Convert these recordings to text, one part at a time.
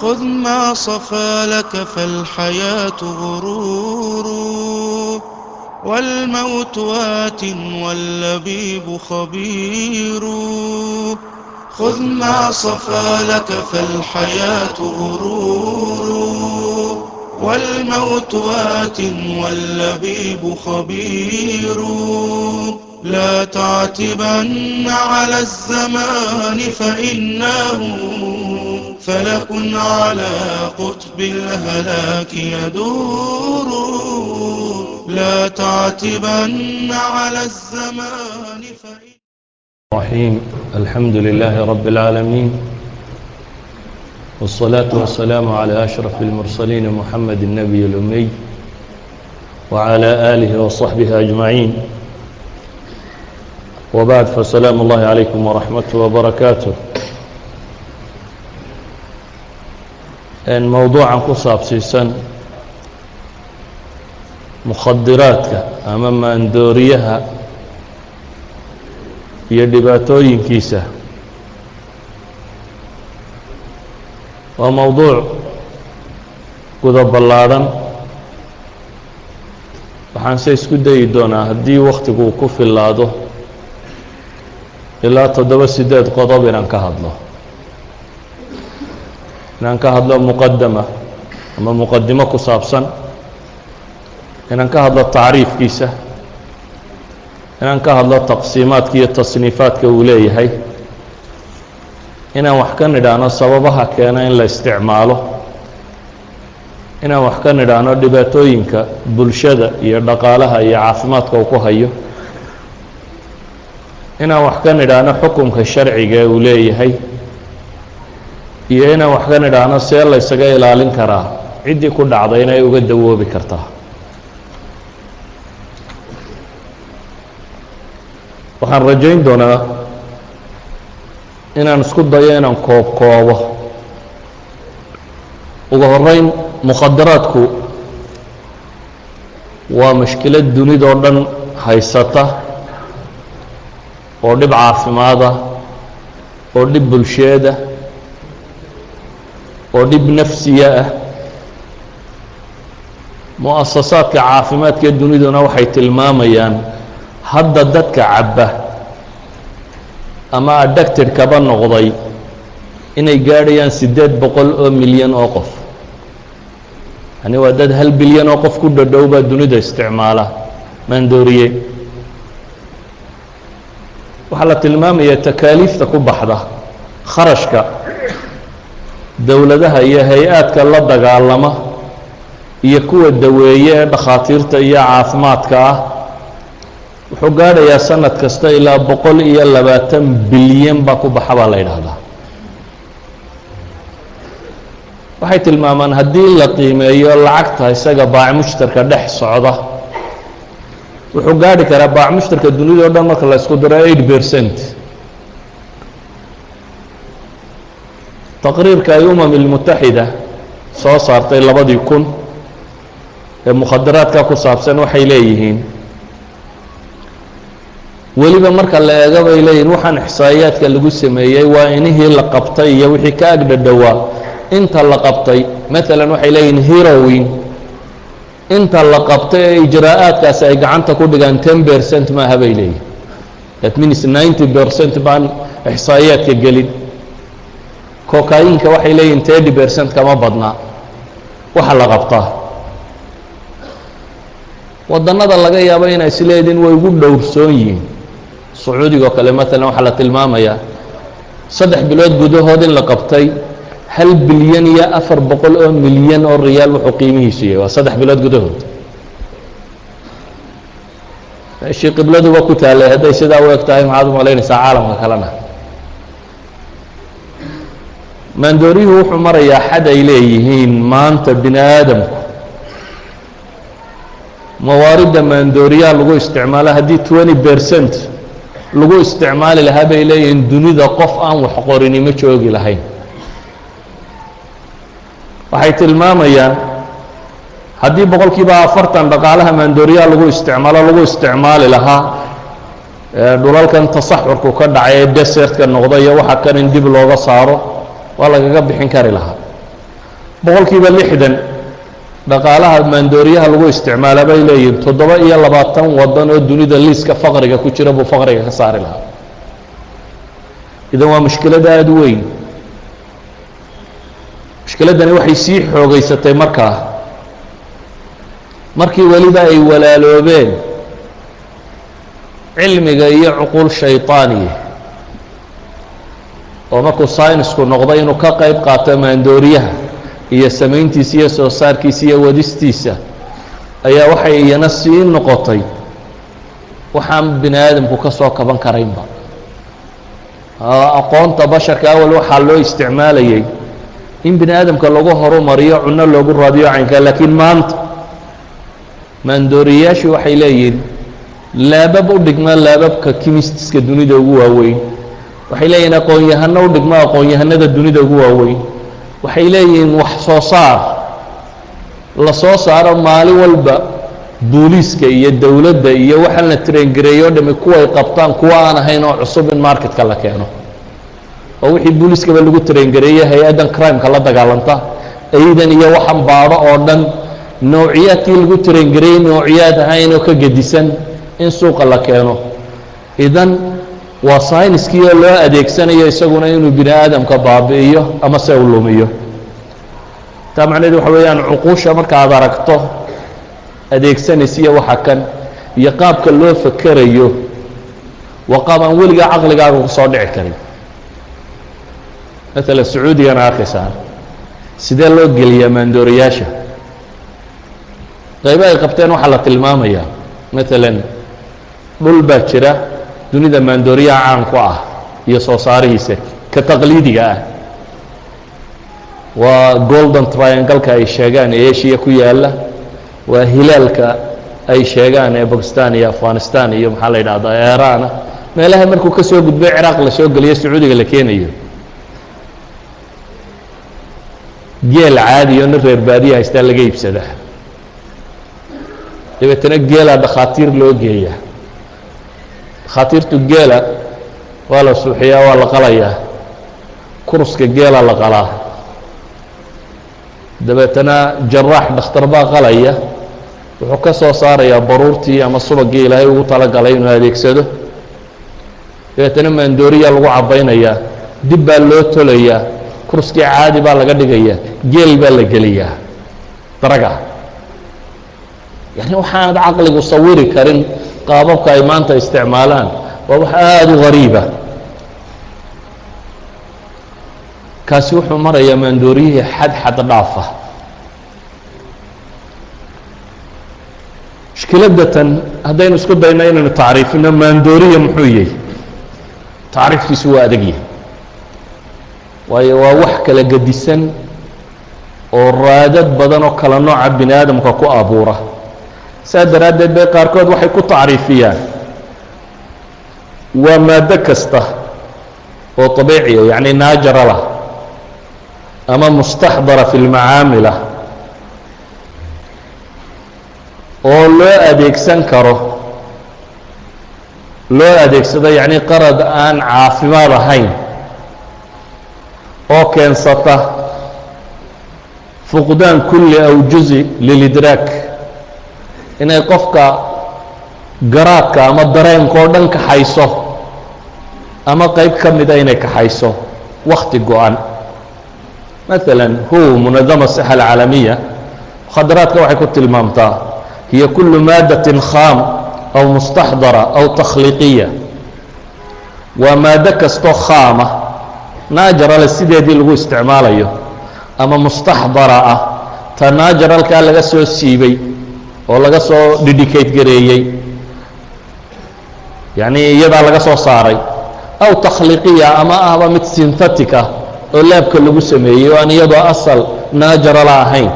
خذ ما صفى لك فالحياة غرور والموت وات واللبيب خبير خذ ما صفى لك فالحياة غرور والموت وات واللبيب خبير لا تعتبن على الزمان فإنه فلك على قطب الهلاك يدور لا تعتبن على الزمان فإن الرحيم الحمد لله رب العالمين والصلاة والسلام على أشرف المرسلين محمد النبي الأمي وعلى آله وصحبه أجمعين وبعد فسلام الله عليكم ورحمة وبركاته. موضوعا ku saabsiisan مkخadiraadka ama maandooriyaha iyo dhibaatooyinkiisa waa mowduuع guda ballaadhan waxaan se isku dayi doonaa haddii waktigu ku filaado ilaa toddoba sideed qodob inaan ka hadlo. Inaan ka hadlo muqadama ama muqadimo ku saabsan. Inaan ka hadlo tacriifkiisa. Inaan ka hadlo taqsiimaadka iyo tasniifaadka uu leeyahay. Inaan wax ka nidhaahno sababaha keena in la isticmaalo. Inaan wax ka nidhaahno dhibaatooyinka bulshada iyo dhaqaalaha iyo caafimaadka uu ku hayo inaan wax ka nidhaahno xukunka sharciga uu leeyahay iyo inaan wax ka nidhaahno see la ysaga ilaalin karaa ciddii ku dhacday inay uga dawoobi kartaa. Waxaan rajayn doonaa inaan isku dayo inaan koob koobo ugu horeyn mukhadaraadku waa mushkilad dunidoo dhan haysata oo dhib caafimaada oo dhib bulsheeda oo dhib nafsiya ah. Mu'asasaadka caafimaadka duniduna waxay tilmaamayaan hadda dadka cabba ama addacted kaba noqday inay gaadhayaan siddeed boqol oo milyan oo qof. Yani waa dad hal bilyan oo qof ku dhadhow baa dunida isticmaala maandooriye waxaa la tilmaamayaa takaaliifta ku baxda kharashka dowladaha iyo hay'aadka la dagaalama iyo kuwa daweeye ee dhakhaatiirta iyo caafimaadka ah. Wuxuu gaadhayaa sanad kasta ilaa boqol iyo labaatan bilyan baa ku baxa baa la yidhaahdaa. Waxay tilmaamaan haddii la qiimeeyo lacagta isaga baac dhex socda wuxuu gaadhi karaa baac mushtarka dunida o dhan marka la isku diro eight percent. Taqriirka ay umam ilmutaxida soo saartay labadii kun ee mukhadaraadka ku saabsan waxay leeyihiin weliba marka la eego bay leeyihiin waxaan ixsaa'iyaadka lagu sameeyey waa inihii la qabtay iyo wixii ka agdhadhowaa. Inta la qabtay maalan waxay leeyihiin herowin inta la qabtay ee ijraa'aadkaasi ay gacanta ku dhigaan ten percent maaha bay leeyihiin that means ninety percent baan ixsaa'iyaadka gelin. Kokayinka waxay leeyihiin thirty percent kama badnaa. Waxa la qabtaa. Wadannada laga yaabo inay isleediin way ugu dhowrsoon yihiin. Sacuudigo kale maalan waxaa la tilmaamayaa. Saddex bilood gudahood in la qabtay hal bilyan iyo afar boqol oo milyan oo riyaal wuxuu qiimihiisu yahay? Waa saddex bilood gudahood. Meeshii qibladuba ku taallay. Hadday sidaa u eg tahay maxaad u malaynaysaa caalamka kalena? Maandooriyuhu wuxuu marayaa xad ay leeyihiin maanta bini aadamku mawaaridda maandooriyaha lagu isticmaalo haddii twenty percent lagu isticmaali lahaa bay leeyihiin dunida qof aan wax qorini ma joogi lahayn waxay tilmaamayaan haddii boqol kiiba afartan dhaqaalaha maandooriyaha lagu isticmaalo lagu isticmaali lahaa dhulalkan tasaxurku ka dhacay ee desertka noqda iyo waxa kan in dib looga saaro waa lagaga bixin kari lahaa. Boqol kiiba lixdan dhaqaalaha maandooriyaha lagu isticmaala bay leeyihiin toddoba iyo labaatan waddan oo dunida liiska faqriga ku jira buu faqriga ka saari lahaa. Idan waa mushkilad aada u weyn mushkiladdani waxay sii xoogeysatay markaa markii weliba ay walaaloobeen cilmiga iyo cuquul shayطaaniya oo markuu saynisku noqday inuu ka qayb qaato maandooriyaha iyo samayntiisa iyo soo saarkiisa iyo wadistiisa ayaa waxay iyana sii noqotay waxaan bini aadamku ka soo kaban karaynba. Aqoonta basharka awal waxaa loo isticmaalayay in bini aadamka lagu horumariyo cunno loogu raadiyo caynka laakiin maanta maandooriyayaashii waxay leeyihiin laabab u dhigma laababka kimistiska dunida ugu waaweyn. Waxay leeyihiin aqoon-yahano u aqoon-yahanada dunida ugu waaweyn. Waxay leeyihiin wax soo saar. La soo saaro maalin walba booliiska iyo dowladda iyo waxaan la traingareeyo o dhami kuway qabtaan kuwa aan ahayn oo cusub in marketka la keeno oo wixii booliiskaba lagu traingareeye hay'addan crimeka la dagaalanta. Aydan iyo waxaan baadho oo dhan noociyaadkii lagu traingareeyey noociyaad ahayn oo ka gedisan in suuqa la keeno. Idan waa sayniskii oo loo adeegsanayo isaguna inuu bini aadamka baabi'iyo ama se u lumiyo. Taa macnaheed waxa weeyaan cuquusha marka aad aragto adeegsanaysiyo waxa kan iyo qaabka loo fakerayo waa qaab aan weligaa caqligaaga ku soo dhici karin maalan sacuudigana arkaysaan sidee loo geliyaa maandooriyaasha? Qaybo ay qabteen waxaa la tilmaamayaa. Maalan dhul baa jira dunida maandooriyaha caan ku ah iyo soo saarihiisa ka taqliidiga ah. Waa golden triangle-ka ay sheegaan ee eshiya ku yaalla waa hilaalka ay sheegaan ee bakistan iyo afghanistan iyo maxaa la yidhahdaa eraana meelaha markuu ka soo gudbay ciraaq la soo geliyo sacuudiga la keenayo geel caadi oo nin reer baadiya haystaa laga iibsadaa dabeetana geelaa dhakhaatiir loo geeyaa dhakhaatiirtu geela waa la suuxiyaa waa la qalayaa. Kuruska geela la qalaa. Dabeetana jaraax dhakhtar baa qalaya. Wuxuu ka soo saarayaa baruurtii ama subagii ilaahay ugu talagalay inuu adeegsado. Dabeetana maandooriyaa lagu cabaynayaa dib baa loo tolayaa kurskii caadi baa laga dhigayaa geel baa la geliyaa. Daraga. Yani waxaanad caqligu sawiri karin qaababka ay maanta isticmaalaan waa wax aada u gariiba kaasi wuxuu marayaa maandooriyihii xad xad dhaafa. Mushkiladatan haddaynu isku dayno inaynu tacriifino maandooriya muxuu yahay tacriifkiisu waa adag yahay waayo waa wax kala gedisan oo raadad badan oo kala nooca bini aadamka ku abuura. Saa daraaddeed bay qaarkood waxay ku tacriifiyaan. Waa maaddo kasta oo طabiiciya yacni naajara lah ama mustaxdara fi اlmacaamila oo loo adeegsan karo loo adeegsado yacni qarad aan caafimaad ahayn oo keensata fuqdaan kulli aw juzi lilidraak inay qofka garaadka ama dareenka oo dhan kaxayso ama qayb ka mida inay kaxayso wakti go-an. Maala hu munadama sixa alcaalamiya mukhadaraadka waxay ku tilmaamtaa hiya kulu maadatin khaam aw mustaxdara aw takhliiqiya waa maaddo kastoo khaama naajarale sideedii lagu isticmaalayo ama mustaxdara ah ta naajaralkaa laga soo siibay oo laga soo dhidhicate gareeyey yacni iyadaa laga soo saaray aw takhliiqiya ama ahba mid synthetic ah oo laabka lagu sameeyey oo aan iyadoo asal naajarala ahayn.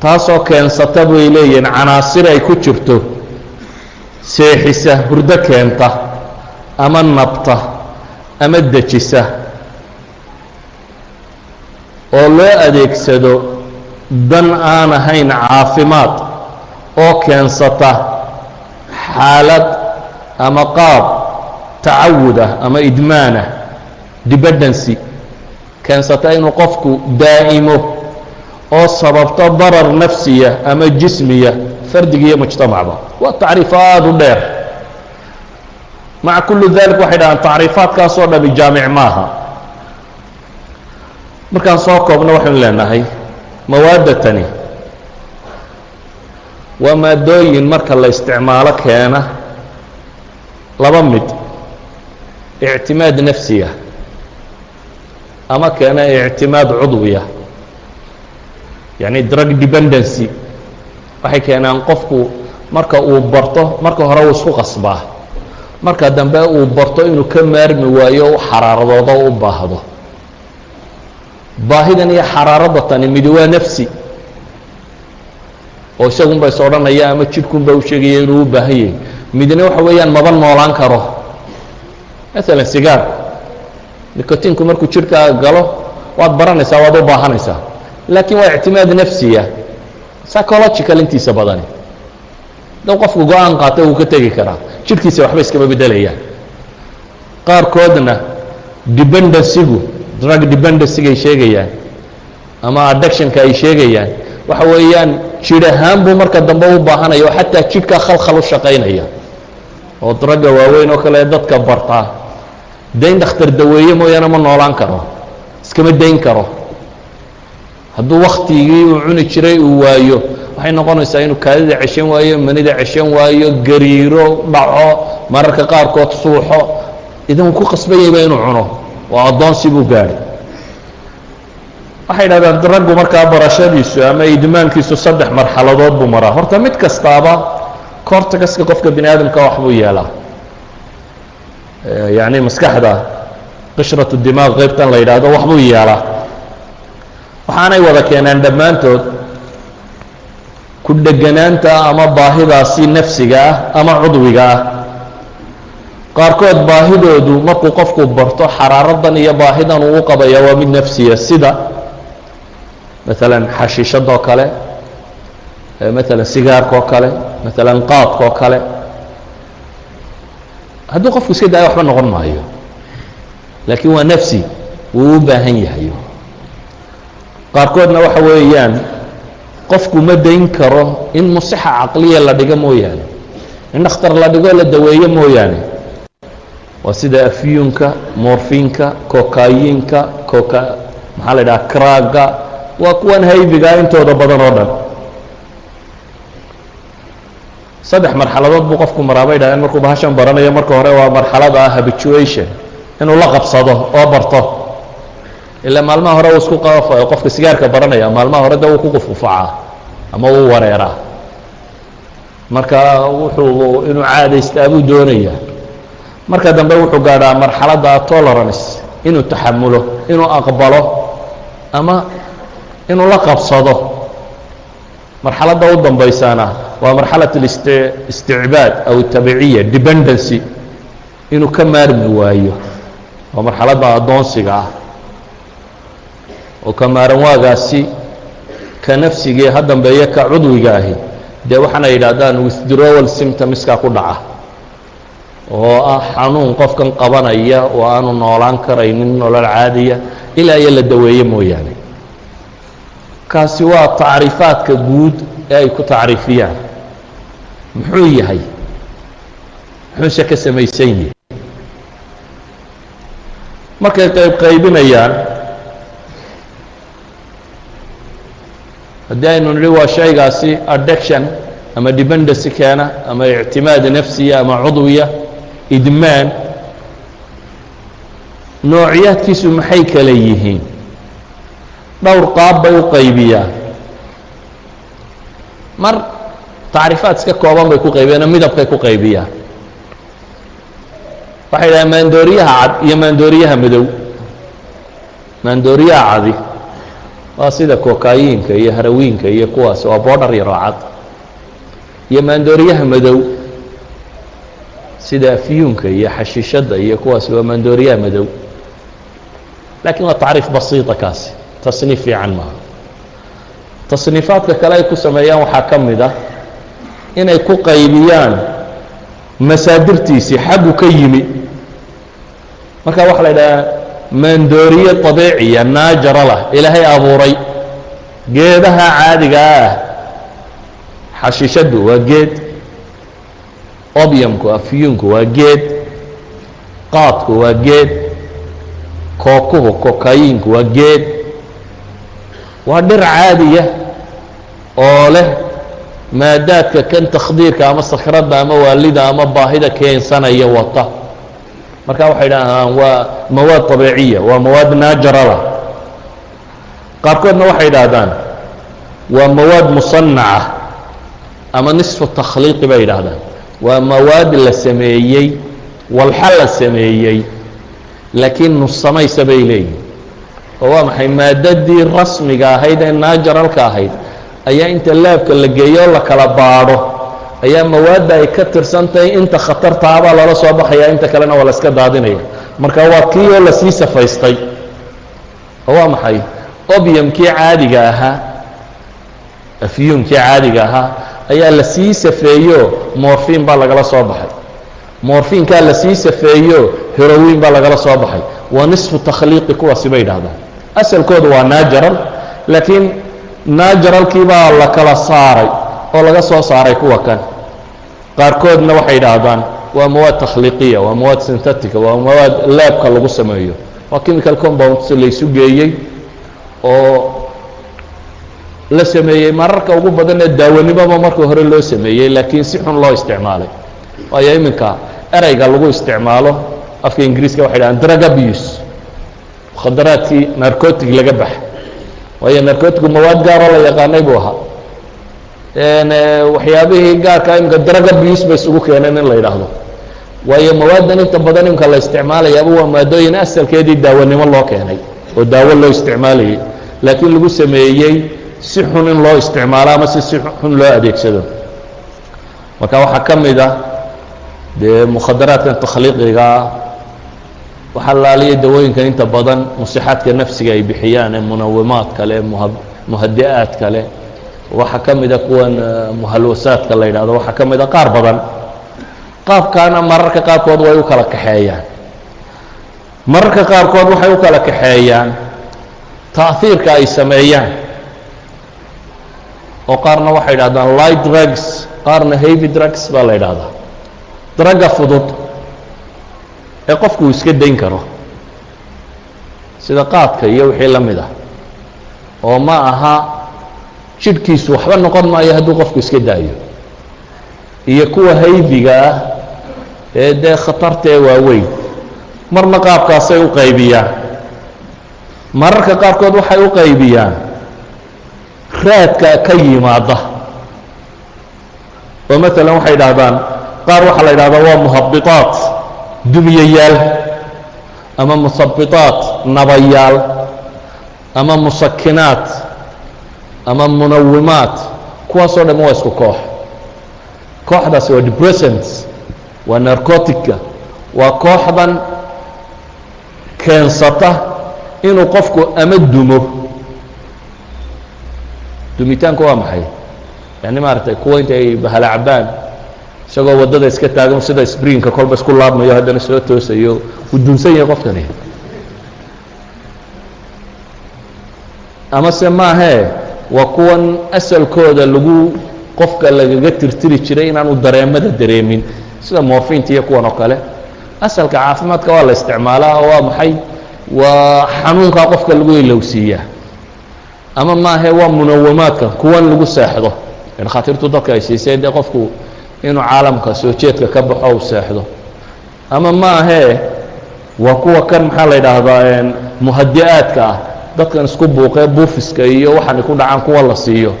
Taasoo keensata bay leeyihiin canaasir ay ku jirto seexisa hurdo keenta ama nabta ama dejisa oo loo adeegsado dan aan ahayn caafimaad oo keensata xaalad ama qaab tacawud ah ama idmaanah dependency. Keensata inuu qofku daa'imo oo sababto darar nafsiya ama jismiya fardiga iyo mujtamacba. Waa tacriifo aada u dheer. Maca kulli dalik waxay dhahaan tacriifaadkaasoo dhami jaamic maaha markaan soo koobno waxaynu leenahay mawaadatani waa maadooyin marka la isticmaalo keena laba mid ictimaad nafsiya ama keena ictimaad cudwiya yacni drug dependency. Waxay keenaan qofku marka uu barto marka hore uu isku qasbaa. Marka dambe uu barto inuu ka maarmi waayo u xaraaradoodo u baahdo baahidan iyo xaraaradda tani midi waa nafsi. Oo isagunba is odhanaya ama jidhkunba u sheegaya inuu u baahan yahay. Midna waxa weeyaan maba noolaan karo. Maalan sigaar. Nicotinku markuu jidhkaaga galo waad baranaysaa waad u baahanaysaa. Laakiin waa ictimaad nafsiya psychological intiisa badani. Dab qofku go'aan qaata wuu ka tegi karaa. Jidhkiisa waxba iskama beddelayaan. Qaarkoodna dependencygu drug dependencyga ay sheegayaan ama addictionka ay sheegayaan. Waxa weeyaan jidh ahaan buu marka dambe u baahanaya oo xataa jidhkaa khalkhal u shaqaynaya. Oo dragga waaweyn oo kale dadka bartaa dayn dhakhtar daweeye mooyaane ma noolaan karo. Iskama dayn karo. Hadduu waktigii uu cuni jiray uu waayo waxay noqonaysaa inuu kaadida ceshan waayo manida ceshan waayo gariiro dhaco mararka qaarkood suuxo. Idan uu ku qasban yahayba inuu cuno oo addoonsi buu gaadhay waxay dhahdaan raggu markaa barashadiisu ama idmaankiisu saddex marxaladood buu maraa. Horta mid kastaaba cortexka qofka bini aadamka wax buu yeelaa. Yacni maskaxda qishratu dimaaq qaybtan la yidhaahdo wax buu yeelaa. Waxaanay wada keenaan dhammaantood ku dheganaanta ama baahidaasi nafsiga ah ama cudwiga ah qaarkood baahidoodu markuu qofku barto xaraaradan iyo baahidan uu u qabaya waa mid nafsiya. Sida maalan xashiishadoo kale maalan sigaarkaoo kale maalan qaadkaoo kale. Hadduu qofku iska daayo waxba noqon maayo. Laakiin waa nafsi wuu u baahan yahay. Qaarkoodna waxa weeyaan qofku ma dayn karo in musixa caqliya la dhigo mooyaane in dhakhtar la dhigo la daweeyo mooyaane waa sida afyuunka morfinka kokayinka koka maxaa la idhaha kraaga waa kuwan haybigaa intooda badan oo dhan. Saddex marxaladood buu qofku maraa bay dhahdeen markuu bahashan baranayo marka hore waa marxalada habituation inuu la qabsado oo barto. Ilaa maalmaha hore uu isku qofka sigaarka baranaya maalmaha hore de wuu ku qufqufacaa ama wuu wareeraa. Marka wuxuu inuu caadaystaa buu doonaya marka dambe wuxuu gaadhaa marxaladda tolerance inuu taxamulo inuu aqbalo ama inuu la qabsado. Marxaladda u dambaysaana waa marxalat اlisticbaad aw tabiciya dependency inuu ka maarmi waayo. Waa marxaladda addoonsiga ah. Oo ka maaran waagaasi ka nafsigii ha dambeeya ka cudwiga ahi. Dee waxaana yidhaahdaan withdrawal symptomskaa ku dhaca oo ah xanuun qofkan qabanaya oo aanu noolaan karaynin nolol caadiya ilaa iyo la daweeye mooyaane. Kaasi waa tacriifaadka guud ee ay ku tacriifiyaan. Muxuu yahay? Muxuuse ka samaysan yihi markay qayb qaybinayaan haddii aynu nidhi waa shaygaasi addiction ama dependency keena ama ictimaad nafsiya ama cudwiya idmaan noociyaadkiisu maxay kale yihiin? Dhowr qaab bay u qaybiyaan. Mar tacriifaad iska kooban bay ku qaybiyaan oo midabkay ku qaybiyaan. Waxay dhahaan maandooriyaha cad iyo maandooriyaha madow. Maandooriyaha cadi waa sida kokayinka iyo harawiinka iyo kuwaas waa boodhar yaroo cad. Iyo maandooriyaha madow sida afyuunka iyo xashiishadda iyo kuwaas waa maandooriyaha madow. Laakiin waa tacriif basiita kaasi. Tasniif fiican maaha. Tasniifaadka kale ay ku sameeyaan waxaa ka mid ah inay ku qaybiyaan masaadirtiisii xaggu ka yimi. Marka waxaa la idhahaa maandooriye طabiiciya naajara lah ilaahay abuuray. Geedaha caadiga ah xashiishaddu waa geed obyamku afyuunku waa geed qaadku waa geed kookuhu kokayinku waa geed. Waa dhir caadiya oo leh maadaadka kan takhdiirka ama sakradda ama waalida ama baahida keensanaya wata. Marka waxay dhahaan waa mawaad طabiiciya waa mawaad naajaralah qaarkoodna waxay dhahdaan waa mawaad musanaca ama nisfu takhliiqi bay yidhaahdaan waa mawaad la sameeyey walxa la sameeyey laakiin nussamaysa bay leeyihiin oo waa maxay? Maadadii rasmiga ahayd ee naajaralka ahayd ayaa inta laabka la geeyo oo la kala baadho. Ayaa mawaadda ay ka tirsan tahay inta khatartaabaa lala soo baxaya inta kalena waa la iska daadinaya. Marka waa kii oo la sii safaystay. Oo waa maxay? Obyamkii caadiga ahaa afyuumkii caadiga ahaa ayaa la sii safeeyo morfin baa lagala soo baxay. Morfinkaa la sii safeeyo herowin baa lagala soo baxay. Waa nisfu takhliiqi kuwaasi bay yidhahdaan asalkoodu waa naajaral laakiin naajaralkii baa la kala saaray oo laga soo saaray kuwa kan. Qaarkoodna waxay yidhaahdaan waa mawaad takhliiqiya waa mawaad synthetica waa mawaad laabka lagu sameeyo. Waa chemical compounds laysu geeyey oo la sameeyey mararka ugu badanee daawanimoba marka hore loo sameeyey laakiin si xun loo isticmaalay. Waayo iminka ereyga lagu isticmaalo afka ingiriiska waxay dhahaan drug abuse. Mukhadaraadkii narcotic laga bax. Waayo narcotigu mawaad gaaroo la yaqaanay buu ahaa. Waxyaabihii gaarka iminka drug abuse bay isugu keeneen in la yidhaahdo. Waayo mawaaddan inta badan iminka la isticmaalayaaba waa maadooyin asalkeedii daawanimo loo keenay oo daawo loo isticmaalayay laakiin lagu sameeyey si xun in loo isticmaalo ama si si xun loo adeegsado. Marka waxaa ka mid ah dee mukhadaraadkan takhliiqigaa waxaa laaliya dawooyinkan inta badan musixaadka nafsiga ay bixiyaan ee munawimaadka muha muhadi-aadka leh waxaa ka mida kuwan muhalwasaadka la yidhahdo waxaa ka mid a qaar badan. Qaabkaana mararka qaarkood way u kala kaxeeyaan. Mararka qaarkood waxay u kala kaxeeyaan. Taahiirka ay sameeyaan oo qaarna waxay yidhahdaan light drugs qaarna heavy drugs baa la yidhaahdaa. Dragga fudud ee qofku uu iska dayn karo sida qaadka iyo wixii la mid ah oo ma aha jidhkiisu waxba noqon maayo hadduu qofku iska daayo. Iyo kuwa haybiga ah ee dee khatartee waaweyn marna qaabkaasay u qaybiyaan. Mararka qaarkood waxay u qaybiyaan raadka ka yimaada. Oo maalan waxay idhaahdaan qaar waxaa la yidhahdaa waa muhabitaat dumiyayaal ama muhabitaat nabayaal ama musakinaat ama munawimaat kuwaasoo dham waa isku koox. Kooxdaasi waa depressants waa narcotica waa kooxdan keensata inuu qofku ama dumo dumitaanku waa maxay? Yani maaragtay kuwa inta ay bahala cabaan isagoo waddada iska taagan sida sprinka kolba isku laabmayo haddana soo toosayo uu dunsan yahay qofkani. Ama se maahee waa kuwan asalkooda lagu qofka lagaga tirtiri jiray inaanu dareemada dareemin sida morfinta iyo kuwan oo kale. Asalka caafimaadka waa la isticmaalaa oo waa maxay? Waa xanuunkaa qofka lagu ilowsiiyaa ama maahe waa munawamaadka kuwan lagu seexdo. Dhakhaatiirtu dadka ay siisay dee qofku inuu caalamka soo jeedka ka baxo u seexdo. Ama maahee waa kuwa kan maxaa la yidhaahdaa muhadi-aadka ah. Dadkan isku buuqee buufiska iyo waxaanay ku dhacaan kuwa la siiyo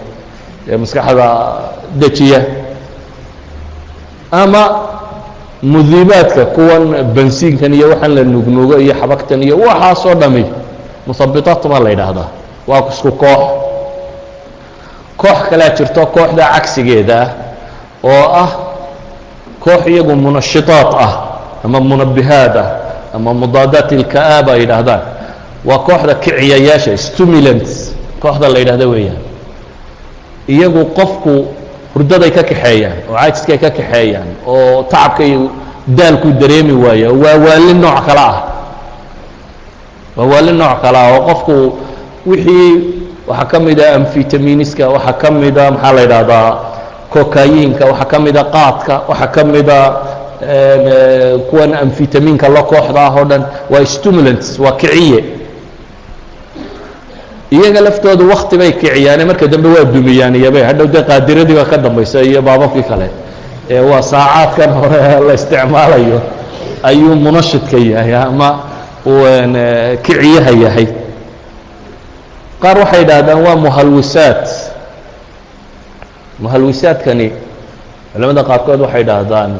ee maskaxda dejiya. Ama mudiibaadka kuwan bensiinkan iyo waxaan la nugnugo iyo xabagtan iyo waxaasoo dhami muhabitaat baa la yidhaahdaa waa isku koox. Koox kalea jirto kooxda cagsigeeda ah oo ah koox iyagu munashitaat ah ama munabihaad ah ama mudaadaat ilka'aaba ay yidhaahdaan. Waa kooxda kiciyayaasha stimulants kooxda la yidhahda weeyaan. Iyagu qofku hurdaday ka kaxeeyaan oo caajiskay ka kaxeeyaan oo tacabkay daalku dareemi waaya waa waali nooc kale ah. Waa waali nooc kale ah oo qofku wixii waxaa ka mida amfitaminiska waxaa ka mida maxaa la yidhaahdaa kokayinka waxaa ka mida qaadka waxaa ka mida kuwan amfitaminka la kooxda ah oo dhan waa stimulants waa kiciye. Iyaga laftoodu wakti bay kiciyaane marka dambe waa dumiyaan iyobe hadhow dee qaadiradii baa ka dambaysa iyo baababkii kale. Ee waa saacaadkan hore la isticmaalayo ayuu munashidka yahay ama kiciyaha yahay qaar waxay idhaahdaan waa muhalwisaad muhalwisaadkani culamada qaarkood waxay idhaahdaan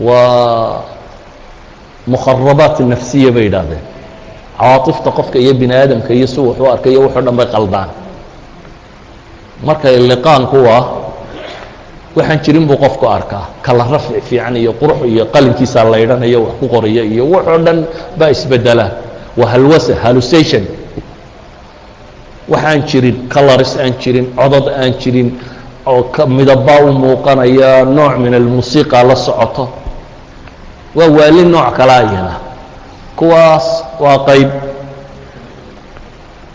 waa mukharabaat nafsiya bay idhaahdeen cawaatifta qofka iyo bini aadamka iyo si wuxuu arkay iyo wuxoo dhan bay qaldaan. Markay liqaan kuwa waxaan jirin buu qofku arkaa. Kala rafci fiican iyo qurux iyo qalinkiisaa laydhanayo wax ku qoraya iyo wuxoo dhan baa isbedela waa halwasa hallucation waxaan jirin colors aan jirin codod aan jirin oo midaba u muuqanaya nooc min almusiiqa la socoto. Waa waali nooc kalaa iyana kuwaas waa qayb.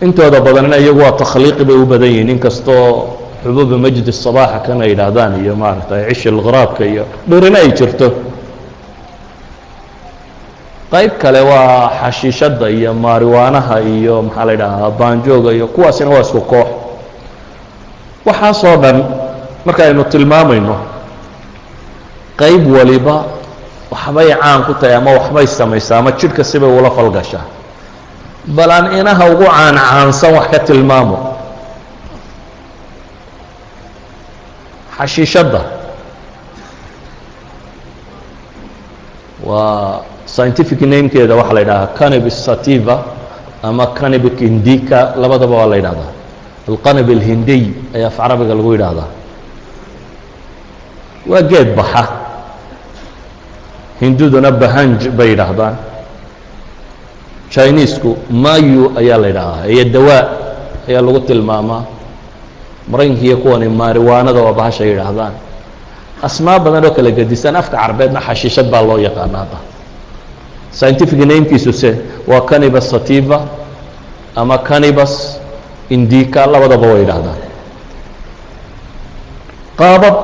Intooda badanina iyagu waa takhliiqi bay u badan yihiin. Inkastoo xubuuba majdi الصabaaxa kana yidhaahdaan iyo maaragtay cish اlghraabka iyo dhuurina ay jirto qayb kale waa xashiishadda iyo maariwaanaha iyo maxaa la yidhaahaa baanjooga iyo kuwaasina waa isku koox. Waxaasoo dhan marka aynu tilmaamayno qayb waliba waxbay caan ku tahay ama waxbay samaysaa ama jidhka sibay ula falgashaa. Bal aan inaha ugu caan caansan wax ka tilmaamo. Xashiishadda. Waa scientific namekeeda waxaa la yidhahaa canibis sativa ama canibic indica labadaba waa la yidhahdaa. Alqanib alhindiy ayaa af carabiga lagu yidhaahdaa waa geed baxa. Hinduduna bahanj bay yidhaahdaan. Chinesku mayu ayaa la yidhaahaa iyo dawaa ayaa lagu tilmaamaa. Maraykankiiyo kuwani maariwaanada waa bahasha yidhaahdaan. Asmaa badan oo kala gedisan afka carbeedna xashiishad baa loo yaqaana hadda scientific namekiisuse waa canibus sativa ama canibus indica labadaba way yidhaahdaan qaabab.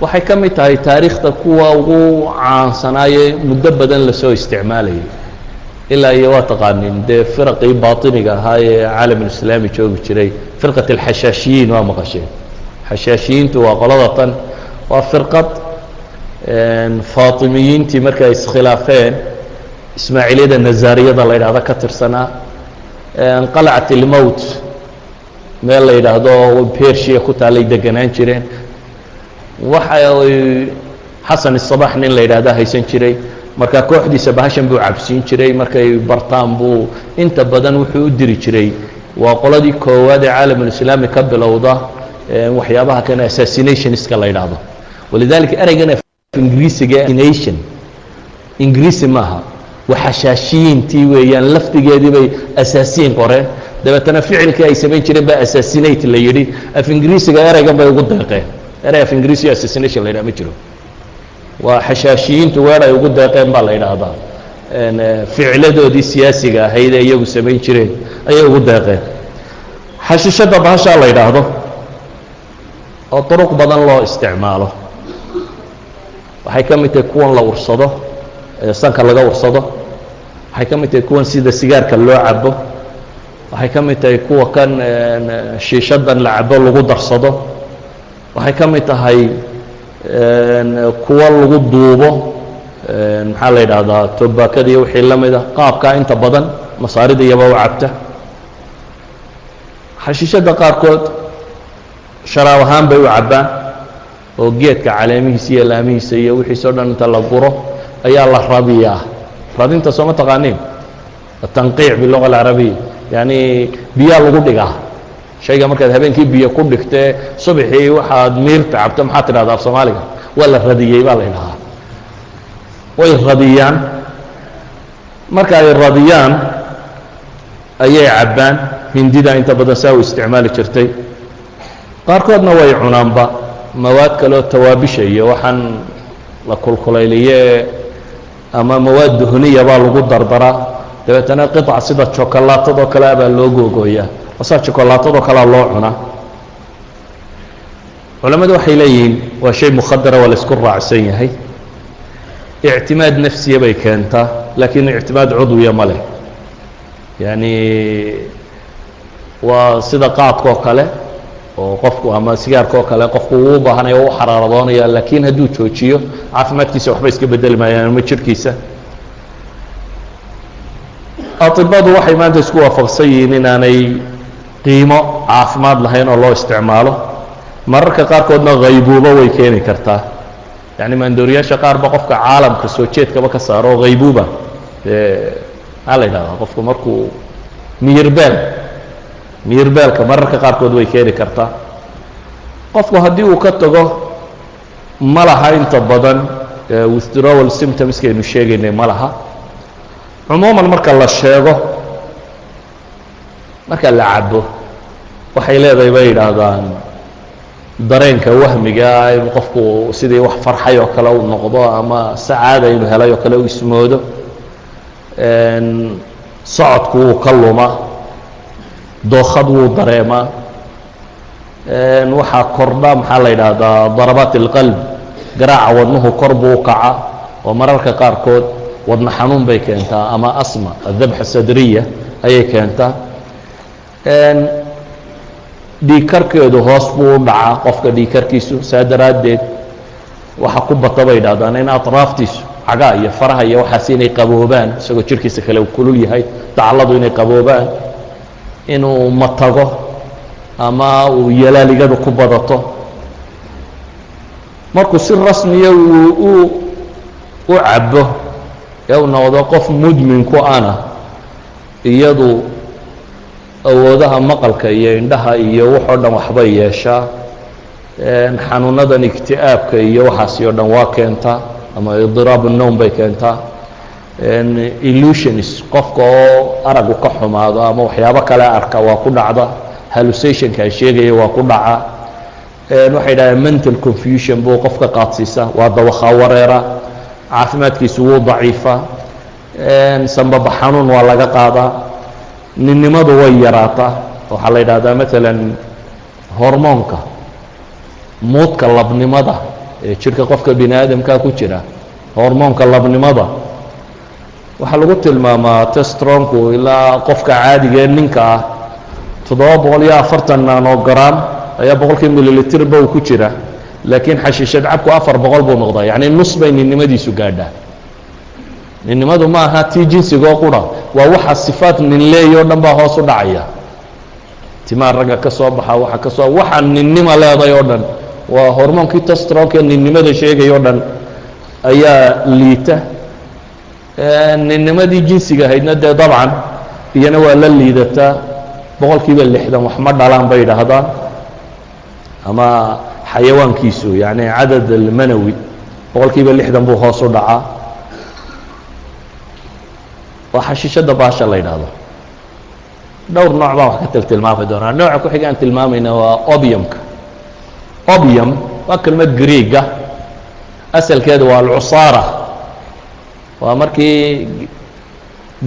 Waxay ka mid tahay taariikhda kuwa ugu caansanaaye muddo badan la soo isticmaalayay ilaa iyo waa taqaanin dee firaqii baطiniga ahaa ee caalamulislaami joogi jiray firqat اlxashaashiyiin waa maqasheen. Xashaashiyiintu waa qolada tan waa firqad faatimiyiintii markay iskhilaafeen ismaaciilyada nazaariyada la yidhahdo ka tirsanaa qalcat ilmowt meel la yidhaahdo persia ku taalay deganaan jireen. Waxa xasan isabax nin la yidhaahda haysan jiray marka kooxdiisa bahashan buu cabsiin jiray markay bartaan buu inta badan wuxuu u diri jiray. Waa qoladii koowaad ee caalamulislaami ka bilowda waxyaabaha kan assassinationska la yidhaahdo. Walidalika ereygan ingiriisiga nation ingiriisi maaha. Waa xashaashiyiintii weeyaan lafdigeedii bay asaasiin qoreen dabeetana ficilkii ay samayn jireen baa assassinate la yidhi. Af ingiriisiga ereygan bay ugu deeqeen erey af ingiriisi assassination la yidhaha ma jiro. Waa xashaashiyiintu weer ay ugu deeqeen baa la yidhaahdaa. Ficiladoodii siyaasiga ahayd ee iyagu samayn jireen ayay ugu deeqeen xashiishadda bahashaa la yidhaahdo. Oo duruq badan loo isticmaalo waxay ka mid tahay kuwan la ursado sanka laga ursado waxay ka mid tahay kuwan sida sigaarka loo cabo waxay ka mid tahay kuwa kan shiishadan la cabo lagu darsado. Waxay ka mid tahay kuwa lagu duubo maxaa la yidhaahdaa tobaakada iyo wixii la mid a qaabkaa inta badan masaarida iyaba u cabta. Xashiishadda qaarkood sharaab ahaan bay u cabbaan oo geedka caleemihiisa iyo laamihiisa iyo wixiisao dhan inta la guro ayaa la radiyaa radinta sooma taqaaniin? Atanqiic biluga alcarabiya yacni biyaa lagu dhigaa. Shayga markaad habeenkii biyo ku dhigtee subaxii waxaad miirta cabto maxaa tidhahda af soomaaliga? Waa la radiyey baa la yidhahaa. Way radiyaan. Marka ay radiyaan ayay cabbaan. Hindida inta badan saa u isticmaali jirtay. Qaarkoodna way cunaanba mawaad kaleoo tawaabisha iyo waxaan la kulkulayliye ama mawaad duhniya baa lagu dardaraa dabeetana qiطca sida jokolaatadoo kale baa loo googooyaa asaa jokolaatadoo kalea loo cunaa culamadu waxay leeyihiin waa shay mukhadara waa la isku raacsan yahay. Ictimaad nafsiya bay keentaa laakiin ictimaad cudwiya ma leh. Yani waa sida qaadkaoo kale oo qofku ama sigaarka oo kale qofku uu u baahanaya o u xaraaradoonaya laakiin hadduu joojiyo caafimaadkiisa waxba iska bedeli maayaan ama jirkiisa. Aطibadu waxay maanta isku waafaqsan yihiin inaanay qiimo caafimaad lahayn oo loo isticmaalo. Mararka qaarkoodna haybuubo way keeni kartaa. Yani maandooriyaasha qaarba qofka caalamka soo jeedkaba ka saaro haybuuba maxaa la yidhahdaa? Qofku markuu miyirbeel miyirbeelka mararka qaarkood way keeni kartaa. Qofku haddii uu ka tago ma laha inta badan withdrawal symptomskaynu sheegaynay ma laha. Cumuuman marka la sheego marka la cabo waxay leedahay bay yidhaahdaan dareenka wahmiga in qofku sidii wax farxay oo kale u noqdo ama sacaada inuu helay oo kale u ismoodo socodku wuu ka luma dookad wuu dareemaa. Waxaa kordha maxaa la yidhaahdaa darabaat اlqalb garaaca wadnuhu kor buu kaca oo mararka qaarkood wadno xanuun bay keentaa ama asma adabxa sadriya ayay keentaa. Dhiikarkeedu hoos buu u dhacaa qofka dhiikarkiisu saa daraaddeed waxa ku bata bay yidhahdaan in aطraaftiisu cagaa iyo faraha iyo waxaas inay qaboobaan isagoo jirkiisa kale kulul yahay dacladu inay qaboobaan inuu matago ama uu yalaaligadu ku badato. Markuu si rasmiya u u cabo ee uu noqdo qof mudmin ku ana iyadu awoodaha maqalka iyo indhaha iyo waxoo dhan waxbay yeeshaa. Xanuunadan igti'aabka iyo waxaasi dhan waa keentaa ama idiraab الnowm bay keentaa illusions qofka oo aragu ka xumaado ama waxyaabo kale arka waa ku dhacda hallusationka aan sheegaya waa ku dhaca. Waxay dhahdeen mental confusion buu qofka qaadsiisa waa dawakhaa wareera caafimaadkiisu wuu daciifa. Sambaba xanuun waa laga qaadaa ninnimadu way yaraataa. Waxaa la yidhahdaa maalan hormoonka muudka labnimada ee jirka qofka bini aadamkaa ku jira hormoonka labnimada waxaa lagu tilmaamaa testronku ilaa qofka caadigaee ninka ah toddoba boqol iyo afartan nanogram ayaa boqolkii mililitirba uu ku jira laakiin xashiishad cabku afar boqol buu noqdaa yacni nus bay ninnimadiisu gaadhaa. Ninnimadu ma aha tii jinsigoo qura waa waxa sifaat ninleey oo dhan baa hoos u dhacaya. Timaa ragga ka soo baxa waxa ka soo waxa ninnima leeday oo dhan waa hormoonkii testronka ninnimada sheegay o dhan ayaa liita ninnimadii jinsiga ahaydna dee dabcan iyana waa la liidataa. Boqol kiiba lixdan wax ma dhalaan bay idhaahdaan. Ama xayawaankiisu yani cadad almanawi boqol kiiba lixdan buu hoos u dhacaa. Waa xashiishadda baasha la yidhaahdo. Dhowr nooc baan wax ka til tilmaami doonaa. Nooca ku xiga aan tilmaamayna waa obiumka obium waa kelmad greega. Asalkeedu waa alcusaara waa markii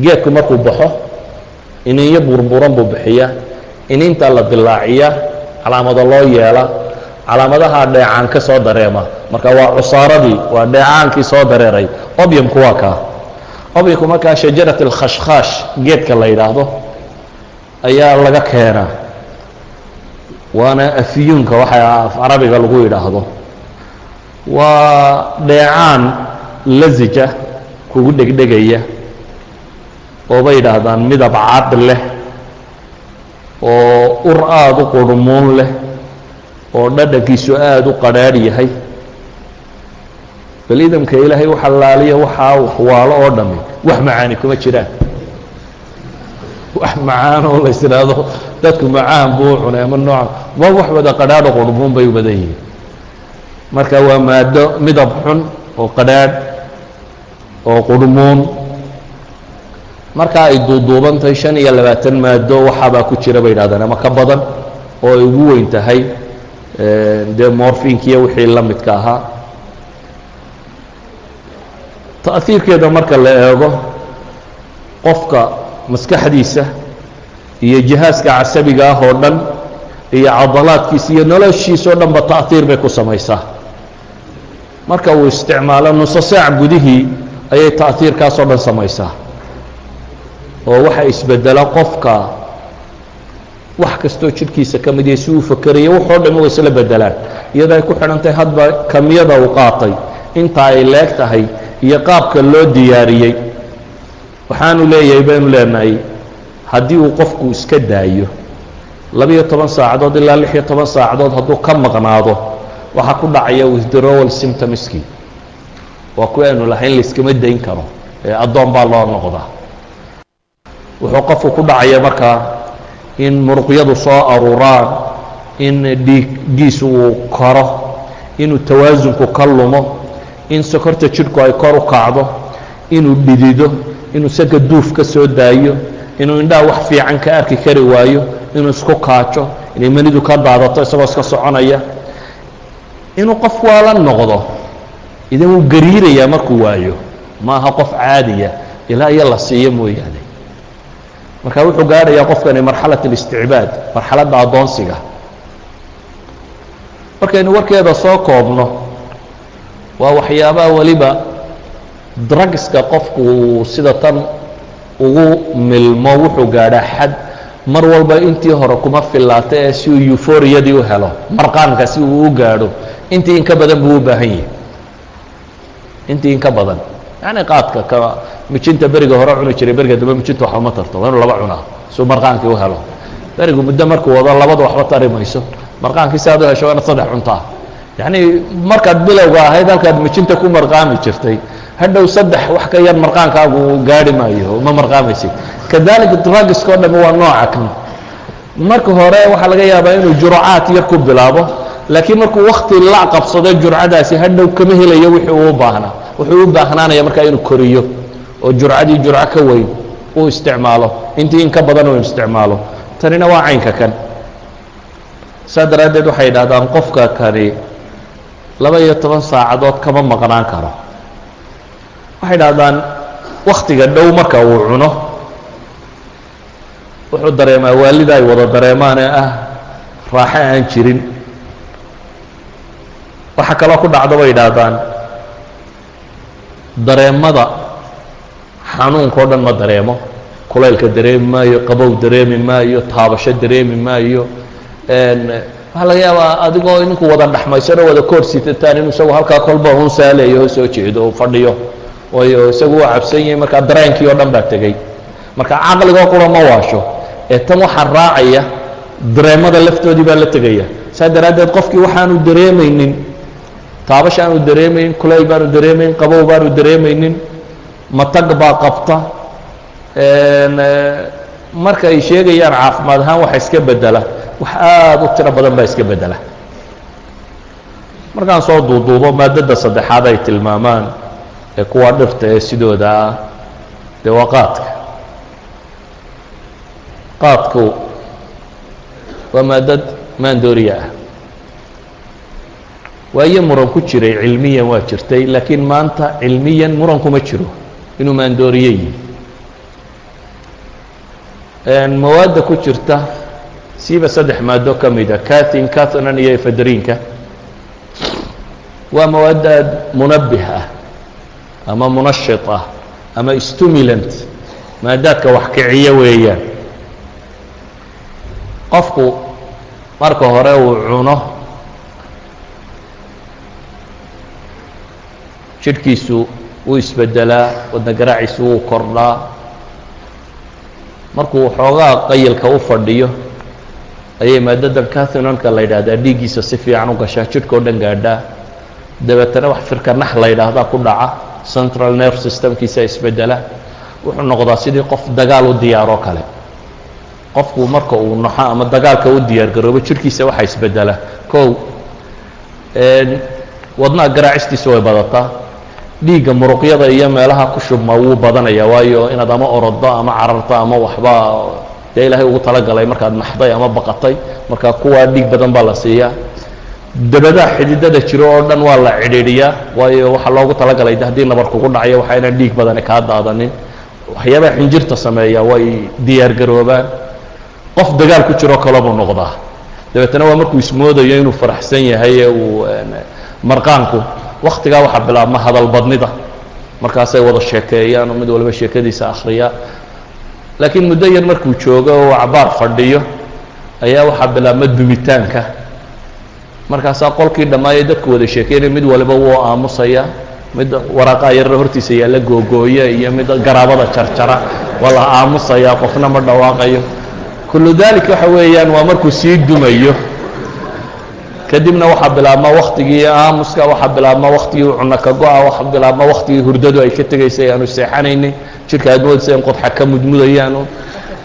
geedku markuu baxo ininyo burburan buu bixiya ininta la dilaaciya calaamado loo yeela calaamadaha dheecaan ka soo dareema. Marka waa cusaaradii waa dheecaankii soo dareeray. Obyumku waa kaa. Obyumku markaa shajarat alkhashkhaash geedka la yidhaahdo ayaa laga keenaa. Waana afiyuunka waxa af carabiga lagu yidhaahdo. Waa dheecaan lasija kugu dhegdhegaya oo bay yidhaahdaan midab cad leh oo ur aada u qurhmuun leh oo dhadhankiisu aada u qadrhaadh yahay. Bal idamka ilaahay u xalaaliya waxaa waxwaalo oo dhami wax macaani kuma jiraan. Wax macaan oo la isdhaahdo dadku macaan buu u cunay ama nooca waa wax wada qadhaadho qurhmuun bay u badan yihiin. Marka waa maado midab xun oo qadhaadh oo qurhmuun marka ay duuduubantahay shan iyo labaatan maado waxaabaa ku jira bay yidhahdaan ama ka badan oo ay ugu weyn tahay dee morfinkiiyo wixii la midka ahaa. Ta'hiirkeeda marka la eego qofka maskaxdiisa iyo jihaaska casabiga ah oo dhan iyo cadalaadkiisa iyo noloshiisa oo dhanba ta'hiir bay ku samaysaa. Marka uu isticmaalo nuso saac gudihii ayay ta'hiirkaas oo dhan samaysaa. Oo waxa isbedela qofka wax kastoo jidhkiisa ka mid yahay si uu fakerayo waxoo dhan way isla bedelaan iyadoo ay ku xidhan tahay hadba kamiyada uu qaatay. Inta ay leeg tahay iyo qaabka loo diyaariyey. Waxaanu leeyahay baynu leenahay haddii uu qofku iska daayo labiyo toban saacadood ilaa lix iyo toban saacadood hadduu ka maqnaado waxaa ku dhacaya withdrawal symptomski waa kuwi aynu lahayn layskama dayn karo. Ee addoon baa loo noqdaa. Wuxuu qofku ku dhacaya markaa in muruqyadu soo aruuraan in dhiiggiisu uu koro inuu tawaasunku ka lumo in sokorta jidhku ay kor u kacdo inuu dhidido inuu saga duuf ka soo daayo inuu indhaha wax fiican ka arki kari waayo inuu isku kaajo inay manidu ka daadato isagoo iska soconaya. Inuu qof waala noqdo idan wuu gariirayaa markuu waayo ma aha qof caadiya ilaa iyo la siiyo mooyaane. Marka wuxuu gaadhayaa qofkani marxalat اlisticbaad marxaladda addoonsiga. Markaynu warkeeda soo koobno waa waxyaabaha weliba drugska qofku sida tan ugu milmo wuxuu gaadhaa xad. Mar walba intii hore kuma fillaata ee si uu euforiyadii u helo marqaanka si uu u gaadho intii inka badan buu u baahan yahay intii inka badan. Yacni qaadka ka mijinta beriga hore cuni jiray beriga dambe mijinta waxba ma tarto waa inuu laba cunaa si uu marqaankii u helo. Berigu muddo markuu wado labada waxba tari mayso marqaankii si aad u hesho waa inaad saddex cuntaa. Yacni markaad bilowga ahayd halkaad mijinta ku marqaami jirtay hadhow saddex wax ka yar marqaankaagu gaari maayo ma marqaamaysid. Kadalika drugiska o dhami waa nooca kan. Marka hore waxaa laga yaabaa inuu jurcaad yar ku bilaabo laakiin markuu wakti la qabsado jurcadaasi hadhow kama helayo wixii u baahnaa. Wuxuu u baahnaanaya markaa inuu koriyo oo jurcadii jurco ka weyn uu isticmaalo. Intii in ka badan uu isticmaalo. Tanina waa caynka kan. Saa daraaddeed waxay yidhahdaan qofka kani laba iyo toban saacadood kama maqnaan karo. Waxay dhahdaan waktiga dhow marka uu cuno wuxuu dareemaa waalida ay wada dareemaan ee ah raaxo aan jirin waxaa kaloo ku dhacdo bay yidhaahdaan dareemada xanuunka o dhan ma dareemo. Kulaylka dareemi maayo qabow dareemi maayo taabasho dareemi maayo waxaa laga yaabaa adigoo ninku wada dhaxmaysano wada koor sitataan inuu isagu halkaa kolba un saaleeyo oo soo jeedo oo fadhiyo waayo isagu waa cabsan yahay markaa dareenkii oo dhan baa tegey marka caqligoo qura ma waasho. Ee tan waxaa raacaya dareemada laftoodii baa la tegaya saa daraaddeed qofkii waxaanu dareemaynin taabash aanu dareemayn kulayl baanu dareemayn qabow baanu dareemaynin matag baa qabta. Marka ay sheegayaan caafimaad ahaan waxa iska bedela wax aada u tiro badan baa iska bedela markaan soo duuduubo maadada saddexaad ay tilmaamaan ee kuwa dhirta ee sidooda ah dee waa qaadka. Qaadku waa maadad maandooriya ah waayo muran ku jiray cilmiyan waa jirtay laakiin maanta cilmiyan muran kuma jiro inuu maandooriye yihi mawaadda ku jirta siiba saddex maado ka mida catin cathanan iyo efedrinka waa mawaadaad munabih ah ama munashit ah ama stimulant maadaadka wax kiciyo weeyaan. Qofku marka hore uu cuno jidhkiisu wuu isbedelaa wadna garaaciisu wuu kordhaa. Markuu xoogaa qayilka u fadhiyo ayay maadadan cathinonka la yidhaahdaa dhiiggiisa si fiican u gashaa jidhka o dhan gaadhaa. Dabeetana wax firka nax la yidhaahdaa ku dhaca central nerve systemkiisa isbedela wuxuu noqdaa sidii qof dagaal u diyaaroo kale. Qofku marka uu noxo ama dagaalka u diyaar garoobo jidhkiisa waxaa isbedela kow wadnaha garaacistiisa way badataa dhiigga muruqyada iyo meelaha ku shubma wuu badanaya waayo inaad ama orodo ama cararto ama waxba dee ilaahay ugu talagalay markaad naxday ama baqatay marka kuwaa dhiig badan baa la siiyaa. Dabadaha xididada jiro oo dhan waa la cidhiidhiyaa. Waayo waxaa loogu talagalay haddii nabar kugu dhacayo waxaa inaan dhiig badani kaa daadanin. Waxyaabaha xinjirta sameeya way diyaar garoobaan. Qof dagaal ku jiroo kale buu noqdaa. Dabeetana waa markuu ismoodayo inuu faraxsan yahay ee uu marqaanku waktigaa waxaa bilaabma hadal badnida. Markaasay wada sheekeeyaan oo mid walba sheekadiisa akhriya. Laakiin muddo yar markuu joogo oo cabaar fadhiyo ayaa waxaa bilaabma dumitaanka markaasaa qolkii dhammaayay dadku wada sheekeynaya mid waliba wuu aamusaya mid waraqaa yarra hortiisa yaalla googooya iyo mid garaabada jarjara waa la aamusayaa qofna ma dhawaaqayo. Kullu dalik waxa weeyaan waa markuu sii dumayo kadibna waxaa bilaabma waktigii aamuska waxaa bilaabma waktigii cunno ka go-a waxaa bilaabma waktigii hurdadu ay ka tegaysay aanu seexanaynay jirka aad moodaysa in qodxa ka mudmudayaanu.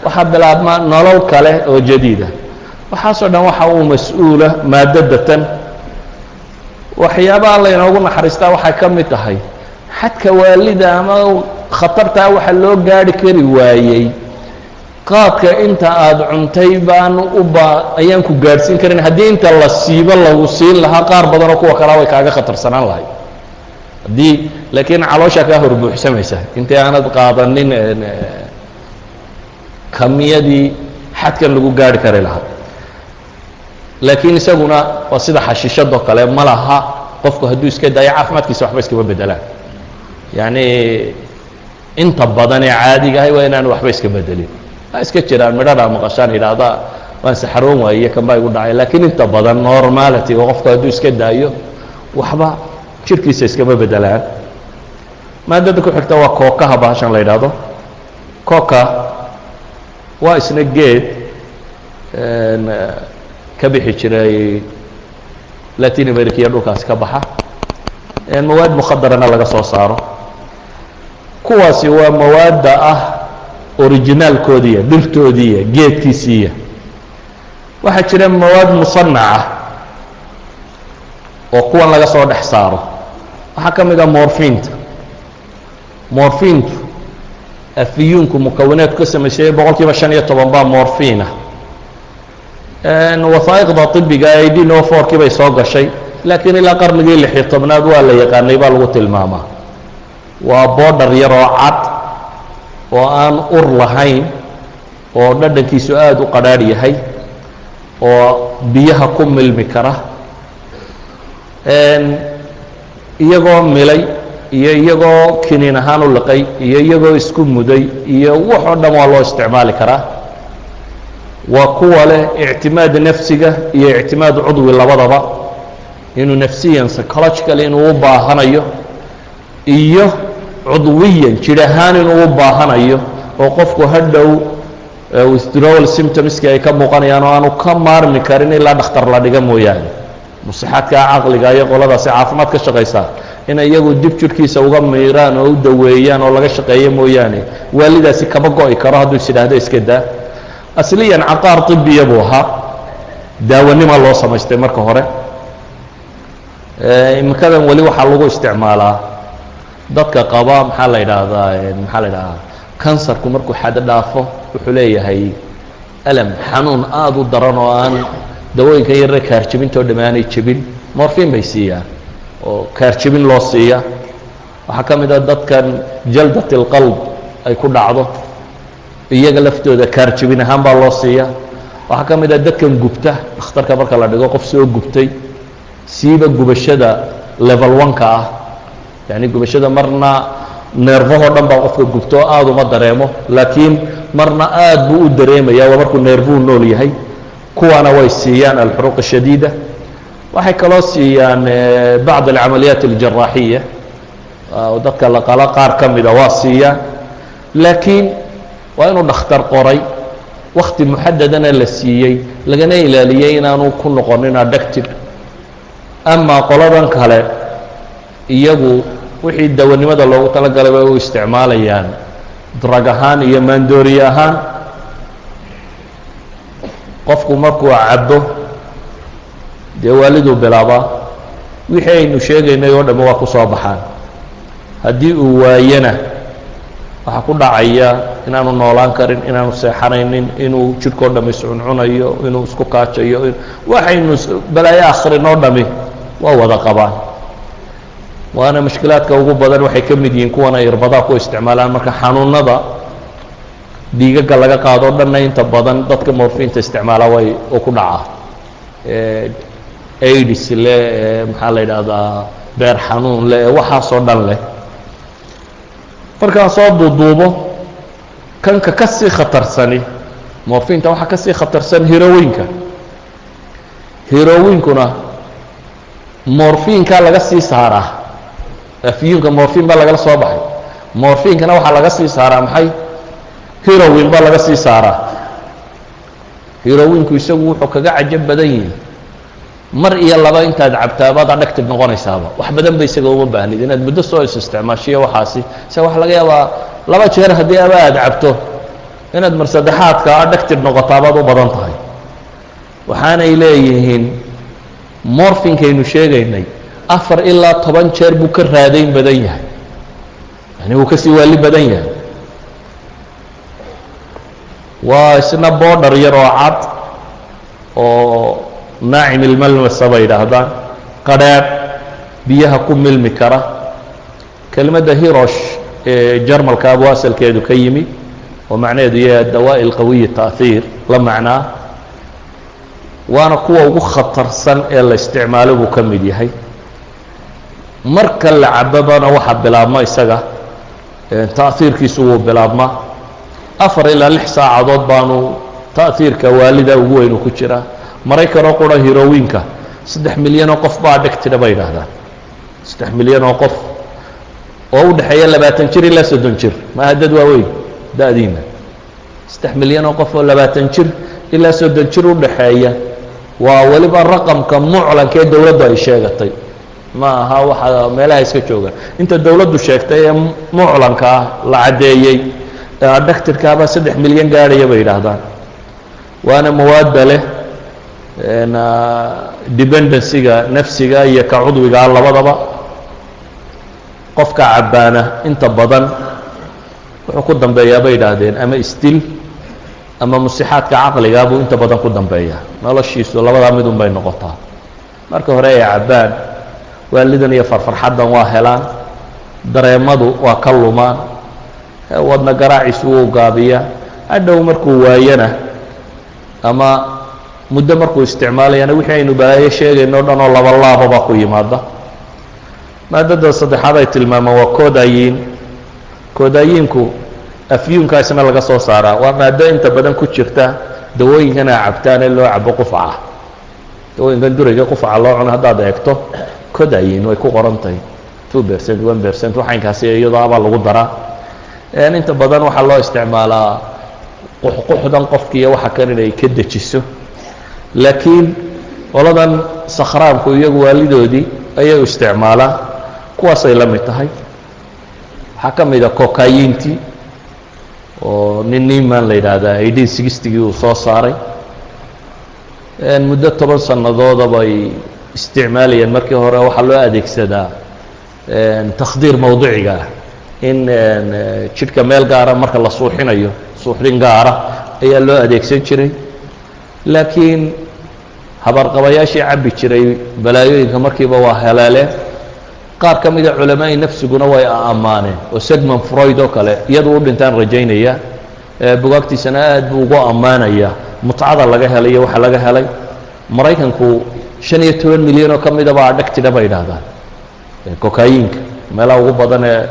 Waxaa bilaabma nolol kale oo jadiida waxaasoo dhan waxa uu mas'uula maadadatan waxyaabaha laynoogu naxariistaa waxay ka mid tahay. Xadka waalida ama khatartaa waxa loo gaari kari waayey qaadka inta aada cuntay baan u baa ayaan ku gaadhsiin karin. Haddii inta la siibo lagu siin lahaa qaar badanoo kuwa kalea way kaaga khatarsanaan lahay haddii laakiin calooshaa kaa horbuuxsamaysa intii aanad qaadanin kamiyadii xadkan lagu gaari kari lahaa. Laakiin isaguna waa sida xashiishadoo kale ma laha qofku hadduu iska daayo caafimaadkiisa waxba iskama bedelaan yacni inta badan ee caadiga ahay waa inaan waxba iska bedelin iska jiraan midhana maqashaan yidhaahda waan saxaroon waaye kan baa igu dhacay. Laakiin inta badan normality-ga qofku hadduu iska daayo waxba jirkiisa iskama bedelaan. Maadada ku xigta waa kookaha bahashan la yidhaahdo. Kooka waa isna geed ka bixi jiray latin america iyo dhulkaasi ka baxa. Mawaad mukhadarana laga soo saaro. Kuwaasi waa mawaadda ah originaalkoodiiya dhirtoodiiya geedkiisiiya. Waxaa jira mawaad musanaca oo kuwan laga soo dhex saaro. Waxaa ka mid a morfinta morfintu afiyuunku mukawinaadku ka samaysayay boqol kiiba shan iyo toban baa morfina wasaa'iqda طibiga ay dinoforkii bay soo gashay laakiin ilaa qarnigii lixiyo tobnaad waa la yaqaanay baa lagu tilmaamaa. Waa boodhar yar oo cad oo aan ur lahayn oo dhadhankiisu aada u qadhaadh yahay oo biyaha ku milmi kara iyagoo milay iyo iyagoo kiniin ahaan u liqay iyo iyagoo isku muday iyo waxoo dhan waa loo isticmaali karaa. Waa kuwa leh ictimaad nafsiga iyo ictimaad cudwi labadaba inuu nafsiyan psychological inuu u baahanayo iyo cudwiyan jir ahaan inuu u baahanayo oo qofku hadhow withdrawal symptomski ay ka muuqanayaan oo aanu ka maarmi karin ilaa dhakhtar la dhiga mooyaane. Musixaadka caqliga iyo qoladaasi caafimaad ka shaqaysaa. Inay iyagu dib jirhkiisa uga miiraan oo u daweeyaan oo laga shaqeeyo mooyaane waalidaasi kama go-i karo hadduu is idhaahdo iska daa. Asliyan caqaar طibiya buu ahaa. Daawanimaa loo samaystay marka hore. Imikadan weli waxaa lagu isticmaalaa dadka qaba maxaa la idhaahdaa maxaa la idhahdaa kansarku markuu xad dhaafo wuxuu leeyahay alam xanuun aada u daran oo aan dawooyinkan yarre kaarjibintoo dhamme aanay jebin morfin bay siiyaan oo kaarjibin loo siiya. Waxaa ka mid a dadkan jaldat اlqalb ay ku dhacdo iyaga laftooda kaarjibin ahaan baa loo siiya. Waxaa ka mid a dadkan gubta dhakhtarka marka la dhigo qof soo gubtay siiba gubashada level one-ka ah yacni gubashada marna neerfahoo dhan baa qofka gubto oo aada uma dareemo laakiin marna aad buu u dareemaya waa markuu neerfuhu nool yahay kuwaana way siiyaan alxuruuq الshadiida waxay kaloo siiyaan bacd alcamaliyaat اljaraaxiya dadka la qalo qaar ka mida waa siiyaan laakiin waa inuu dhakhtar qoray wakti muxadadana la siiyey lagana ilaaliyey inaanu ku noqonin addacted amaa qoladan kale iyagu wixii dawanimada loogu talagalay bay u isticmaalayaan. Drag ahaan iyo maandooriye ahaan qofku markuu cabo dee waaliduu bilaabaa. Wixii aynu sheegaynay oo dhamme waa ku soo baxaan. Haddii uu waayana waxaa ku dhacaya inaanu noolaan karin inaanu seexanaynin inuu jidhkao dhami iscuncunayo inuu isku kaajayo waxaynu balaayo akhrin oo dhami waa wada qabaan waana mushkilaadka ugu badan waxay ka mid yihiin kuwan ay irbadaha ku isticmaalaan. Marka xanuunada dhiigaga laga qaado dhanna inta badan dadka morfiinta isticmaala way oo ku dhacaa aids leh maxaa la yidhaahdaa beer xanuun leh waxaasoo dhan leh. Markaan soo duuduubo kanka ka sii khatarsani morfiinta waxaa ka sii khatarsan hirowinka hirowinkuna morfiinkaa laga sii saaraa afyuunka morfiin baa lagala soo baxay. Morfiinkana waxaa laga sii saaraa maxay? Hirowin baa laga sii saaraa. Hirowinku isagu wuxuu kaga cajab badan yihi mar iyo laba intaad cabtaabaad adhactive noqonaysaaba wax badan ba isaga uma baahnid inaad muddo soo is isticmaashiyo waxaasi. Se waxa laga yaabaa laba jeer haddii aba aad cabto inaad mar saddexaadka adhactive noqotaabaad u badan tahay. Waxaanay leeyihiin morfinkaynu sheegaynay afar ilaa toban jeer buu ka raadayn badan yahay. Yani wuu ka sii waali badan yahay. Waa isna boodhar yar oo cad oo naacim ilmalmasa bay yidhaahdaan. Qadhaadh biyaha ku milmi kara. Kelimadda hirosh ee jarmalka abu asalkeedu ka yimi oo macnaheedu yahay adawaa'i alqawiyi ta'hiir la macnaa waana kuwa ugu khatarsan ee la isticmaalo buu ka mid yahay marka la cababana waxaa bilaabma isaga ta'hiirkiisu wuu bilaabmaa afar ilaa lix saacadood baanu ta'hiirka waalida ugu weynu ku jiraa maraykanoo qura hirowinka saddex milyanoo qof baa dhegtida bay yidhaahdaan. Saddex milyan oo qof. Oo u dhexeeya labaatan jir ilaa soddon jir. Maaha dad waaweyn? Da-diina saddex milyan oo qof oo labaatan jir ilaa soddon jir u dhaxeeya waa weliba raqamka muclanka ee dowladdu ay sheegatay ma aha waxa meelaha iska joogaan inta dowladdu sheegtay ee muclanka ah la caddeeyey ee adhactirkaabaa saddex milyan gaadhaya bay yidhaahdaan. Waana mawaadda leh dependencyga nafsiga iyo ka cudwigaa labadaba. Qofka cabbaana inta badan wuxuu ku dambeeyaa bay yidhaahdeen ama isdil ama musixaadka caqligaa buu inta badan ku dambeeyaa. Noloshiisu labadaa midun bay noqotaa. Marka hore ay cabbaan waalidan iyo farfarxaddan waa helaan dareemadu waa ka lumaan wadna garaaciisu wuu gaabiyaa hadhow markuu waayana ama muddo markuu isticmaalayana wixii aynu balaayo sheegayno o dhan oo laba laababa ku yimaada maadada saddexaad ay tilmaamaan waa koodayiin koodayiinku afyuunkaasna laga soo saaraa waa maado inta badan ku jirta dawooyinkan a cabtaan ee loo cabo qufaca. Dawooyinkan durayga qufaca loo cuno haddaad eegto kodayin way ku qoran tahay. Two percent one percent waxaynkaasi iyadoo abaa lagu daraa. Inta badan waxaa loo isticmaalaa quxquxdan qofkiiyo waxa kan inay ka dejiso. Laakiin qoladan sakhraanku iyagu waalidoodii ayay isticmaalaan kuwaasay la mid tahay. Waxaa ka mid a kokayintii oo nin niman la yidhaahdaa eighteen sixtigii uu soo saaray. Muddo toban sanadooda bay isticmaalayeen markii hore waxaa loo adeegsadaa takhdiir mawduciga ah. In jidhka meel gaara marka la suuxinayo suuxdin gaara ayaa loo adeegsan jiray. Laakiin habarqabayaashii cabbi jiray balaayooyinka markiiba waa helaaleen qaar ka mida culamaai nafsiguna way ammaaneen oo segman freud oo kale iyadu u dhintaan rajaynaya bugaagtiisana aad buu ugu ammaanaya mutcada laga helay iyo waxa laga helay. Maraykanku shan iyo toban milyan oo ka midaba adhagtida bay idhaahdaan. Kokayinka meelaha ugu badan ee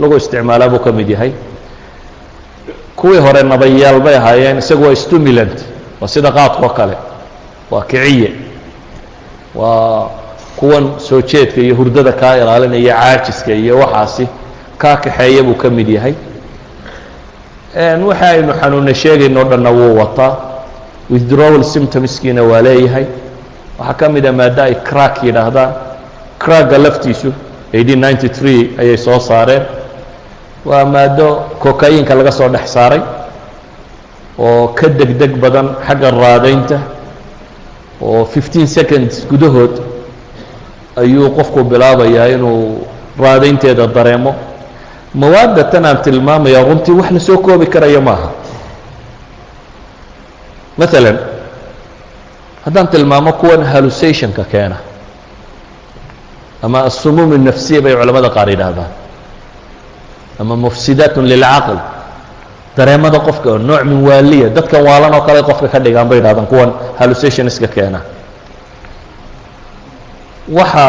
lagu isticmaalaa buu ka mid yahay. Kuwii hore nabayaal bay ahaayeen isagu waa stimulant waa sida qaadkoo kale waa kiciye. Waa kuwan soo jeedka iyo hurdada kaa ilaalinaya caajiska iyo waxaasi kaa kaxeeya buu ka mid yahay. Waxa aynu xanuuna sheegayno dhanna wuu wataa. Withdrawal symptomskiina waa leeyahay waxaa ka mida maaddo ay crack yidhaahdaan cracka laftiisu ayay soo saareen. Waa maaddo kokayinka laga soo dhex saaray oo ka deg deg badan xagga raadaynta oo fifteen seconds gudahood ayuu qofku bilaabayaa inuu raadaynteeda dareemo. Mawaadda tan aan tilmaamaya runtii wax la soo koobi karaya maaha. Maalan haddaan tilmaamo kuwan hallusationka keena. Ama asumuum الnafsiya bay culamada qaar yidhaahdaan. Ama mufsidaat lilcaql dareemada qofka oo nooc min waaliya dadkan waalan oo kale qofka ka dhigaan bay yidhahdaan kuwan hallucinationska keena. Waxa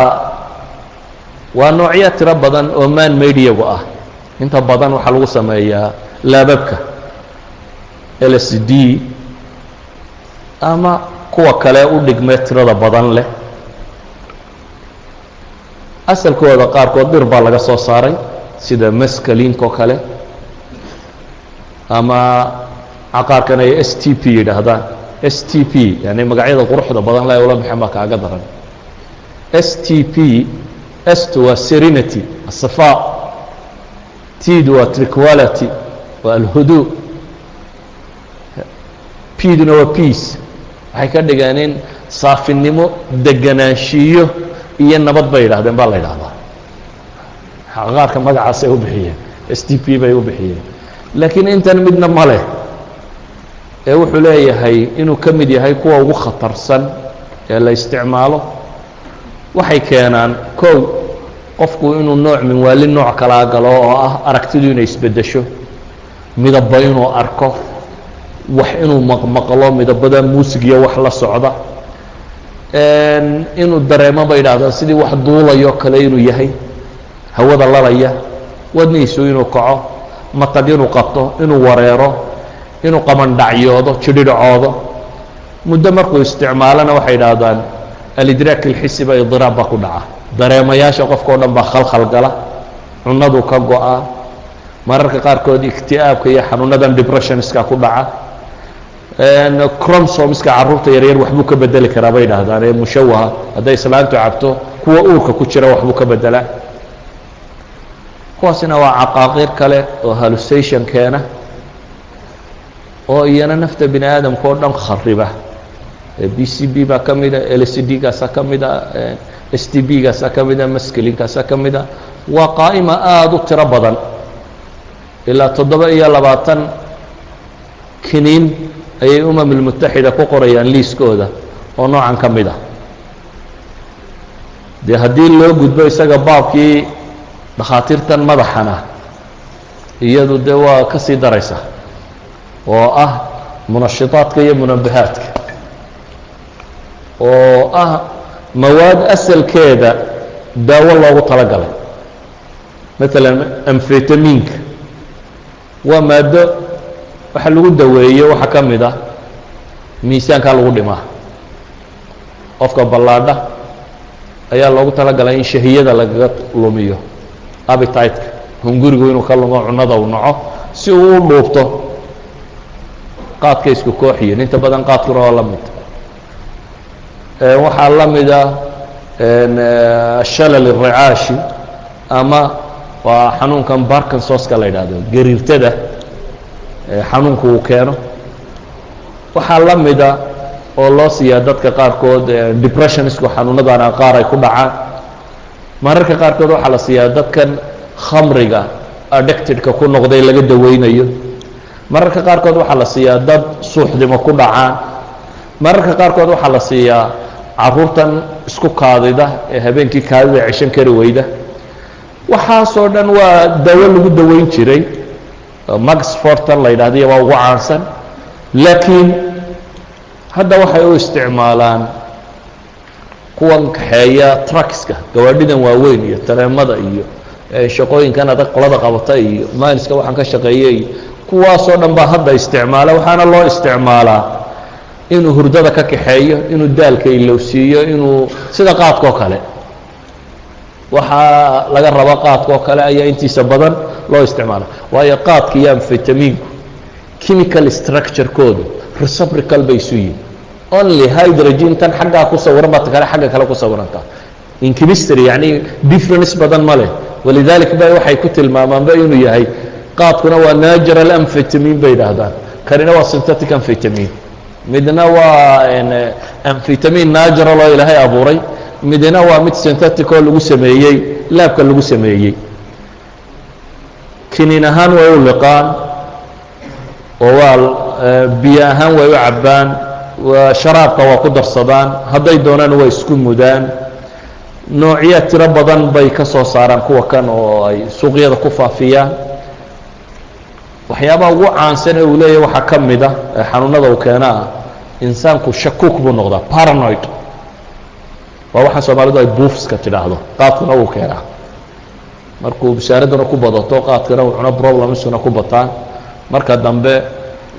waa noocyo tiro badan oo man mediagu ah. Inta badan waxaa lagu sameeyaa laababka l s d ama kuwa kale u dhigmee tirada badan leh. Asalkooda qaarkood dhir baa laga soo saaray sida maskaliinka oo kale ama caqaarkan ay s t p yidhaahdaan. S t p yani magacyada quruxda badan le ula baxeen baa kaaga daran. S t p st waa serenity asafa tid waa triquality waa alhudu. Pduna waa peace waxay ka dhigeen in saafinimo deganaanshiyo iyo nabad bay yidhahdeen baa la yidhahdaa qaarka magacaasay u bixiyeen s t p bay u bixiyeen. Laakiin intan midna ma leh ee wuxuu leeyahay inuu ka mid yahay kuwa ugu khatarsan ee la isticmaalo. Waxay keenaan kow qofku inuu nooc min waali nooc kalaa galo oo ah aragtidu inay isbeddesho midaba inuu arko wax inuu maqmaqlo midabada muusig iyo wax la socda. Inuu dareemo bay idhahdaan sidii wax duulayo kale inuu yahay. Hawada lalaya wadnihiisu inuu kaco matag inuu qabto inuu wareero inuu qamandhacyoodo jidhidhacoodo. Muddo markuu isticmaalona waxay idhaahdaan alidraak ilxisiba idiraab baa ku dhaca. Dareemayaasha qofka o dhan baa khalkhal gala cunadu ka go-a. Mararka qaarkood ikti'aabka iyo xanuunadan depressionska ku dhaca cromsomska carruurta yaryar waxbuu ka bedeli karaa bay idhaahdaan. Ee mushawaha hadday islaantu cabto kuwa uurka ku jira waxbuu ka bedelaa kuwaasina waa caqaaqiir kale oo hallucation keena oo iyana nafta bini aadamka oo dhan khariba. B c b baa ka mida l c d gaasa ka mida s t b gaasa ka mida masklinkaasa ka mida. Waa qaa'ima aada u tiro badan. Ilaa toddoba iyo labaatan kiniin ayay umam اlmutaxida ku qorayaan liiskooda oo noocan ka mid ah. Dee haddii loo gudbo isaga baabkii dhakhaatiirtan madaxana iyadu dee waa ka daraysa oo ah munashitaadka iyo munabahaadka oo ah mawaad asalkeeda daawo loogu tala maalan amfetaminka waa maaddo waxa lagu daweeyo waxaa ka mid ah miisaankaa lagu dhimaa qofka ballaadha ayaa loogu talagalay in shahiyada lagaga lumiyo abititeka hungurigu inuu ka lumo cunada uu naco si uu u dhuubto qaadka isku kooxiyin inta badan qaadkuna waa la mid. Waxaa la mida shalal iricaashi ama waa xanuunkan barkinsoska la yidhaahdo gariirtada xanuunku uu keeno. Waxaa la mida oo loo siiyaa dadka qaarkood depressionisku xanuunadana qaar ay ku dhacaan. Mararka qaarkood waxaa la siiyaa dadkan khamriga addictedka ku noqday laga daweynayo. Mararka qaarkood waxaa la siiyaa dad suuxdimo ku dhacaan. Mararka qaarkood waxaa la siiyaa caruurtan isku kaadida ee habeenkii kaadida ceshan kari weyda. Waxaasoo dhan waa dawo lagu daweyn jiray max fortan la yidhahdiyo waa ugu caansan. Laakiin hadda waxay u isticmaalaan kuwan kaxeeya truckska gawaadhidan waaweyn iyo tareemada iyo shaqooyinkan adag qolada qabata iyo maaliska waxaan ka shaqeeya iyo kuwaasoo dhan baa hadda isticmaala waxaana loo isticmaalaa inuu hurdada ka kaxeeyo inuu daalka ilowsiiyo inuu sida qaadka oo kale. Waxaa laga raba qaadka oo kale ayaa intiisa badan loo isticmaala waayo qaadka iyo amfetaminku chemical structurekoodu reciprocal bay isu yihiin only hydrogen tan xaggaa ku sawiran baa kale xagga kale ku sawirantaa in chemistry yani difference badan ma leh. Walidalik ba waxay ku tilmaamaanba inuu yahay qaadkuna waa natural amfetamin bay yidhaahdaan. Kanina waa synthetic amfetamin midna waa amfetamin natural oo ilaahay abuuray. Midna waa mid synthetic oo lagu sameeyey laabka lagu sameeyey kiniin ahaan way u liqaan oo waa biyo ahaan way u cabbaan sharaabka waa ku darsadaan hadday doonaan waa isku mudaan. Noocyo tiro badan bay ka soo saaraan kuwa kan oo ay suuqyada ku faafiyaan. Waxyaabaha ugu caansan ee uu leeyahy waxaa ka mid ah ee xanuunada uu keena ah insaanku shakuuk buu noqdaa paranoid. Waa waxaan soomaalidu ay buufska tidhaahdo qaadkuna wuu keenaa markuu bishaaraduna ku badato qaadkana uu cuno problemsuna ku bataan marka dambe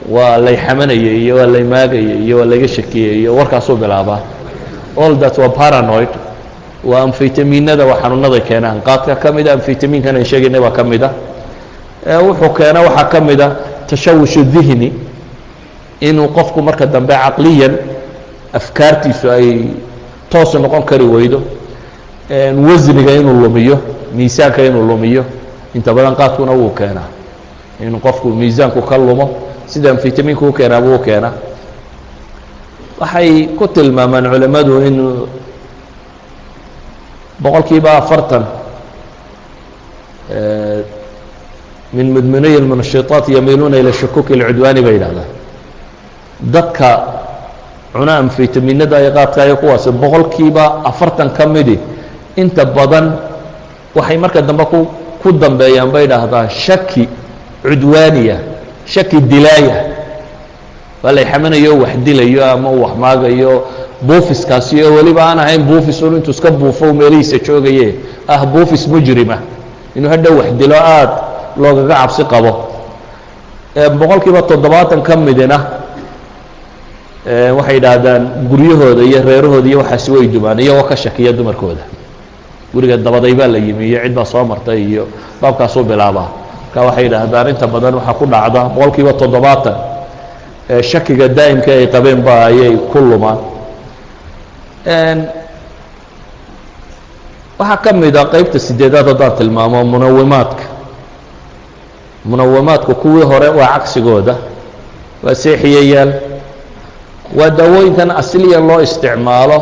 waa lay xamanayay iyo waa lay maagayay iyo waa layga shakiyey iyo warkaasuu bilaabaa. All that waa paranoid waa amfitaminada waa xanuunaday keenaan. Qaadka ka mida amfitaminkan aan sheegaynay baa ka mida wuxuu keena waxaa ka mida tashawushu dihni inuu qofku marka dambe caqliyan afkaartiisu ay toosu noqon kari weydo wasniga inuu lumiyo miisaanka inuu lumiyo inta badan qaadkuna wuu keenaa. Inuu qofku miisaanku ka lumo sida amfitaminku u keenaa buu keenaa. Waxay ku tilmaamaan culimmadu in boqol afartan min mudminiy lmunashitaat yamiiluuna ila shakuuki اlcudwaani bay yidhahdaan. Dadka cuna amfitaminada iyo qaadka kuwaasi boqol afartan ka midi inta badan waxay marka dambe ku ku dambeeyaan bay idhaahdaan shaki cudwaaniya shaki dilaaya. Waa lay xamanayo wax dilayo ama uu wax maagayo buufiskaasi oo weliba aan ahayn buufis un intuu iska buufo meelihiisa joogaye ah buufis mujrima. Inuu hadhow wax dilo aada loogaga cabsi qabo. Boqol kiiba toddobaatan ka midina waxay idhaahdaan guryahooda iyo reerahooda iyo waxaasi way dumaan iyagoo ka shakiya dumarkooda guriga dabaday baa la yimi iyo cid baa soo martay iyo baabkaasuu bilaabaa. Marka waxay idhaahdaan inta badan waxaa ku dhacda boqol kiiba toddobaatan shakiga daa'imka ay qabeen ba ayay ku lumaan. Waxaa ka mid a qeybta sideedaad haddaan tilmaamo munawimaadka munawimaadku kuwii hore waa cagsigooda waa seexiyayaal waa daawooyinkan asliya loo isticmaalo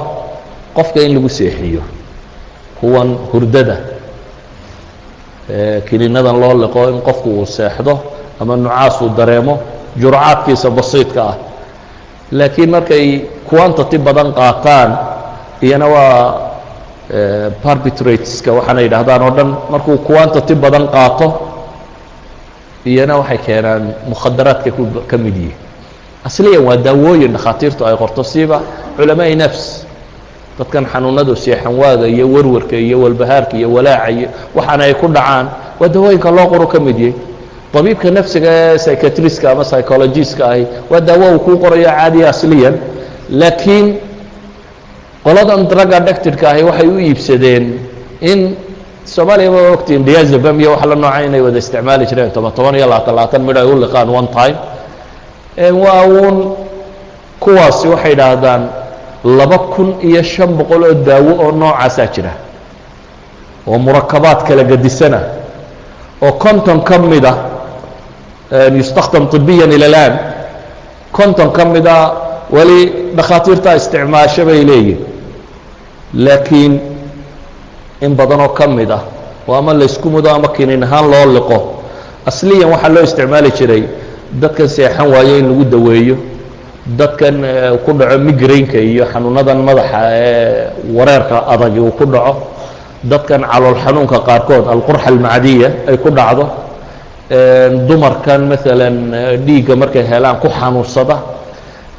qofka in lagu seexiyo kuwan hurdada kiniinadan loo liqo in qofku uu seexdo ama nucaas uu dareemo jurcaadkiisa basiidka ah. Laakiin markay quantity badan qaataan iyana waa barbitrateska waxaana yidhahdaan oo dhan markuu quantity badan qaato iyana waxay keenaan mukhadaraadka ka mid yihi asliyan waa daawooyin dhakhaatiirtu ay qorto siiba culamaai nafs dadkan xanuunadu seexan waaga iyo warwarka iyo walbahaarka iyo walaaca iyo waxaana ay ku dhacaan. Waa daawooyinka loo qoro ka mid yahay. طabiibka nafsiga ee psychiatriska ama psychologiska ahi waa daawo uu kuu qorayo caadiya asliyan. Laakiin qoladan drug addictedka ahi waxay u iibsadeen in soomaaliya ma ogtiin diazabam iyo wax la nooca inay wada isticmaali jireen toban toban iyo labaatan labaatan midh ay u liqaan one time. Waa uun kuwaasi waxay idhaahdaan laba kun iyo shan boqol oo daawo oo noocaasaa jira oo murakabaad kala gedisana oo konton ka mida yustakdam طibiya ilى اlan konton ka mida weli dhakhaatiirtaa isticmaasho bay leeyihin laakiin in badanoo ka mid ah oo ama laysku mudo ama kinin ahaan loo liqo asliyan waxaa loo isticmaali jiray dadkan seexan waayo in lagu daweeyo dadkan ku dhaco migrainka iyo xanuunadan madaxa ee wareerka adagi uu ku dhaco. Dadkan calool xanuunka qaarkood alqurxa almacdiya ay ku dhacdo. Dumarkan maalan dhiigga markay helaan ku xanuunsada.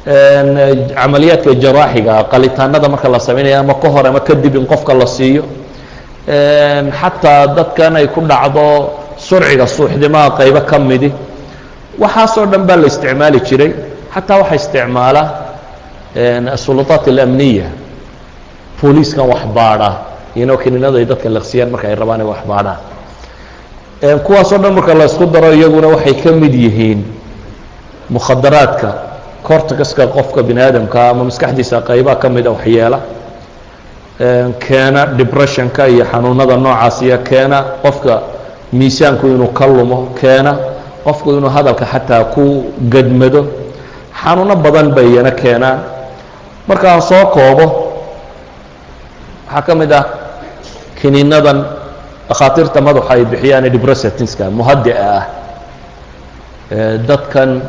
Camaliyaadka jaraaxiga qalitaanada marka la sameynaya ama ka hor ama kadib in qofka la siiyo. Xataa dadkan ay ku dhacdo surciga suuxdimaha qaybo ka midi. Waxaasoo dhan baa la isticmaali jiray xataa waxaa isticmaala asulutaat alamniya booliiskan wax baadha. Iyano kiniinada ay dadka laqsiyaan marka ay rabaan ay wax baadhaan kuwaasoo dhan marka la isku daro iyaguna waxay ka mid yihiin mukhadaraadka. Corticaska qofka bini aadamka ama maskaxdiisa qaybaha ka mida waxyeela. Keena depressionka iyo xanuunada noocaas iyo keena qofka miisaanku inuu ka lumo. Keena qofku inuu hadalka xataa ku gadmado xanuuno badan bay iyana keenaan. Markaan soo koobo waxaa ka mid ah kiniinadan dhakhaatiirta madaxa ay bixiyaan debressatinska muhadica ah. Dadkan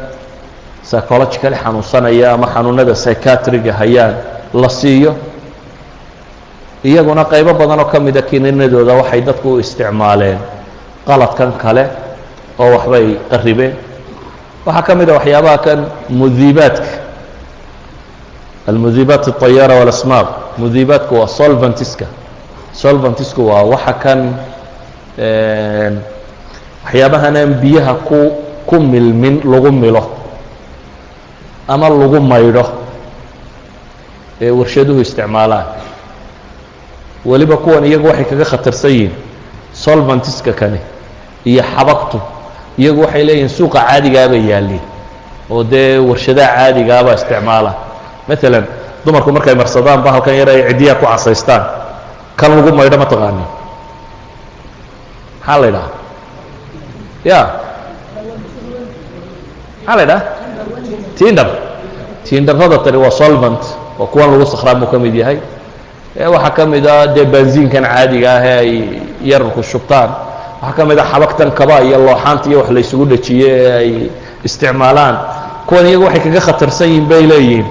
psychologically xanuunsanaya ama xanuunada psychiatriga hayaan la siiyo. Iyaguna qaybo badan oo ka mida kiniinadooda waxay dadku u isticmaaleen qaladkan kale oo waxbay qaribeen waxaa ka mid a waxyaabaha kan mudiibaadka almudiibaat الطayaara واlasmaaq mudiibaadku waa solventiska solventisku waa waxa kan waxyaabahan aan biyaha ku ku milmin lagu milo ama lagu maydho ee warshaduhu isticmaalaan weliba kuwan iyagu waxay kaga khatarsan yihiin solventiska kani iyo xabagtu iyagu waxay leeyihiin suuqa caadigaabay yaalliin. Oo dee warshadaha caadigaabaa isticmaala. Maalan dumarku markay marsadaan bahalkan yar ay ciddiyaa ku casaystaan kan lagu maydho ma taqaanin maxaa la idhaha ya. Maxaa la idhaha tindar tindarrada tani waa solvent oo kuwan lagu sakhraa buu ka mid yahay. Waxaa ka mid a dee benziinkan caadiga ah ee ay yararku shubtaan waxaa ka mid a xabagtan kaba iyo looxaanta iyo wax la ysugu dhajiye ee ay isticmaalaan. Kuwan iyagu waxay kaga khatarsan yihiin bay leeyihiin.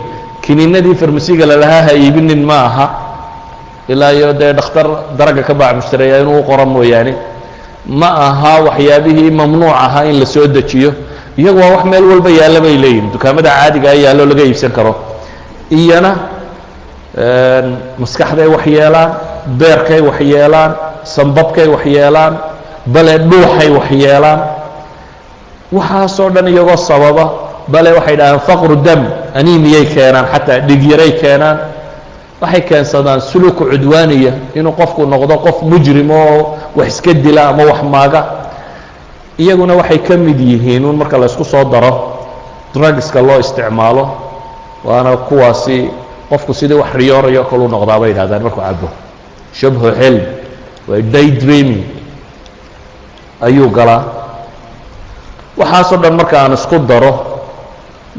Kiniinadii farmasiga lalahaa ha iibinin ma aha ilaa iyo dee dhakhtar daraga ka baac mushtareeya inuu qoro mooyaane. Ma aha waxyaabihii mamnuuc ahaa in la soo dejiyo. Iyagu waa wax meel walba yaalla bay leeyihiin dukaamada caadiga a yaallo laga iibsan karo. Iyana maskaxday wax yeelaan beerkay wax yeelaan sambabkay wax yeelaan bale dhuuxay wax yeelaan. Waxaasoo dhan iyagoo sababa bale waxay dhahaan faqru dam animiyay keenaan? Xataa dhigyaray keenaan. Waxay keensadaan suluku cudwaaniya inuu qofku noqdo qof mujrim oo wax iska dila ama wax maaga. Iyaguna waxay ka mid yihiin un marka la ysku soo daro drugska loo isticmaalo waana kuwaasi qofku sidii wax riyoorayo kalu noqdaa bay yidhahdaan markuu cabo shabhu xilm waa day dreaming ayuu galaa. Waxaasoo dhan marka aan isku daro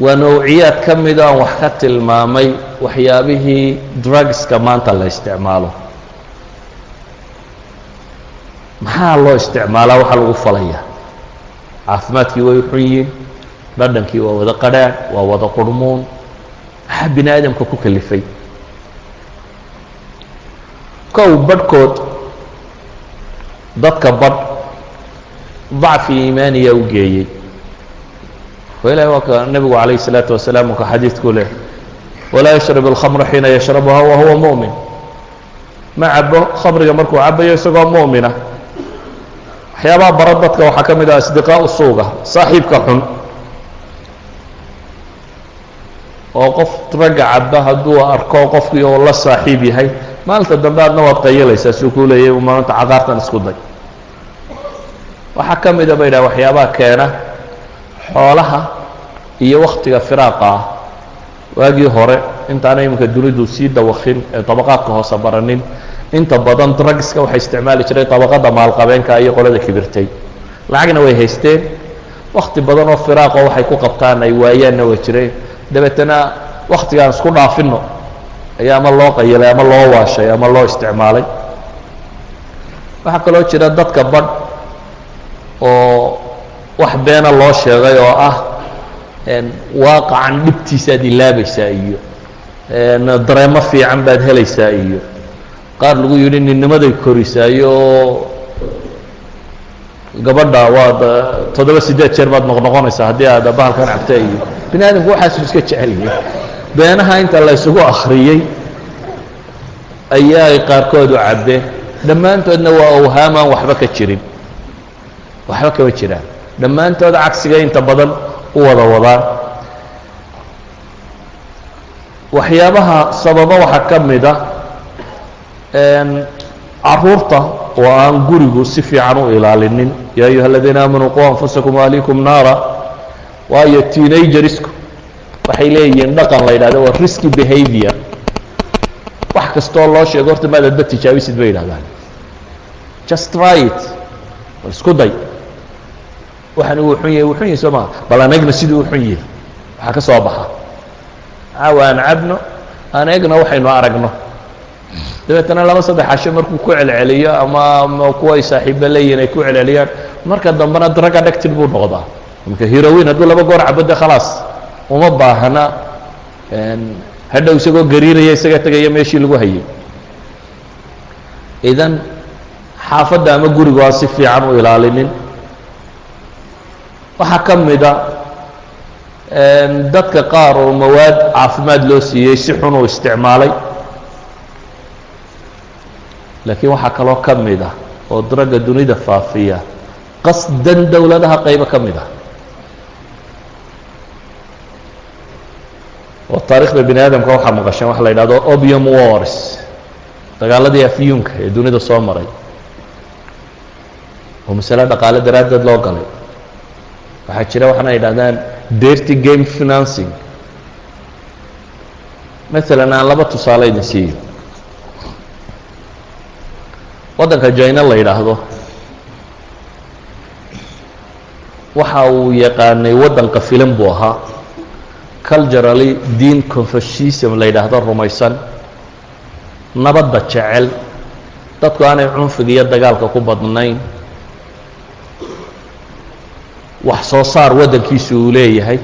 waa nawciyaad ka mid aan wax ka tilmaamay waxyaabihii drugska maanta la isticmaalo. Maxaa loo isticmaalaa? Waxaa lagu falaya. Caafimaadkii way xun yihiin dhadhankii waa wada qadhaan waa wada qurhmuun maxaa bini aadamka ku kalifay. Kow badhkood. Dadka badh dacfi iimaaniya u geeyey oo ilahi waa ka nebigu calayh الsalaatu wasalaam uu ka xadiidku leh walaa yashrab اlkhamra xiina yashrabuha wa huwa mu'min ma cabo khamriga markuu cabayo isagoo mu'mina waxyaabaha bara dadka waxaa ka mid ah asdiqaau suuga saaxiibka xun oo qof ragga caba hadduu arko qofkii oo la saaxiib yahay maalinta dambe adna waad qayilaysaa suu kuu leeyay maalinta caqaartan isku day waxaa ka mida ba yidhaha waxyaabaha keena xoolaha iyo waktiga firaaqa. Ah waagii hore intaana iminka dunidu sii dawakin ee dabaqaadka hoose baranin inta badan drugska waxay isticmaali jiray dabaqada maalqabeenka iyo qolada kibirtay. Lacagna way haysteen. Wakti badan oo firaaqo waxay ku qabtaan ay waayaanna way jireen. Dabeetana waktigaan isku dhaafino ayaa ama loo qayilay ama loo waashay ama loo isticmaalay. Waxaa kaloo jira dadka badh oo wax beena loo sheegay oo ah waaqacan dhibtiisaad ilaabaysaa iyo dareemo fiican baad helaysaa iyo. Qaar lagu yidhi ninnimaday korisaayo oo gabadha waad toddoba siddeed jeer baad noqnoqonaysaa haddii aad bahalkan cabta iyo. Bini aadamku waxaasu iska jecelyihin beenaha inta la ysugu akhriyey ayaa ay qaarkoodu cabbeen. Dhammaantoodna waa awhaamaan waxba ka jirin waxba kama jiraan dhammaantood cagsiga inta badan u wada wadaan waxyaabaha sababa waxaa ka mid a carruurta oo aan gurigu si fiican u ilaalinin. Yaa ayuha aladiina aamanuu quu anfusakum ahlikum naara. Waayo teenagerisku waxay leeyihiin dhaqan la yidhahdo waa risky behavior. Wax kastoo loo sheego horta maad adba tijaabisid bay yidhahdaan. Just try it bal isku day waxaan uu xun yahay wuu xun yahay soo maa bal aan egna siduu u xun yahay waxaa ka soo baxa. Caawa aan cabno aan egna waxaynu aragno. Dabeetana laba saddex casho markuu ku celceliyo ama kuwa ay saaxiiba leeyihiin ay ku celceliyaan marka dambena drug addicted buu noqdaa. Marka heroin hadduu laba goor cabo de khalaas. Uma baahna hadhow isagoo gariiraya isaga tegaya meeshii lagu hayay. Idan xaafadda ama gurigu aan si fiican u ilaalinin waxaa ka mida dadka qaar oo mawaad caafimaad loo siiyey si xun uu isticmaalay. Laakiin waxaa kaloo ka mid ah oo dragga dunida faafiya qasdan dowladaha qaybo ka mid ah oo taarikhda bini aadamka waxaa maqasheen waxa la yidhahdo opium wars dagaaladii afyuunka ee dunida soo maray. Oo masale dhaqaale daraaddeed loo galay waxaa jira waxaana yidhahdaan dirty game financing. Maalan aan laba tusaale idin siiyo. Waddanka jina la yidhaahdo waxa uu yaqaanay waddanka filim buu ahaa. Culturally diin confucism la yidhaahdo rumaysan. Nabadda jecel. Dadku aanay cunfiga iyo dagaalka ku badnayn wax soo saar waddankiisu uu leeyahay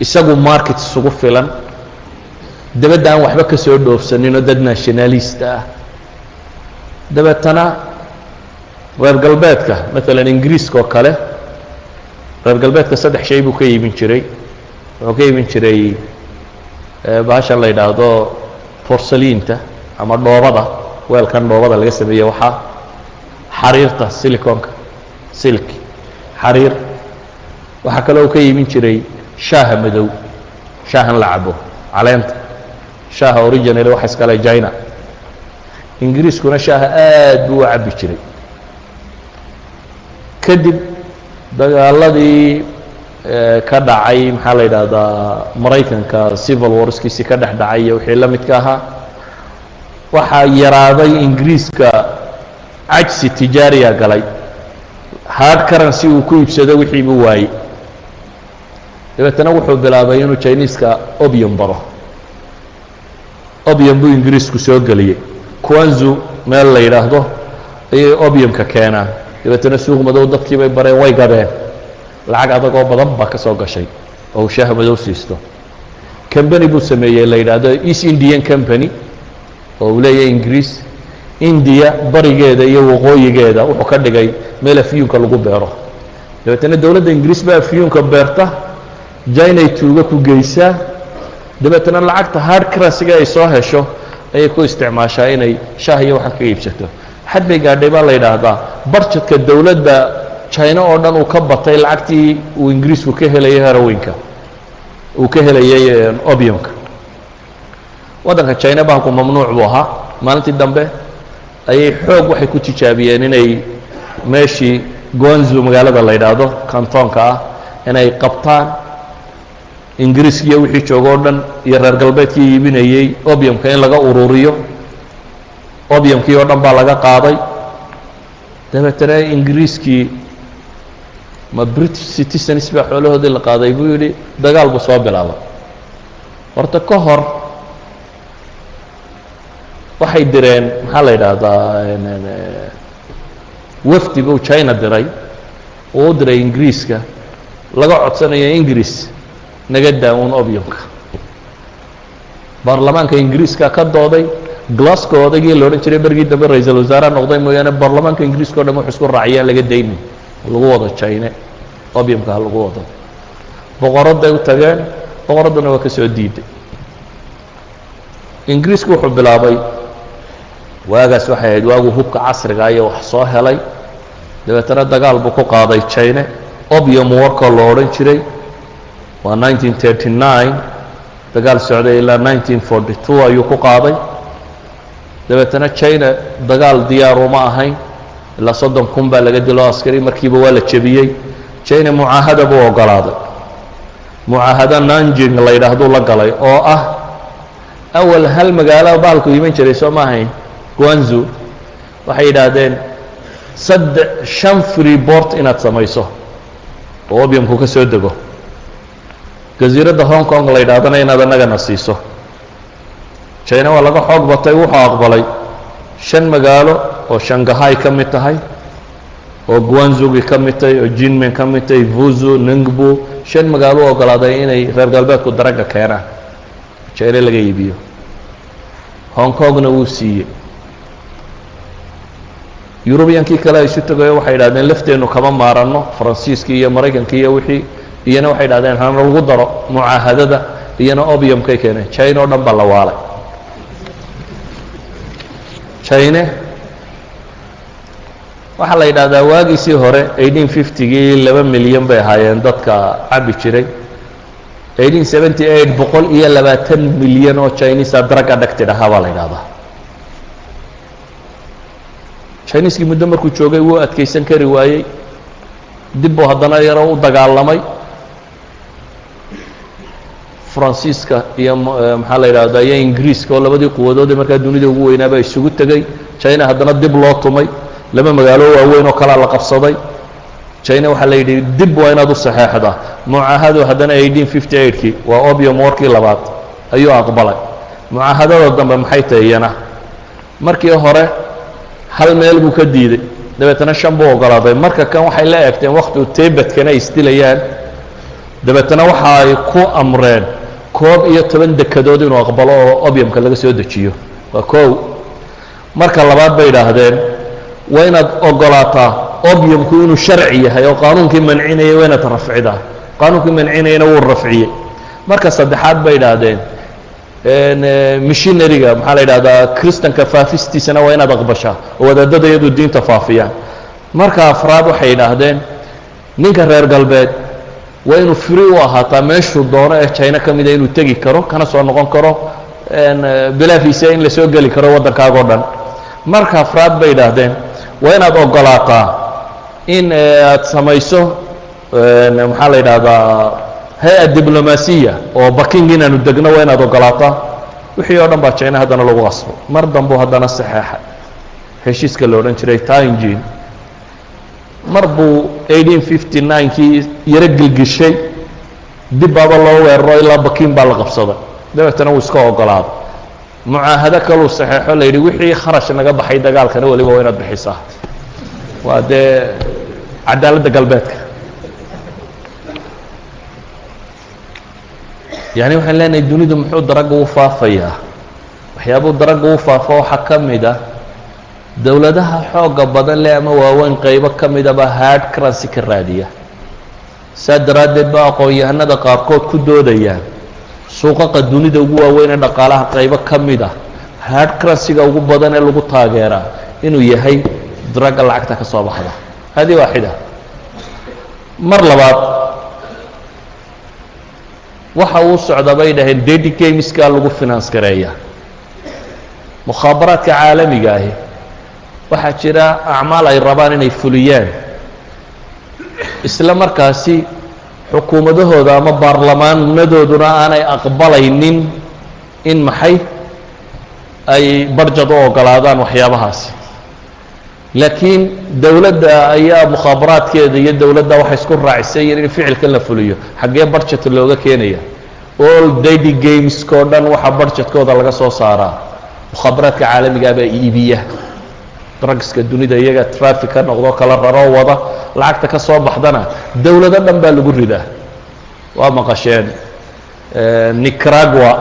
isagu market isugu filan dabadda aan waxba ka soo dhoofsaninoo dad nationalist ah. Dabeetana reer galbeedka maalan ingiriiska oo kale reer galbeedka saddex shay buu ka iibin jiray. Wuxuu ka iibin jiray bahashan la yidhaahdo borsaliinta ama dhoobada weelkan dhoobada laga sameeye waxaa xariirta siliconka silki xariir waxaa kaloo ka iibin jiray shaaha madow shaahan la cabo caleenta. Shaaha original waxa iskale jina ingiriiskuna shaaha aad buu u cabbi jiray. Kadib dagaaladii ka dhacay maxaa la yidhaahdaa maraykanka civil warskiisii ka dhex dhacay iyo wixii la midka ahaa waxaa yaraaday ingiriiska cajsi tijaariya galay. Hard currency uu ku iibsado wixii buu waayey dabeetana wuxuu bilaabay inuu jiniiska obium baro. Obium buu ingiriisku soo geliyey quanzu meel la yidhaahdo ayay obiumka keenaan dabeetana suuq madow dadkii bay bareen way gadeen. Lacag adagoo badan baa ka soo gashay oo uu shaaha madow siisto. Combany buu sameeyey la yidhaahdo east indian company oo uu leeyahay ingiriis. Indiya barigeeda iyo waqooyigeeda wuxuu ka dhigay meel afyuunka lagu beero. Dabeetana dowladda ingiriis baa afyuunka beerta jinay tuuga ku geysaa dabeetana lacagta hard currencyga ay soo hesho ayay ku isticmaashaa inay shaah iyo waxaan kaga iibsato. Xad bay gaadhay baa la yidhaahdaa barjadka dowladda jina oo dhan uu ka batay lacagtii uu ingiriisku ka helayay herowinka uu ka helayay obiumka waddanka jina bahalku mamnuuc buu ahaa. Maalintii dambe ayay xoog waxay ku tijaabiyeen inay meeshii gonzu magaalada la yidhaahdo kantoonka ah inay qabtaan ingiriiskiiyo wixii joogo o dhan iyo reer galbeedkii iibinayey obiumka in laga ururiyo obiumkii oo dhan baa laga qaaday. Dabeetana ingiriiskii ma british citizens baa xoolahoodii la qaaday buu yidhi dagaal buu soo bilaabay. Horta ka hor waxay direen maxaa la yidhaahdaa wafdi buu china diray. Uu u diray ingiriiska laga codsanayo ingiriis naga daawon obiumka baarlamaanka ingiriiska ka dooday glasgow odaygii la odhan jiray bergii dambe ra'iisul wasaaraha noqday mooyaane baarlamaanka ingiriiska o dhan wuxuu isku raaciyaan laga daynin lagu wado jine obiumka ha lagu wado. Boqoradday u tageen boqoradduna waa ka soo diiday. Ingiriisku wuxuu bilaabay waagaas waxay ahayd waagu hubka casriga iyo wax soo helay. Dabeetana dagaal buu ku qaaday jine obium warkoo la odhan jiray waa nineteen thirty nine dagaal socday ilaa nineteen forty two ayuu ku qaaday. Dabeetana china dagaal diyaaruma ahayn ilaa soddon kun baa laga dilo askari markiiba waa la jebiyey. China mucaahada buu ogolaaday. Mucaahado nanjing la yidhaahduu la galay oo ah awal hal magaalo bahalku iman jiray soo ma ahayn guanzu waxay yidhaahdeen saddex shan free bort inaad samayso oo obiumku ka soo dego jasiiradda hong kong la yidhahdana inaad annagana siiso. China waa laga xoog batay wuxuu aqbalay shan magaalo oo shangahay ka mid tahay oo guanzugi ka mid tahay oo jinmen ka mid tahay vuzu ningbu shan magaalo u ogolaaday inay reer galbeedku daragga keenaan. China laga iibiyo. Hong kongna wuu siiyey. Yurubiyankii kale isu tegayo waxay idhahdeen lafteennu kama maaranno faransiiskii iyo maraykankii iyo wixii iyana waxay idhahdeen hana lagu daro mucaahadada iyana obiumkay keeneen. China oo dhan baa la waalay. Chine waxaa la yidhahdaa waagiisii hore eighteen fiftygii laba milyan bay ahaayeen dadka cabi jiray. eighteen seventy eight boqol iyo labaatan milyan oo chinisa drug addicted ahaa baa la yidhahdaa chiniiskii muddo markuu joogay wuu adkaysan kari waayey. Dib buu haddana yaro u dagaalamay faransiiska iyo maxaa la yidhahdaa iyo ingiriiska oo labadii quwadood ee markaa dunida ugu weynaaba isugu tegey china haddana dib loo tumay. Laba magaalo waaweyn oo kalea la qabsaday. China waxaa la yidhi dib waa inaad u saxeexdaa. Mucaahado haddana eightkii waa obium warkii labaad ayuu aqbalay. Mucaahadada dambe maxay tahay iyana markii hore hal meel buu ka diiday. Dabeetana shan buu ogolaaday. Marka kan waxay la eegteen wakti u tebedkana ay isdilayaan. Dabeetana waxa ay ku amreen koob iyo toban dekadood inuu aqbalo oo obiumka laga soo dejiyo. Waa kow marka labaad bay idhaahdeen waa inaad ogolaataa obiumku inuu sharci yahay oo qaanuunkii mancinayay waa inaad rafcidaa qaanuunkii mancinayana wuu rafciyey. Marka saddexaad bay idhaahdeen missionariga maxaa la yidhahdaa kristanka faafistiisana waa inaad aqbashaa oo wadaadada iyadu diinta faafiyaan. Marka afraad waxay idhaahdeen ninka reer galbeed waa inuu free u ahaataa meeshuu doono ee china ka mida inuu tegi karo kana soo noqon karo bilaafiisa in la soo geli karo waddankaagao dhan. Marka afraad bay idhaahdeen waa inaad ogolaataa in aad samayso maxaa la yidhaahdaa hay'ad diblomaasiya oo baking inaanu degno waa inaad ogolaataa? Wixii oo dhan baa china haddana lagu qasbay mar dambuu haddana saxeexay heshiiska la odhan jiray taingin mar buu ninekii yaro gilgishay dib baaba loo weeraro ilaa bakin baa la qabsaday dabeetana wuu iska ogolaaday mucaahado kaluu saxeexo la yidhi wixii kharash naga baxay dagaalkana weliba waa inaad bixisaa. Waa dee cadaaladda galbeedka. Yani waxaan leenahay dunidu muxuu daragga u faafayaa? Waxyaabuu daragga u faafo waxaa ka mid ah dowladaha xooga badan leh ama waaweyn qaybo ka midaba hard currency ka raadiya. Saa daraaddeed ba aqoon-yahanada qaarkood ku doodayaan suuqaqa dunida ugu waaweyn ee dhaqaalaha qaybo ka mid ah. Hard currency-ga ugu badan ee lagu taageeraa inuu yahay dragga lacagta ka soo baxda. Hadi waaxida. Mar labaad waxa uu socda bay dhaheen dady gameskaa lagu finance gareeya. Mukhaabaraadka caalamiga ahi waxaa jira acmaal ay rabaan inay fuliyaan. Isla markaasi xukuumadahooda ama baarlamaanadooduna aanay aqbalaynin in maxay ay barjad u ogolaadaan waxyaabahaasi. Laakiin dowladda ayaa mukhaabaraadkeeda iyo dowladda waxay isku raacisay in ficilkan la fuliyo xaggee barjet looga keenaya. All dady gamesko dhan waxaa barjetkooda laga soo saaraa. Mukhaabaraadka caalamigaa baa iibiya drugska dunida iyaga trafic ka noqdo kala raroo wada lacagta ka soo baxdana dowlado dhan baa lagu ridaa. Waa maqasheen nicragua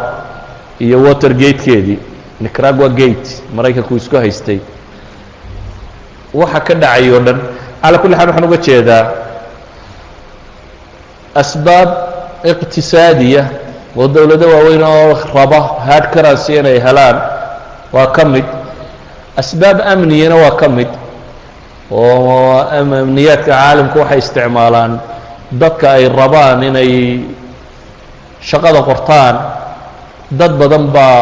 iyo watergatekeedii nicragua gate maraykanku isku haystay. Waxa ka dhacay o dhan calaa kulli xaal waxaan uga jeedaa asbaab iqtisaadiya oo dowlado waaweyn oo raba hard currency inay helaan waa ka mid asbaab amniyana waa ka mid oo amniyaadka caalamku waxay isticmaalaan dadka ay rabaan inay shaqada qortaan. Dad badan baa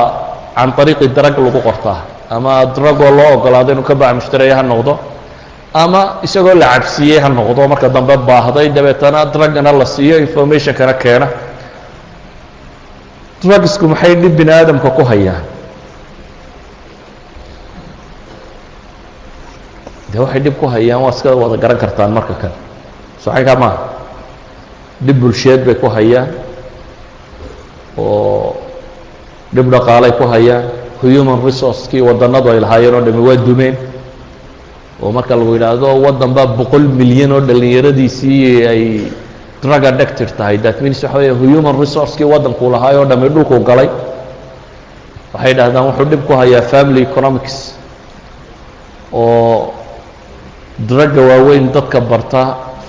can طariiqi drag lagu qortaa. Ama dragoo loo ogolaado inuu ka bac mushtareeya ha noqdo ama isagoo la cabsiiyey ha noqdo. Marka dambe baahday dabeetana dragana la siiyo informationkana keena. Drugsku maxay dhib bini aadamka ku hayaan de waxay dhib ku hayaan waa iska wada garan kartaan marka kale. Soxankaa maaha dhib bulsheed bay ku hayaan oo dhib dhaqaalay ku hayaan. Human resourcekii wadanadu ay lahaayeen oo dhami waa dumeen. Oo marka lagu yidhaahdo waddan baa boqol milyan oo dhallinyaradiisii ay drug addicted tahay. That means waxa weya human resourcekii waddankuu lahaay oo dhami dhulkuu galay. Waxay dhahdaan wuxuu dhib ku hayaa family economics. Oo dragga waaweyn dadka barta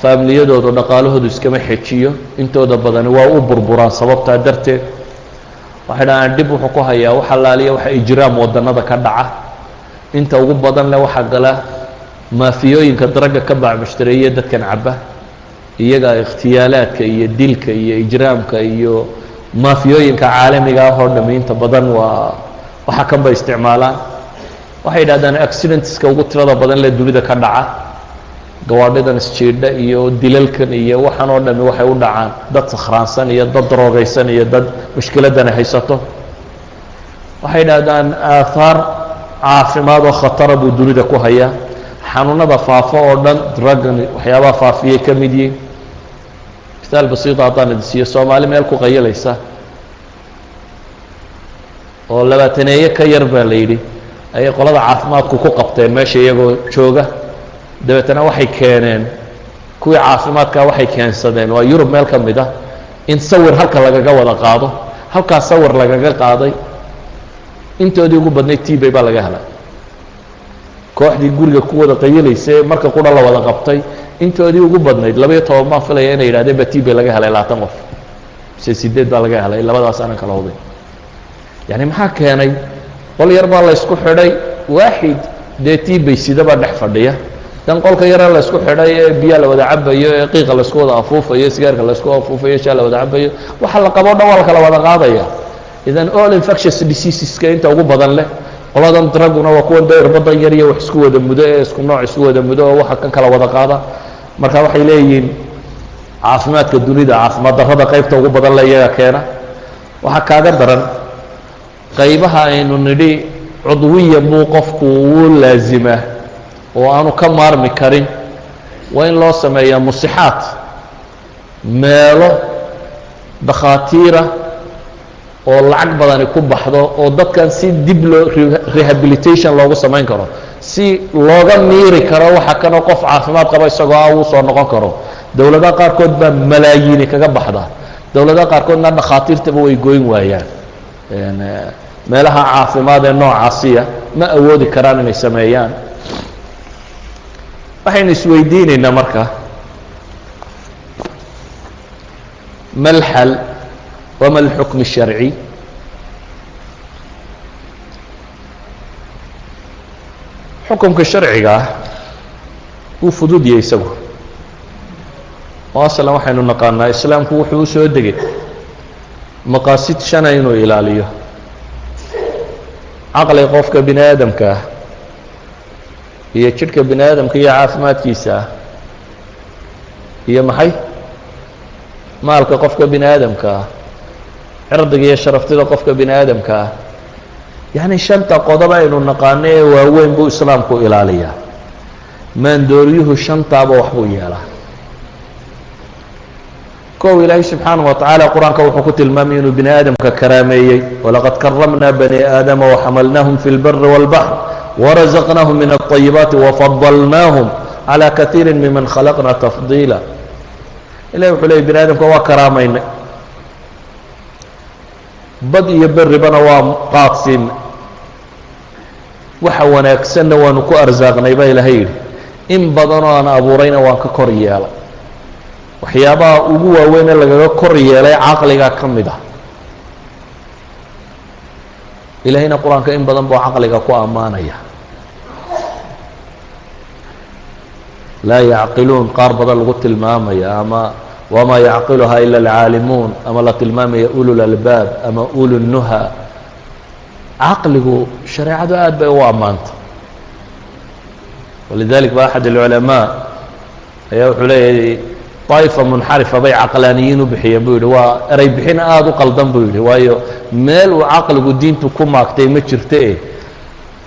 faamiliyadooda dhaqaalahoodu iskama xejiyo intooda badani waa u burburaan sababtaa darteed. Waxay dhahaan dhib wuxuu ku hayaa wax allaaliya waxa ijraam wadannada ka dhaca. Inta ugu badan leh waxaa gala maafiyooyinka dragga ka baacmushtareeye dadkan caba iyaga ikhtiyaalaadka iyo dilka iyo ijraamka iyo maafiyooyinka caalamiga ah oo dhami inta badan waa waxa kan bay isticmaalaan waxay yidhahdaan accidentska ugu tirada badan lee dunida ka dhaca gawaadhidan isjiidha iyo dilalkan iyo waxaan oo dhami waxay u dhacaan. Dad sakhraansan iyo dad daroogaysan iyo dad mushkiladani haysato. Waxay yidhahdaan aathaar caafimaad oo khatara buu dunida ku hayaa. Xanuunada faafo oo dhan dragani waxyaabaha faafiyay ka mid yihiin. Misaal basiita haddaan idin siiyo soomaali meel ku qayalaysa oo labaataneeye ka yar baa la yidhi ayay qolada caafimaadku ku qabteen meesha iyagoo jooga. Dabeetana waxay keeneen kuwii caafimaadkaa waxay keensadeen waa yurub meel ka mid ah. In sawir halka lagaga wada qaado halkaas sawir lagaga qaaday intoodii ugu badnayd tibay baa laga helay. Kooxdii guriga ku wada qayilaysa marka qura la wada qabtay intoodii ugu badnayd labaiyo toban baan filaya inay yidhahdeen ba tibay laga helay labaatan qof. Mise sideed baa laga helay labadaas aanan kala hubin yani maxaa keenay qol yar baa la ysku xidhay waaxid dee tibay sidabaa dhex fadhiya. Dan qolka yaree la ysku xidhay ee biyaa la wada cabayo ee qiiqa laysku wada afuufayo sigaarka laysku afuufayo shaa la wada cabayo waxa la qabo dhan waa la kala wada qaadaya. Idan all infectious diseaseska inta ugu badan leh qoladan draguna waa kuwan dee irbadan yar iyo wax isku wada mudo ee isku nooc isku wada mudo oo waxa kan kala wada qaada. Marka waxay leeyihiin caafimaadka dunida caafimaad darrada qaybta ugu badan le iyaga keena. Waxaa kaaga daran qaybaha aynu nidhi cudwiya buu qofku uu laazimaa oo aanu ka maarmi karin. Waa in loo sameeyaa musixaad meelo dakhaatiira oo lacag badani ku baxdo oo dadkan si dib loo rehabilitation loogu samayn karo. Si looga miiri karo waxa kanoo qof caafimaad qaba isagoo ah uu soo noqon karo. Dowladaha qaarkood baa malaayiini kaga baxda. Dowladaha qaarkoodna dhakhaatiirtaba way goyn waayaan meelaha caafimaad ee noocaasiya ma awoodi karaan inay sameeyaan waxaynu isweydiinaynaa marka ma lxal wama اlxukm الsharci xukumka sharciga ah wuu fudud yahay isagu oo aslan waxaynu naqaanaa islaamku wuxuu u soo degay maqaasid shana inuu ilaaliyo caqliga qofka bini aadamka iyo jidhka bini aadamka iyo caafimaadkiisa iyo maxay? maalka qofka bini aadamka ah cirdiga iyo sharaftida qofka bini aadamka ah yacni shanta qodob aynu naqaano ee waaweyn buu islaamku ilaaliyaa. maandooryuhu shantaaba waxbuu yeelaa kow ilaahay subxaanaه watacaala qur'aanka wuxuu ku tilmaamay inuu bini aadamka karaameeyey walaqad karamna bani aadama waxamalnaahum fi اlbari wاlbaxr warazaqnaahum min الطayibaati wafadalnaahum calى kaiiri miman khalaqna tafdiila. Ilahi wuxuu leeyay bini aadamka waa karaamaynay bad iyo berribana waa qaadsiinay waxa wanaagsanna waanu ku arsaaqnay baa ilaahay yidhi. In badanoo aan abuurayna waan ka kor yeelay waxyaabaha ugu waaweyn ee lagaga kor yeelay caqliga ka mid ah. Ilaahayna qur'aanka in badan buu caqliga ku ammaanaya. Laa yacqiluun qaar badan lagu tilmaamaya ama wamaa yacqiluhaa ila alcaalimuun ama la tilmaamaya ulul albaab ama ulu nuha caqligu shareecadu aad bay u ammaanta. Walidalik ba axad alculamaa ayaa wuxuu leeyahay daa'ifa munxarifa bay caqlaaniyiin u bixiyeen buu yidhi waa erey bixin aada u qaldan buu yidhi waayo meel uu caqligu diintu ku maagtay ma jirto e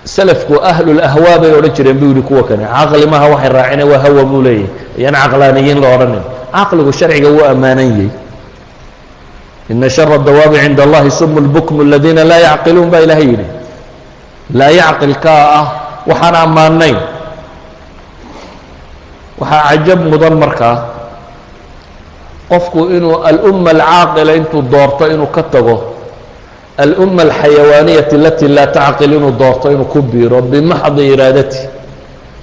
selafku ahlulahwaa bay odhan jireen buu yidhi kuwa kane caqli maha waxay raacine waa hawa buu leeyahy ayaan caqlaaniyiin la odhanin caqligu sharciga wuu ammaanan yahy ina shara dawaabi cinda allahi sumu lbukmu aladiina laa yacqiluun baa ilaahay yidhi laa yacqilkaa ah waxaan ammaanayn waxaa cajab mudan markaa qofku inuu alumma alcaaqila intuu doorto inuu ka tago alumma alxayawaaniyati alati laa tacqil inuu doorto inuu ku biiro bimaxdi iraadati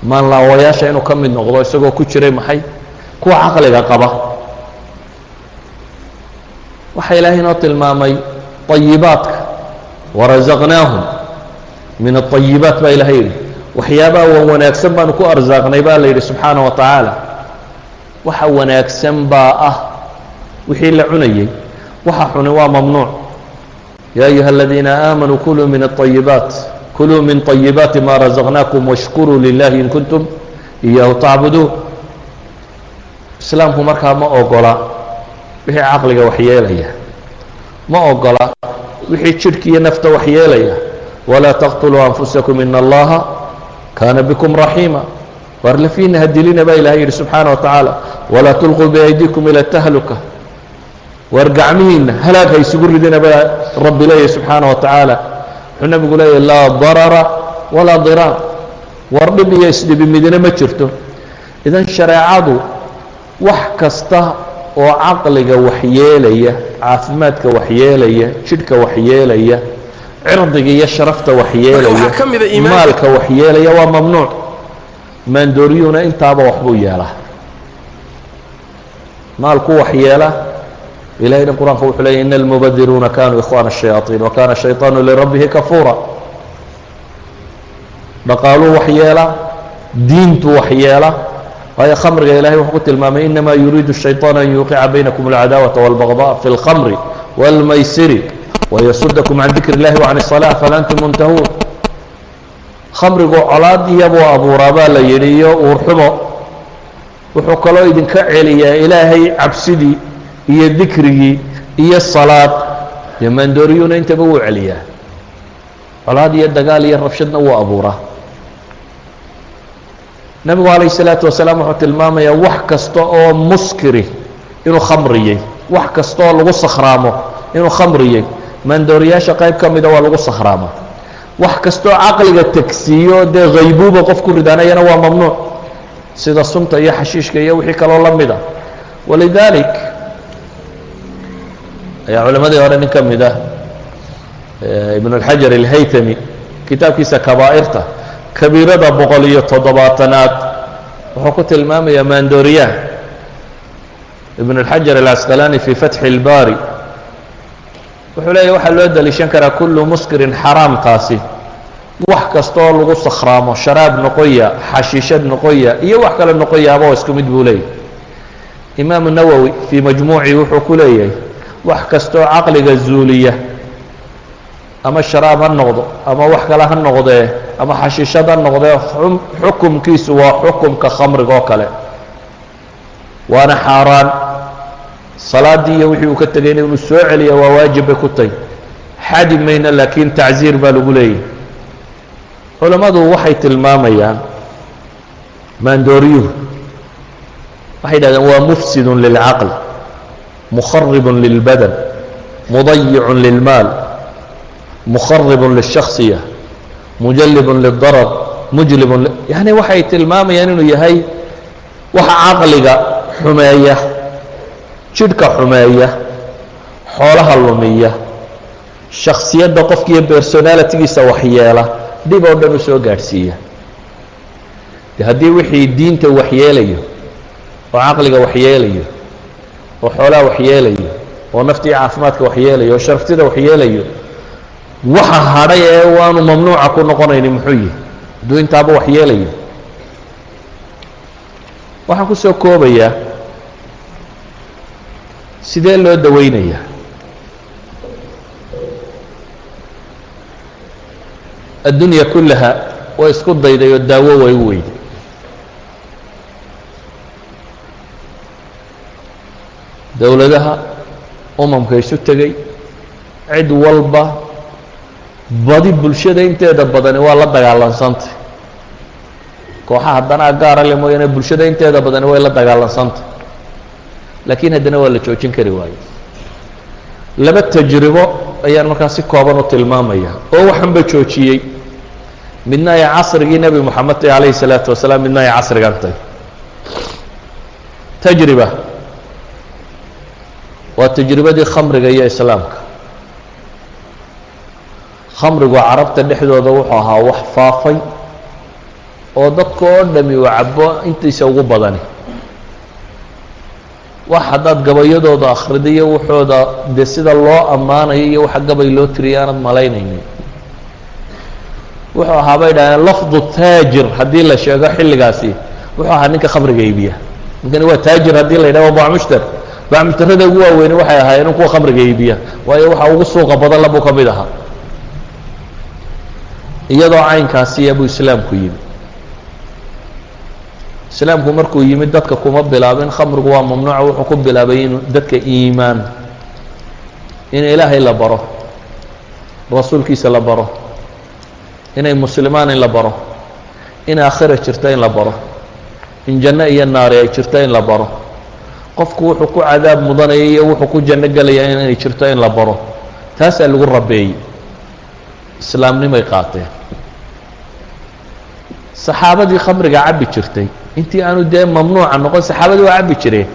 maanlaawayaasha inuu ka mid noqdo isagoo ku jiray maxay kuwa caqliga qaba waxaa ilaahay inoo tilmaamay طayibaadka warazaqnaahum min الطayibaat baa ilahay yidhi waxyaabaha wan wanaagsan baanu ku arsaaqnay baa la yidhi subxaanaه wa tacaala waxa wanaagsan baa ah wixii la cunayey waxa xuni waa mamnuuc ya ayuha aladiina aamanuu kuluu min الطayibaat kuluu min طayibaati ma razaqnaakum washkuruu lilahi in kuntum iyaahu tacbuduun islaamku markaa ma ogola wixii caqliga waxyeelaya ma ogola wixii jidhka iyo nafta waxyeelaya walaa taqtuluu anfusakum in allaha kaana bikum raxiima waar lafiina hadilina baa ilahay yidhi subxaana wa tacaala walaa tulquu biaydikum ila tahluka waar gacmihiinna halaag ha isugu ridina baa rabbi leeyahy subxaana wa tacaala wuxuu nabigu leeyahy laa darara walaa diraar war dhib iyo isdhibi midina ma jirto. Idan shareecadu wax kasta oo caqliga waxyeelaya caafimaadka waxyeelaya jidhka waxyeelaya cirdiga iyo sharafta waxyeelaya maalka waxyeelaya waa mamnuuc. Maandooriyuuna intaaba waxbuu yeelaa. Maalku waxyeela ilahayna qur'aanka wuxuu leeyay ina almubadiruuna kanuu ikhwana الshayaaطiin wa kana shayطaanu lirabbihi kafuura dhaqaaluu waxyeela diintu waxyeela waayo khamriga ilahay wuxuu ku tilmaamay inama yuriidu الshayطaan an yuuqica baynakum اlcadaawata wاlbagضa fi اlkhamri wاlmaysiri wayasudakum can dikr اllahi wacan الصalaa fal antum muntahuun khamrigu colaad iyabuu abuuraa baa la yidhi iyo uurxumo wuxuu kaloo idinka celiyaa ilaahay cabsidii iyo dikrigii iyo salaad. Dee maandooriyuuna intaba wuu celiyaa. Colaad iyo dagaal iyo rabshadna wuu abuuraa. Nebigu calayh الsalaatu wasalaam wuxuu tilmaamayaa wax kasta oo muskiri inuu khamriyey wax kasta oo lagu sakhraamo inuu khamriyey maandooriyaasha qayb ka mida waa lagu sakhraama wax kastoo caqliga tegsiiyo dee haybuuba qof ku ridaanayana waa mamnuuc. Sida sunta iyo xashiishka iyo wixii kaloo la mid a walidaalik ayaa culimadii hore nin ka mid ah ibn اlxajar اlhaytami kitaabkiisa kabaa'irta kabiirada boqol iyo toddobaatanaad wuxuu ku tilmaamayaa maandooriyaha ibn اlxajar اlcasqalani fii fatxi اlbaari wuxuu leeyahy waxaa loo daliishan karaa kullu muskirin xaraamkaasi wax kasta oo lagu sakhraamo sharaab noqoya xashiishad noqoya iyo wax kale noqoyaaba oo isku mid buu leeyahy imaamu nawowi fii majmuuci wuxuu ku leeyahay wax kastaoo caqliga zuuliya ama sharaab ha noqdo ama wax kale ha noqdee ama xashiishad ha noqdee xukumkiisu waa xukumka khamriga oo kale. Waana xaaraan. Salaaddii iyo wixii uu ka tegayna inuu soo celiya waa waajib bay ku tahy xadi mayna laakiin tacsiir baa lagu leeyahy culammadu waxay tilmaamayaan maandooriyuhu. Waxay yidhahdeen waa mufsidun lilcaql lilbadan mudayicun lilmaal mukharibun lilshaksiya mujalibun lildarar mujlibun li- yani waxay tilmaamayaan inuu yahay waxa caqliga xumeeya jidhka xumeeya xoolaha lumiya shaksiyadda qofkiiyo personalitigiisa waxyeela dhib oo dhan u soo gaadhsiiya. De haddii wixii diinta waxyeelayo oo caqliga waxyeelayo oo xoolaha waxyeelayo oo naftii caafimaadka waxyeelayo oo sharaftida waxyeelayo waxa hadhay ee waanu mamnuuca ku noqonayni muxuu yihi hadduu intaaba waxyeelayo waxaan ku koobayaa sidee loo daweynayaa? Addunya kullaha way isku dayday oo daawo way u weyday dowladaha umamka isu tegey. Cid walba badi bulshada inteeda badani waa la dagaalansantay kooxaha danaa gaara mooyaane bulshada inteeda badani way la dagaalansantay laakiin haddana waa la joojin kari waayo. Laba tajribo ayaan markaa si kooban u tilmaamaya oo waxanba joojiyey. Midna ay casrigii nebi moxamed tahy calayhi salaatu wasalaam midna ay casrigan tahy tajriba waa tajribadii khamriga iyo islaamka. Khamrigu carabta dhexdooda wuxuu ahaa wax faafay oo dadka oo dhami uu cabo intiisa ugu badani. Wax haddaad gabayadooda akhrido iyo waxooda dee sida loo ammaanayo iyo waxa gabay loo tiriya aanad malaynaynin. Wuxuu ahaa bay dhahdeen lafdu taajir haddii la sheego xilligaasi wuxuu ahaa ninka khamriga iibiya. Ninkani waa taajir haddii la yidhahdo bacmushtar bacmushtarada ugu waaweyni waxay ahaayeen kuwa khamriga iibiya waayo waxa ugu suuqa badan labuu ka mid ahaa. Iyadoo caynkaasiya buu islaamku yimi islaamku markuu yimid dadka kuma bilaabin khamrigu waa mamnuuca wuxuu ku bilaabay inuu dadka iimaan in ilaahay la baro rasuulkiisa la baro inay muslimaan in la baro in aakhira jirto in la baro in janno iyo naari ay jirto in la baro qofku wuxuu ku cadaab mudanaya iyo wuxuu ku janno gelaya inay jirto in la baro. Taasaa lagu rabeeyey. Islaamnimay qaateen. Saxaabadii khamriga cabbi jirtay. Intii aanu dee mamnuuca noqon saxaabadii waa cabbi jireen.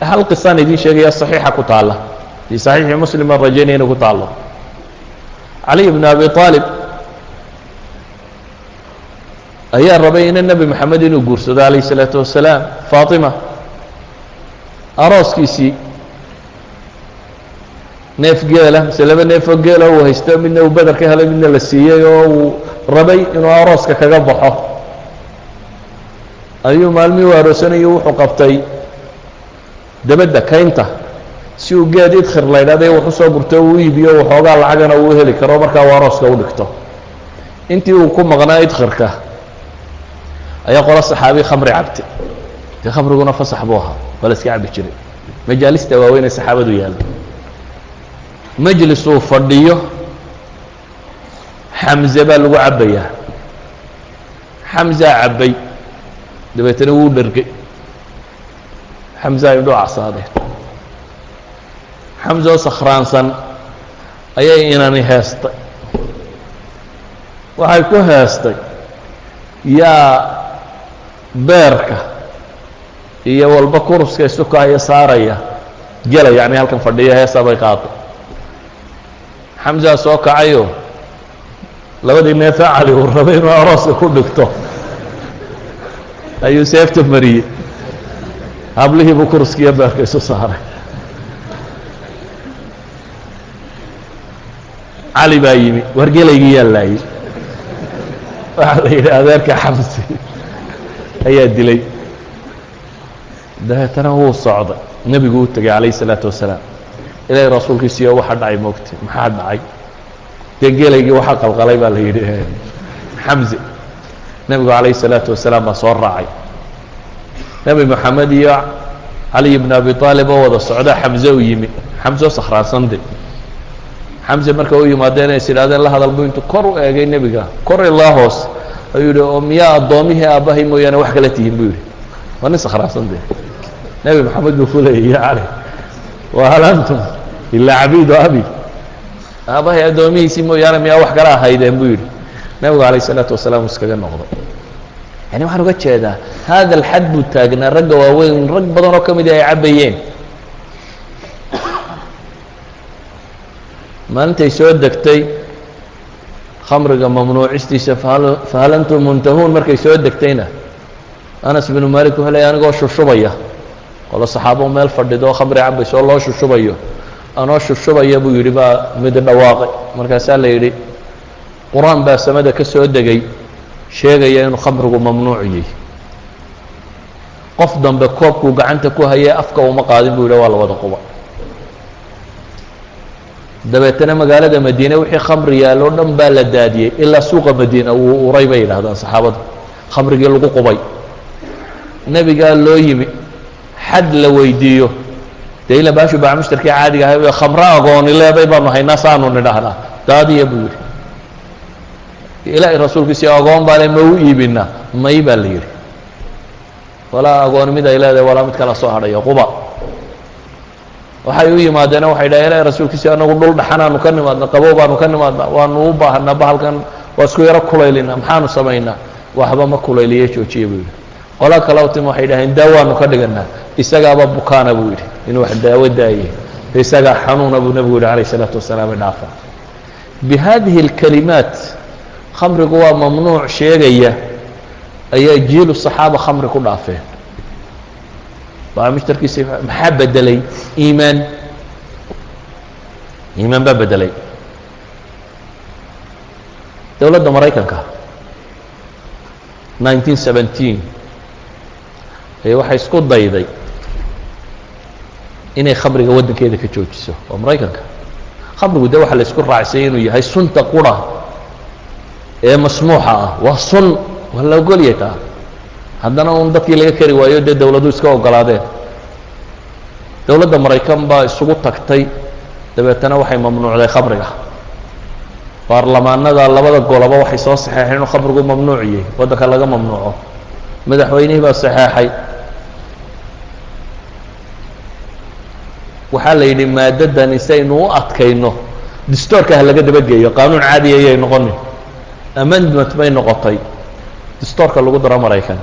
Hal qisaan idiin sheegaya saxiixa ku taalla. Fii saxiixi muslim aan rajaynaya inay ku taallo. Caliy bn abi aalib ayaa rabay ina nebi moxamed inuu guursado calayh الsalaatu wasalaam faatima arooskiisii. Neef geela mise laba neefoo geela uu haysto midna uu beder ka helay midna la siiyey oo uu rabay inuu arooska kaga baxo. Ayuu maalmihii u aroosanayo wuxuu qabtay debedda kaynta. Si uu geed idkhir la ydhahday wax u soo gurto uu iibiyo waxoogaa lacagana uu heli karo markaa uu arooska u dhigto. Intii uu ku maqnaa idkhirka ayaa qolo saxaabi khamri cabtay dee khamriguna fasax buu ahaa waa la iska cabi jiray. Majaalista waaweynee saxaabadu yaalla majlis uu fadhiyo xamze baa lagu cabbayaa. Xamzaa cabbay dabeetana wuu dhergay xamza ay indhuu acsaadeen xamza oo sakhraansan ayay inani heestay waxay ku heestay yaa beerka iyo walba kuruska isukaayo saaraya. Gela yacni halkan fadhiya heesaa bay qaaday xamzaa soo kacayo. Labadii neefa cali uu rabay inuu arooska ku dhigto. Ayuu seefta mariyey. Hablihiibuu kuruskiiyo beerka isu saaray. Cali baa yimi. Wargelaygii yaa laayey waxaa la yidhi adeerka xamsi ayaa dilay dabeetana wuu socday. Nebigu u tegay calayh isalaatu wasalaam. Ilaahay rasuulkiisiyo waxa dhacay moogta maxaa dhacay? Dee gelaygii waxaa qalqalay baa la yidhi. Xamze nebigu calayh isalaatu wasalaam baa soo raacay. Nebi moxamed iyo caliy bn abi aalib oo wada socda xamze u yimi. Xamzeo sakraansande xamze marka u yimaadeen is yidhahdeen la hadal buu intuu kor u eegay nebiga. Kor ilaa hoos. Ayuu yidhi oo miyaa addoommihii aabbahay mooyaane wax kala tihiin buu yidhi. Waa nin sakhraansan dee nebi moxamed buu ku leeyay ya cali wa hal antum ilaa cabiidu abi? Aabbahay addoomihiisii mooyaane miyaa wax kala ahaydeen? buu yidhi. Nebigu calayh isalaatu wasalaam uu iskaga noqday yani waxaan uga jeedaa hada alxad buu taagnaa ragga waaweyn rag badan oo ka mida ay cabbayeen. Maalintay soo degtay khamriga mamnuucistiisa fahal fahal antum muntahuun? markay soo degtayna anas binu malik wuxuu leeyay anigoo shushubaya qolo saxaabo meel fadhido khamri cabayso oo loo shushubayo. Anoo shushubaya buu yidhi baa mid dhawaaqay. Markaasaa la yidhi qur'aan baa samada ka soo degay sheegaya inuu khamrigu mamnuuc yahay. Qof dambe koobkuu gacanta ku hayay afka uma qaadin buu yidhi waa la wada quba. Dabeetana magaalada madiine wixii khamri yaalloo dhan baa la daadiyey ilaa suuqa madiina wuu uray bay yidhahdaan saxaabadu. Khamrigii lagu qubay. Nebigaa loo yimi xad la weydiiyo. Dee ila baashu baa mushtarkii caadiga ahay khamro agooni leeday baanu haynaa saanu nidhaahnaa daadiya buu yidhi. Ilaahay rasuulkiisi agoon baa le ma u iibinaa may baa la yidhi. Walaa agooni mid ay leedahay walaa mid kala soo hadhayo quba. Waxay u yimaadeena waxay dhahen ilahay rasuulkiisi anagu dhul dhaxanaanu ka nimaadna qabow baanu ka nimaadnaa waanu u baahanaa bahalkan waa isku yaro kulaylina maxaanu samaynaa waxba ma kulayliye joojiya buu yidhi qola kale tim waxay dhaheen daawaanu ka dhiganaa isagaaba bukaana buu yidhi inuu wax daawo daaye. Isagaa xanuuna buu nebigu yihi alayh isalaatu wasalaam idhaafa bi hadihi اlkalimaat khamrigu waa mamnuuc sheegaya ayaa jiilu saxaaba khamri ku dhaafeen. Baamishtarkiisa maxaa bedelay iimaan? Iimaan baa bedelay. Dowladda maraykanka nineteen seventeen ee waxay isku dayday inay khamriga waddankeeda ka joojiso. Oo maraykanka. Khamrigu de waxaa la isku raacsayay inuu yahay sunta qura ee masmuuxa ah. Waa sun waa la ogoliyay taa. Haddana un dadkii laga kari waayo dee dowladuhu iska ogolaadeen dowladda maraykan baa isugu tagtay. Dabeetana waxay mamnuucday khamriga baarlamaanada labada goloba waxay soo saxeexeen inuu khamrigu mamnuuciyey waddanka laga mamnuuco. Madaxweynihii baa saxeexay waxaa la yidhi maadadani si aynu u adkayno. Distoorka ha laga dabageeyo qaanuun caadiya ayay noqonin amendment bay noqotay. Distoorka lagu daro maraykan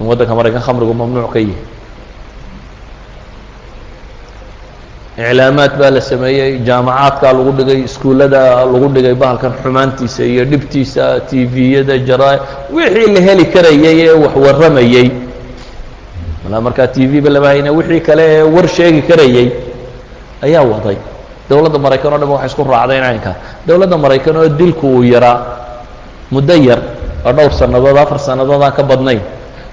in waddanka maraykan khamrigu mamnuuc ka yihi iclaamaad baa la sameeyey jaamacaadkaa lagu dhigay iskuullada lagu dhigay bahalkan xumaantiisa iyo dhibtiisa tviyada jaraa wixii la heli karayay ee wax warramayey malaa markaa t v ba lama hayna wixii kale ee war sheegi karayey ayaa waday. Dowladda maraykan o dhan waxay isku raacday caynkaa dowladda maraykan oo dilku uu yaraa. Muddo yar oo dhowr sannadood afar sannadood aan ka badnayn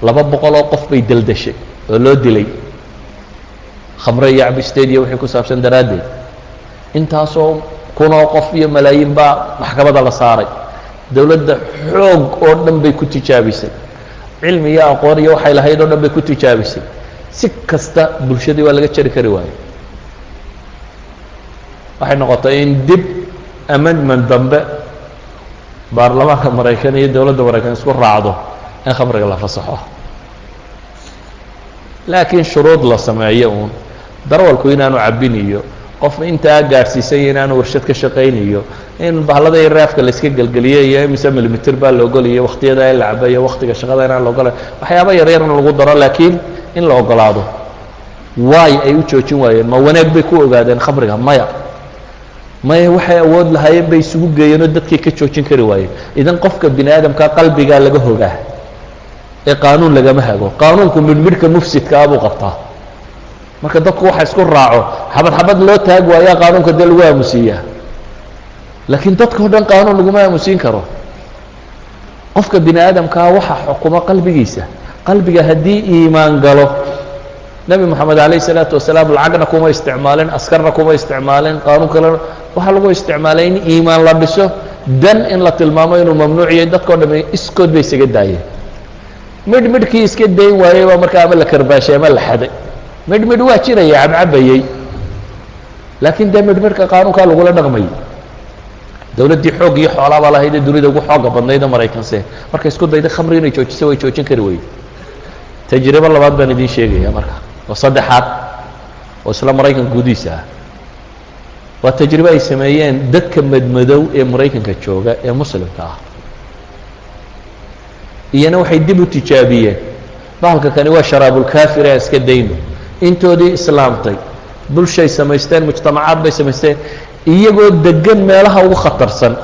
laba boqol oo qof bay deldeshay oo loo dilay. Khamre iyo cabbisteed iyo wixii ku saabsan daraaddeed. Intaasoo kunoo qof iyo malaayiin baa maxkamadda la saaray. Dowladda xoog oo dhan bay ku tijaabisay cilmi iyo aqoon iyo waxay lahayd oo dhan bay ku tijaabisay si kasta bulshadii waa laga jari kari waayo waxay noqotay in dib amendment dambe baarlamaanka maraykan iyo dowladda maraykan isku raacdo in khamriga la fasaxo. Laakiin shuruud la sameeyo uun darwalku inaanu cabiniyo qof intaa gaadhsiisay inaanu warshad ka shaqaynayo in bahlada iyo raafka la iska gelgeliyo iyo imise milimitir baa la ogoliyo waktiyada in la cabayo waktiga shaqada inaan la ogolay waxyaaba yaryar in lagu daro laakiin in la ogolaado waay ay u joojin waayeen ma wanaag bay ku ogaadeen khamriga maya maya waxay awood lahaayeen bay isugu geeyeenoo dadkii ka joojin kari waayeen. Idan qofka bini aadamka qalbigaa laga hogaa ee qaanuun lagama hago. Qaanuunku midhmidhka mufsidkaa buu qabtaa. Marka dadku waxa isku raaco xabad xabad loo taag waayaa qaanuunka dee lagu aamusiiyaa. Laakiin dadka o dhan qaanuun laguma aamusiin karo. Qofka bini aadamkaa waxa xukuma qalbigiisa. Qalbiga haddii iimaan galo nebi moxamed alayh الsalaatu wasalaam lacagna kuma isticmaalin askarna kuma isticmaalin qaanuun kalena waxaa lagu isticmaalay in iimaan la dhiso dan in la tilmaamo inuu mamnuuciyay dadkao dham iskood bay isaga daayeen. Midh midhkii iska dayn waayey baa markaa ama la karbaashay ama la xaday. Midh midh waa jiraya cabcabayey laakiin dee midh midhka qaanuunkaa lagula dhaqmayay dowladdii xoog iyo xoolaabaa lahayd ee dunida ugu xooga badnayda maraykanse. Markay isku dayday khamri inay joojiso way joojin kari weyde tajribo labaad baan idiin sheegaya marka oo saddexaad oo isla maraykanka gudihiisa ah. Waa tajribo ay sameeyeen dadka madmadow ee maraykanka jooga ee muslimka ah. Iyana waxay dib u tijaabiyeen. Bahalka kani waa sharaabulkaafir ee iska dayno. Intoodii islaamtay bulshay samaysteen mujtamacaad bay samaysteen iyagoo degan meelaha ugu khatarsan.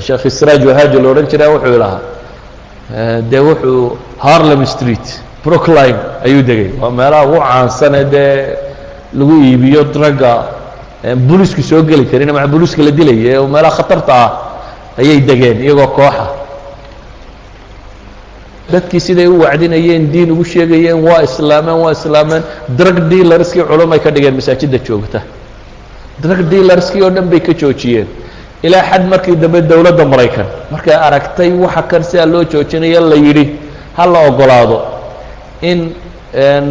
Sheekh israaj wahaaji la odhan jiraa wuxuu lahaa dee wuxuu harlem street brookline ayuu degay. Waa meelaha ugu caansanee dee lagu iibiyo dragga bulisku soo geli karin ama buliska la dilaya ee meelaha khatarta ah ayay degeen iyagoo kooxa. Dadkii siday u wacdinayeen diin ugu sheegayeen waa islaameen waa islaameen drug dealerskii culumay ka dhigeen masaajidda joogta. Drug dealerskii oo dhan bay ka joojiyeen. Ilaa xad markii dambe dowladda maraykan markay aragtay waxa kan sidaa loo joojinaya la yidhi ha la ogolaado in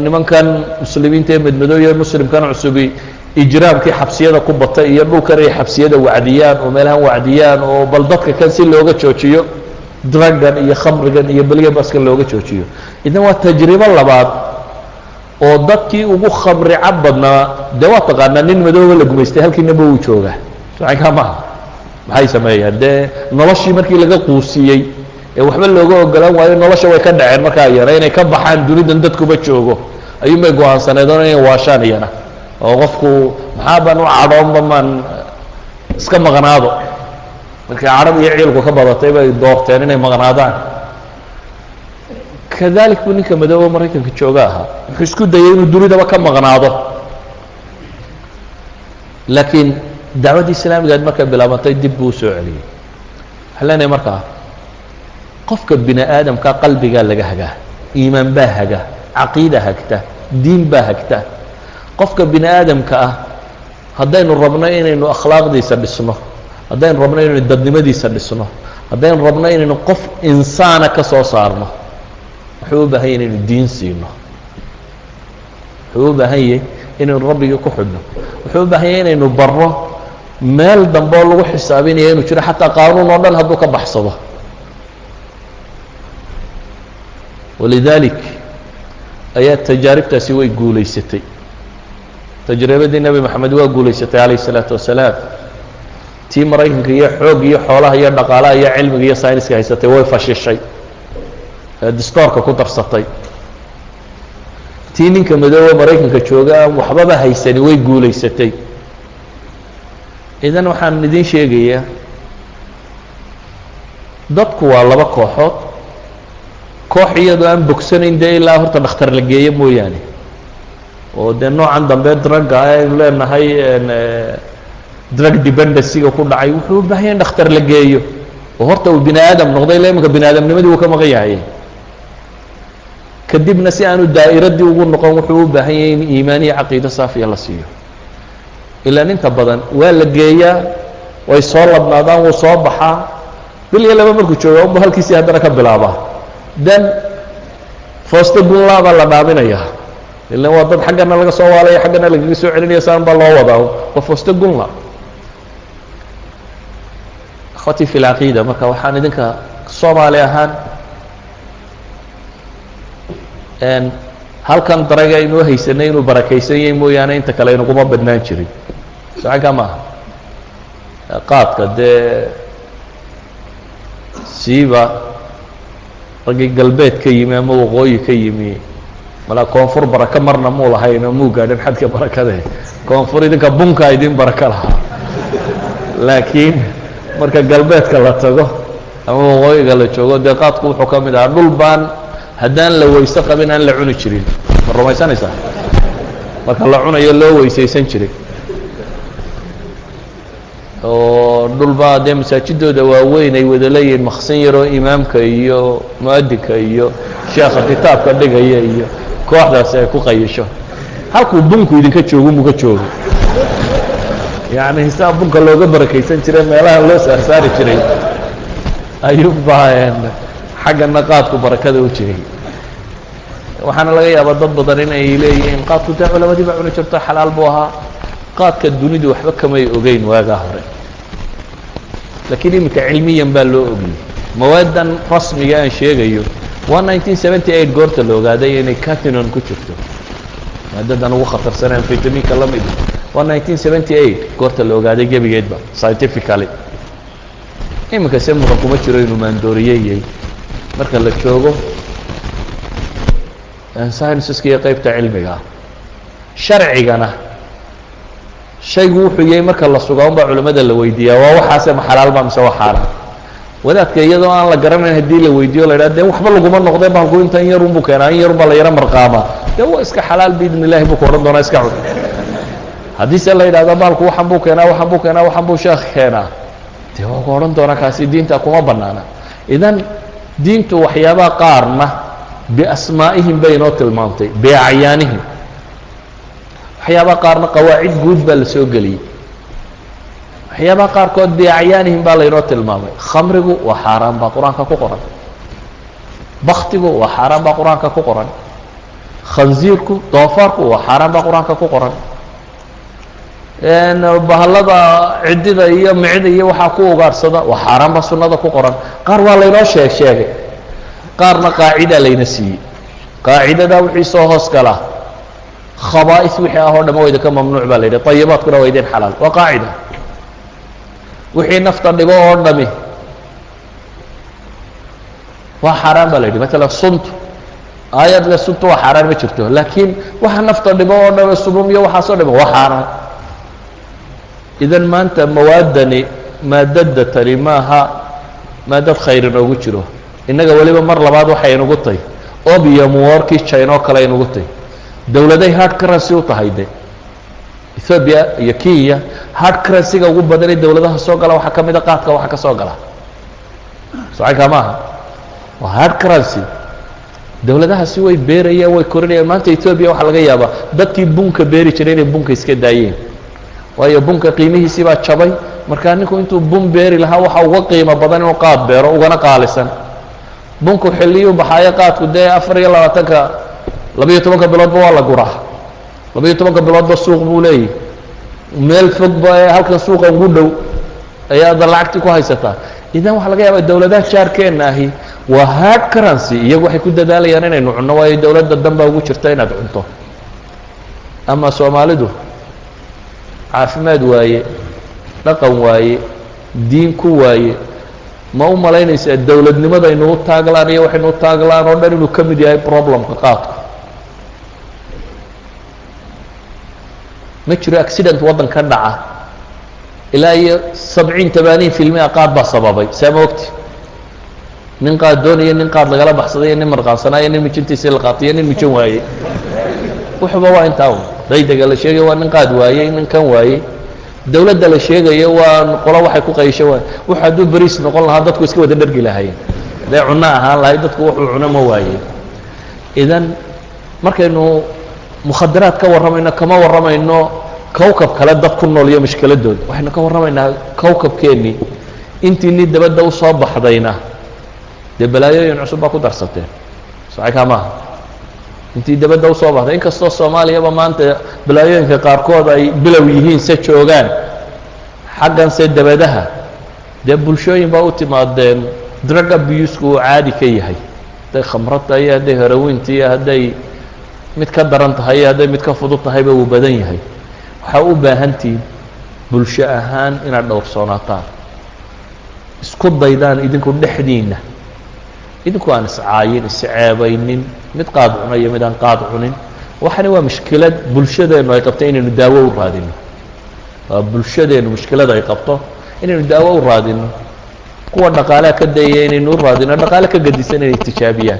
nimankan muslimiinta ee madmadooye muslimkan cusubi ijraamkii xabsiyada ku batay iyo dhulkan ay xabsiyada wacdiyaan oo meelahan wacdiyaan oo bal dadka kan si looga joojiyo dragan iyo khamrigan iyo beliya baskan looga joojiyo. Idan waa tajribo labaad oo dadkii ugu khamri cab badnaa dee waa taqaanaa nin madooba la gumaystay halkiinaba uu joogaa socankaa maaha? Maxay sameeyaan? Dee noloshii markii laga quusiyey ee waxba looga ogolaan waayo nolosha way ka dhaceen markaa yara inay ka baxaan dunidan dadkuba joogo. Ayuunbay go'aansaneedoon inay waashaan iyana. Oo qofku maxaa baan u cadhoonba maan iska maqnaado. Markii cadhab iyo ciilku ka badatay bay doorteen inay maqnaadaan. Kadalik buu ninka madoobe maraykanka jooga ahaa. Wuxuu isku dayay inuu dunidaba ka maqnaado. Laakiin dacwaddii islaamigaad markay bilaabantay dib buu u soo celiyey. Waxaan leenahay markaa qofka bini aadamka qalbigaa laga hagaa iimaan baa haga caqiida hagta diin baa hagta. Qofka bini aadamka ah haddaynu rabno inaynu akhlaaqdiisa dhisno haddaynu rabno inaynu dadnimadiisa dhisno haddaynu rabno inaynu qof insaana ka soo saarno wuxuu u baahan yahy inaynu diin siino. Wuxuu u baahan yahay inaynu rabbigii ku xidhno. Wuxuu u baahan yahay inaynu barno meel dambe oo lagu xisaabinaya inuu jiro xataa qaanuun oo dhan hadduu ka baxsado walidaalik ayaa tajaaribtaasi way guulaysatay tajribadii nebi moxamed waa guulaysatay calayh isalaatu wasalaam tii maraykanka iyo xoog iyo xoolaha iyo dhaqaalaha iyo cilmiga iyo sayniska haysatay way fashishay distoorka ku darsatay tii ninka madoobe maraykanka jooga aan waxbaba haysani way guulaysatay idan waxaan idiin sheegayaa dadku waa laba kooxood koox iyadoo aan bogsanayn dee ilaa horta dhakhtar la geeyo mooyaane. Oo dee noocan dambe drugga aynu leenahay drug dependencyga ku dhacay wuxuu u baahan yahay in dhakhtar la geeyo. Oo horta uu bini aadam noqday ila imanka bini aadamnimadii uu ka maqan yahay. Kadibna si aanu daa'iradii ugu noqon wuxuu u baahan yahay in iimaan iyo caqiido saafiya la siiyo. Ilaan inta badan waa la geeyaa way soo labnaadaan wuu soo baxaa. Bil iyo laba markuu jooga unba halkiisii haddana ka bilaabaa dan fooste gunlaabaa la dhaaminayaa ilan waa dad xaggana laga soo waalaya xaggana lagaga soo celinaya saan baa loo wadaa waa fooste gunla akhwatii fi lcaqiida marka waxaan idinka soomaali ahaan halkan daraga aynuu haysanay inuu barakaysan yahay mooyaane inta kale inaguma badnaan jirin. Saca maaha qaadka dee siiba raggii galbeed ka yimi ama waqooyi ka yimi. Malaa koonfur baraka marna muu lahayno muu gaadhin xadka barakade koonfur idinka bunkaa idin baraka lahaa. Laakiin marka galbeedka la tago ama waqooyiga la joogo dee qaadku wuxuu ka mid ahaa dhul baan. Haddaan la weyse qabin aan la cuni jirin. Ma rumaysanaysaa? Marka la cunayo loo weysaysan jiray oo dhulbaa dee masaajidooda waaweyn ay wada leeyihiin maqsin yaroo imaamka iyo mu'adinka iyo sheekha kitaabka dhigaya iyo kooxdaasi ay ku qayisho. Halkuu bunku idinka joogo muka joogo yacni hisaab bunka looga barakaysan jiray meelaha loo saarsaari jiray ayuunbaa xaggana qaadku barakada u jiray. Waxaana laga yaabaa dad badan in ay leeyihiin qaadku dee culamadii baa cuni jirto xalaal buu ahaa qaadka dunidu waxba kamay ogeyn waagaa hore. Laakiin iminka cilmiyan baa loo ogiyey mawaadan rasmiga aan sheegayo waa nineteen seventy eight goorta la ogaaday inay catinon ku jirto. Maadadan ugu khatarsanaan vitaminka la mid waa nineteen seventy eight goorta la ogaaday gebigeedba scientifically. Iminka se muran kuma jiro inuu maandooriyeyay marka la joogo scienceska iyo qeybta cilmiga sharcigana shaygu wuxuu yahay marka la sugaa un baa culimmada la weydiiyaa. Waa waxaase ma xalaalba mise waa xaaraan wadaadka iyadoo aan la garanayn haddii la weydiiyo la idhaha dee waxba laguma noqdee bahalku inta in yarun buu keenaa in yarun baa la yaro marqaamaa dee waa iska xalaal biidn illahi buu ku odhan doonaa iska cun. Haddiise la yidhahdo bahalku waxan buu keenaa waxan buu keenaa waxan buu sheekh keenaa. Dee waa ku odhan doonaa kaasi diinta kuma banaana idan diintu waxyaabaha qaarna biasmaa'ihim bay inoo tilmaamtay biacyaanihim waxyaabaha qaarna qawaacid guud baa la soo geliyey. waxyaabaha qaarkood biacyaanihim baa laynoo tilmaamay. khamrigu waa xaaraan baa qur'aanka ku qoran. baktigu waa xaaraan baa qur'aanka ku qoran. khansiirku doofaarku waa xaaraan baa qur'aanka ku qoran. Bahalada ciddida iyo micida iyo waxaa ku ugaadhsada waa xaaraan baa sunnada ku qoran. qaar waa laynoo sheeg sheegay. qaarna qaacidaa layna siiyey. qaacidadaa wixii soo hoos galaa khabaa'is wixii ah oo dham waa idinka mamnuuc baa la yidhi ayibaadkuna waa idin xalaal waa qaacida. Wixii nafta dhibo oo dhami waa xaaraan baa la yidhi. Maalan suntu aayadle suntu waa xaaraan ma jirto laakiin waxa nafta dhibo oo dhame subum iyo waxaasoo dhame waa xaaraan. Idan maanta mawaadani maadada tani maaha maadad khayr inoogu jiro. Innaga weliba mar labaad waxay inugu tahy obium warkii china oo kale aynugu tahy dowladay hard currency u tahay de. Ethoobiya iyo kenya hard currency-ga ugu badanee dowladaha soo gala waxaa ka mid a qaadka waxa ka soo gala. Socankaa maaha. Waa hard currency. Dowladahaasi way beerayaan way korinayaan maanta ethoobiya waxaa laga yaabaa dadkii bunka beeri jiray inay bunka iska daayeen. Waayo bunka qiimihiisii baa jabay. Markaa ninku intuu bun beeri lahaa waxa uga qiimo badan inuu qaad beero ugana qaalisan. Bunku xilliyuu baxaayo qaadku dee afar iyo labaatanka labayo tobanka biloodba waa la guraa labayo tobanka biloodba suuq buu leeyahy. meel fogba ee halkan suuqa ugu dhow ayaada lacagtii ku haysataa idan waxaa laga yaabaa dowladaha jaarkeenna ahi waa hard currency iyagu waxay ku dadaalayaan inaynu cunno waayo dowladda danbaa ugu jirta inaad cunto. Ama soomaalidu caafimaad waaye dhaqan waaye diin ku waaye ma u malaynaysaa dowladnimadaynu u taaglaan iyo waxaynu u taaglaan oo dhan inuu ka mid yahay problemka qaadku ma jiro accident waddan ka dhaca. Ilaa iyo sabciin tamaaniin filmia qaad baa sababay saa ma ogti? Nin qaad doonaya nin qaad lagala baxsaday iyo nin marqaansanaayo nin mijintiisii la qaatay iyo nin mijan waayey wuxuba waa intaa daydaga la sheegaya waa nin qaad waayey nin kan waayey. Dowladda la sheegayo waa qolo waxay ku qaysho waay wuxu hadduu beriis noqon lahaa dadku iska wada dhergi lahaayeen. Hadday cunno ahaan lahay dadku wuxuu cuno ma waaye. Idan markaynu mukhadaraad ka warramayno kama warramayno kowkab kale dad ku nool iyo mushkiladooda waxaynu ka warramaynaa kowkabkeennii intiinii dabadda u soo baxdayna dee balaayooyin cusub baa ku darsateen. Sacaykaa maaha intii dabadda u soo baxday inkastoo soomaaliyaba maanta balaayooyinka qaarkood ay bilow yihiin se joogaan xagganse dabadaha dee bulshooyin baa u timaadeen drug abusku uu caadi ka yahay. Hadday khamrad tahay iyo hadday harawiinta iyo hadday mid ka daran tahay hadday mid ka fudud tahayba uu badan yahay. Waxaa u baahantihin bulsho ahaan inaad dhowrsoonaataan. Isku daydaan idinku dhexdiinna. Idinku aan iscaayin isceebaynin mid qaad cuna iyo mid aan qaad cunin. Waxani waa mushkilad bulshadeennu ay qabto inaynu daawo u raadino waa bulshadeennu mushkilada ay qabto inaynu daawo u raadino kuwa dhaqaalea ka dayaya inaynu u raadino dhaqaale ka gadisan inay tijaabiyaan.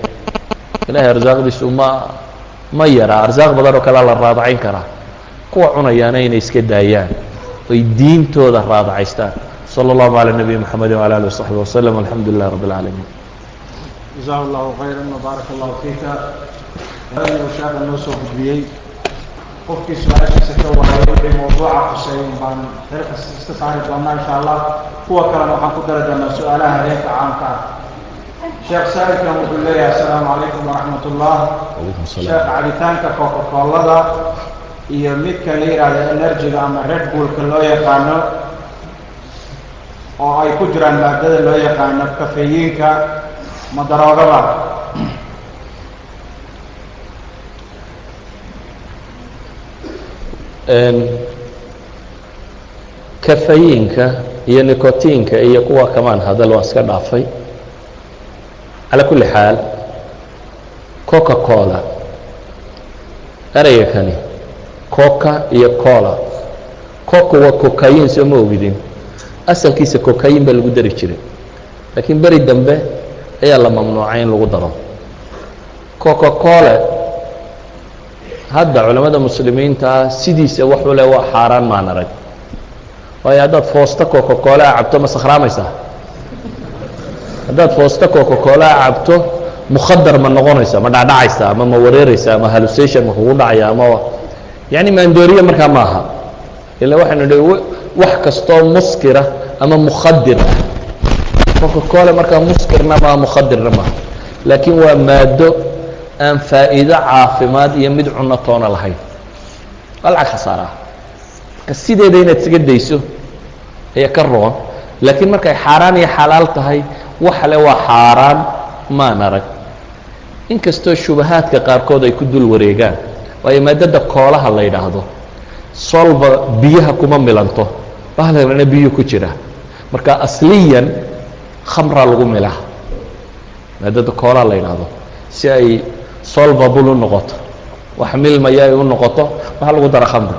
Ilahay arsaaqdiisu ma ma yaraa arsaaq badan oo kalea la raadacayn karaa. Kuwa cunayaana inay iska daayaan oy diintooda raadacaystaan. Slى اllahu عalى نabiyi mxamedi وعalى alih وصaxbi وslم alxamdu lilah rab اlcaalamiin jaزah اllah khayra wbaark اllahu fika. Shaara noo soo gudbiyey. Qofkii su'aashiisa ka waayay mawduuca xuseyn baan xeerka iska saari doonaa insha allah. Kuwa kalena waxaan ku dari doonaa su'aalaha reerka caamka ah sheekh saa'ilkan wuxuu leeyahay asalaamu calaykum waraxmat ullah sheekh cabitaanka coca-colada iyo midkan la yidhaahdo enerjiga ama red bullka loo yaqaano oo ay ku jiraan maadada loo yaqaano kafeyiinka ma daroogaba kafayinka iyo nicotiinka iyo kuwa kamaan hadal waa iska dhaafay calaa kulli xaal coca cola ereyga kani coca iyo cola. Coca waa cocayin soo ma ogidin asalkiisa cocayin baa lagu dari jiray. Laakiin beri dambe ayaa la mamnuucay in lagu daro. Coca cola hadda culamada muslimiintaa sidiisa waxuu le waa xaaraan maan arag. Waayo haddaad foosta coca cola cabto ma sakhraamaysaa haddaad foosta coca cola cabto mukhadar ma noqonaysa ma dhacdhacaysa ama ma wareeraysa ama halusation ma kugu dhacaya ama yani maandooriye markaa ma aha ila waxaynu dhi wax kastoo muskira ama mukhadir ah cola markaa muskirna maa mukhadirna maaha laakiin waa maado aan faa'iido caafimaad iyo mid cuno toona lahayn. Waa lacag khasaara ah marka sideeda inaad isaga dayso ayaa ka roon. Laakiin markay xaaraan iyo xalaal tahay waxale waa xaaraan maan arag. Inkastoo shubahaadka qaarkood ay ku dul wareegaan waayo maadada koolaha la yidhaahdo solba biyaha kuma milanto bahalana biyuu ku jira. Marka asliyan khamraa lagu milaa maadada koolaha la yidhaahdo si ay solvabul u noqoto wax milmaya ay u noqoto waxaa lagu dara khamri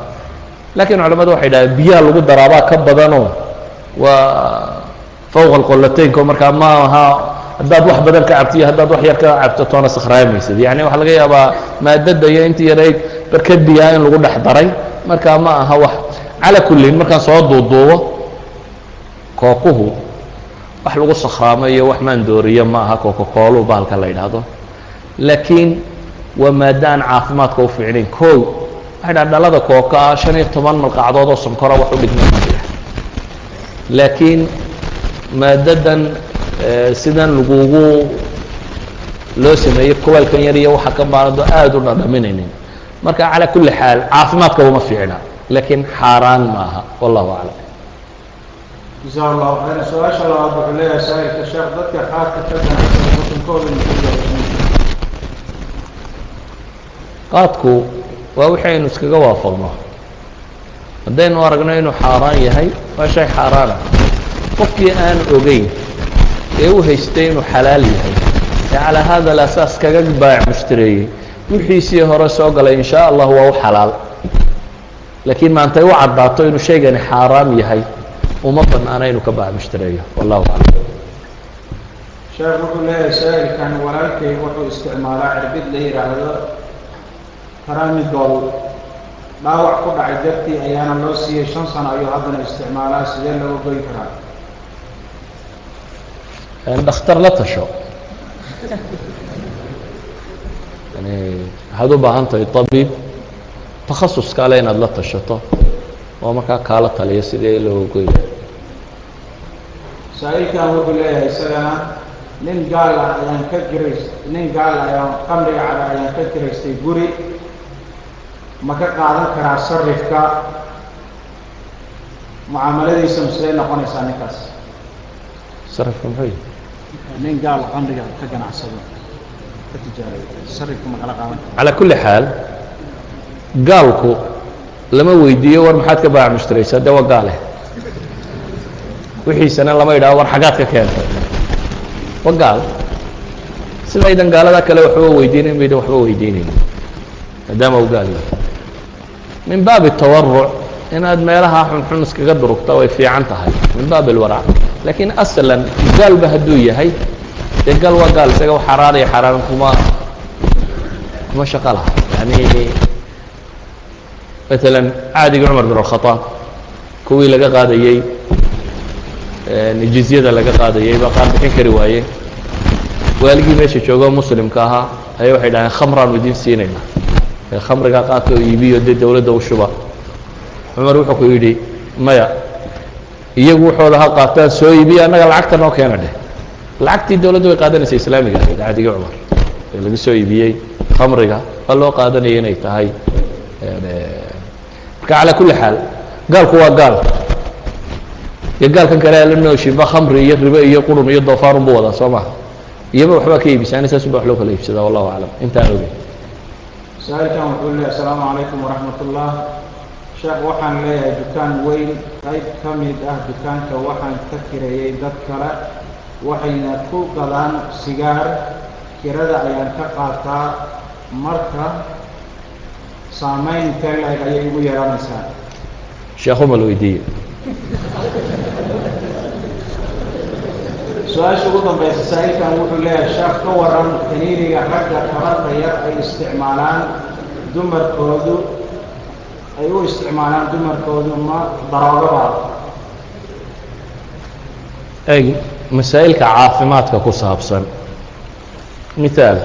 laakiin culamadu waxay dhahdeen biyaha lagu daraabaa ka badanoo waa fowqa alqolataynko markaa ma aha haddaad wax badan ka cabto iyo haddaad wax yar ka cabto toona sakhraamaysid yacni waxaa laga yaabaa maadada iyo intii yarayd barkad biyaa in lagu dhex daray markaa ma aha wax cala kullin markaan soo duuduubo kookuhu wax lagu sakhraamo iyo wax maandooriyo ma aha kokakoolu bahalka la yidhaahdo laakiin waa maaddo aan caafimaadka u fiicnayn kow waxay dhaha dhalada kooka ah shan iyo toban malqacdood oo sonkora wax u dhigma laakiin maadadan sidan lagugu loo sameeyey kowaalkan yar iyo waxa ka baanado aada u dhadhaminaynin marka calaa kulli xaal caafimaadka uma fiicna laakiin xaaraan ma aha wallahu aclam. Jasaa allahu khayran. Su'aasha labaad wuxuu leeyahay saa'ilka sheekh dadka qaadka ka ganacsada xukunkooda qaadku waa wixii aynu iskaga waafaqno. Haddaynu aragno inuu xaaraan yahay waa shay xaaraana qofkii aan ogeyn ee u haystay inuu xalaal yahay. Ee calaa hada alasaas kaga baac mushtareeyey wixiisii hore soo galay in shaa allah waa u xalaal. Laakiin maantay u caddaato inuu shaygani xaaraam yahay. Uma banaana inuu ka baac mushtareeyo wallahu aclam. Sheekh wuxuu leeyahay saa'ilkan walaalkay wuxuu isticmaalaa cirbid la yidhaahdo taramidol dhaawac ku dhacay dartii ayaana loo siiyey shan sano ayuu haddana isticmaalaa sidee looga goyn karaa dhakhtar la tasho. Yani waxaad u baahan tahay tabiib takhasus kale inaad la tashato oo markaa kaala taliyo sidee looga goyna saa-ilkan wuxuu leeyahay isagana nin gaal ah ayaan ka girays nin gaal ah ayaan qamriga cada ayaan ka giraystay guri. Ma ka qaadan karaa sarifka? Mucaamaladiisa masidee noqonaysaa ninkaas? Sarifka muxuu nin gaal xaal gaalku lama weydiiyo war maxaad ka baac mushtaraysaa dee waa gaale wixiisana lama yidhaho war xaggaad ka keentay waa gaal. Sidaydan gaalada kale waxba weydiinayn baydan waxba weydiinayn maadaama uu gaal yahay. Min baabi tawaruc inaad meelaha xunxun iskaga durugta way fiican tahay. Min baabi alwarac laakiin aslan gaalba hadduu yahay? Dee gaal waa gaal isaga xaraan iyo xaraan kuma kuma shaqo laha. Yani maalan caadigii cumar bin alkhadaab kuwii laga qaadayey jizyada laga qaadayey baa qaar bixin kari waaye. Waaligii meesha joogo muslimka ahaa ayaa waxay dhaheen khamraanu idiin siinayna khamrigaa qaadka oo iibiyo dee dowladda u shuba. Cumar wuxuu ku yidhi maya iyagu waxooda ha qaataan soo iibiya annaga lacagta noo keena dheh. Lacagtii dowladdu way qaadanaysa islaamiga ahayd caadigii cumar. Ee laga soo iibiyey khamriga waa loo qaadanaya inay tahay marka calaa kulli xaal gaalku waa gaal. Iyo gaalkan kale ala nooshinba khamri iyo ribe iyo qurun iyo doofaarun buu wadaa soo maha iyaba waxbaa ka iibisaan saasuba wax loo kala iibsadaa wallahu aclam. Intaan ogey saa-ilkan wuxuu leeyahay asalaamu calaykum waraxmat ullah sheekh waxaan leeyahay dukaan weyn. Qayb ka mid ah dukaanka waxaan ka kireeyey dad kale waxayna ku gadaan sigaar. Kirada ayaan ka qaataa. Marka saamayn intee la-eg ayay igu yeelanaysaa sheekhu mal weydiiye su'aasha ugu dambaysa saa-ilkan wuxuu leeyahay sheekh ka waran kaniiniga ragga tabarta yar ay isticmaalaan dumarkoodu ay u isticmaalaan dumarkoodu ma daroogaba. Eg masaa'ilka caafimaadka ku saabsan. Mithaal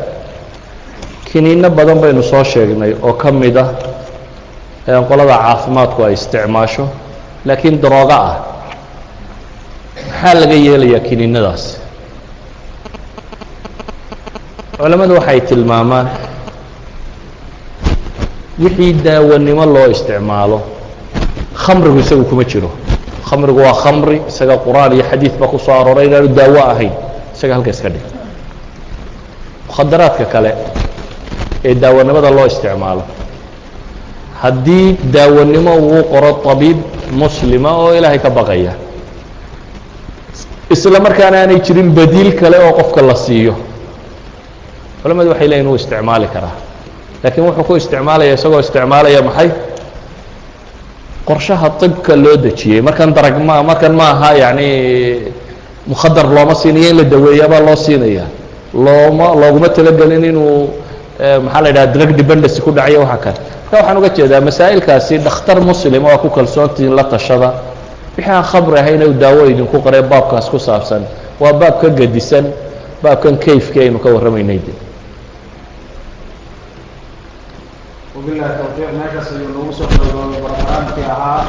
kiniinno badan baynu soo sheegnay oo ka mid ah ee qolada caafimaadku ay isticmaasho laakiin daroogo ah. Maxaa laga yeelayaa kiniinadaas culammadu waxay tilmaamaan wixii daawanimo loo isticmaalo khamrigu isagu kuma jiro. Khamrigu waa khamri isaga qur'aan iyo xadiid baa ku soo arooray inaanu daawo ahayn isaga halka iska dhig. Mukhadaraadka kale ee daawanimada loo isticmaalo haddii daawanimo uu qoro tabiib muslima oo ilaahay ka baqaya isla markaana aanay jirin badiil kale oo qofka la siiyo culamadu waxay leeyihiin wuu isticmaali karaa laakiin wuxuu ku isticmaalaya isagoo isticmaalaya maxay? Qorshaha طibka loo dejiyey. Markan darag ma markan ma aha yani mukhadar looma siinayo in la daweeyabaa loo siinaya looma looguma talagelin inuu maxaa la yidhaha drug dependency ku dhacayo waxa kale. Marka waxaan uga jeedaa masaa'ilkaasi dhakhtar muslim oo ku kalsoontiin la tashada wixii aan khamri ahayn u daawo idinku qoree baabkaas ku saabsan. Waa baab ka gedisan baabkan kayfki aynu ka warramaynay de wabilahi tawfiiq meeshaas ayuu noogu soo koogoobay barnaamijkii ahaa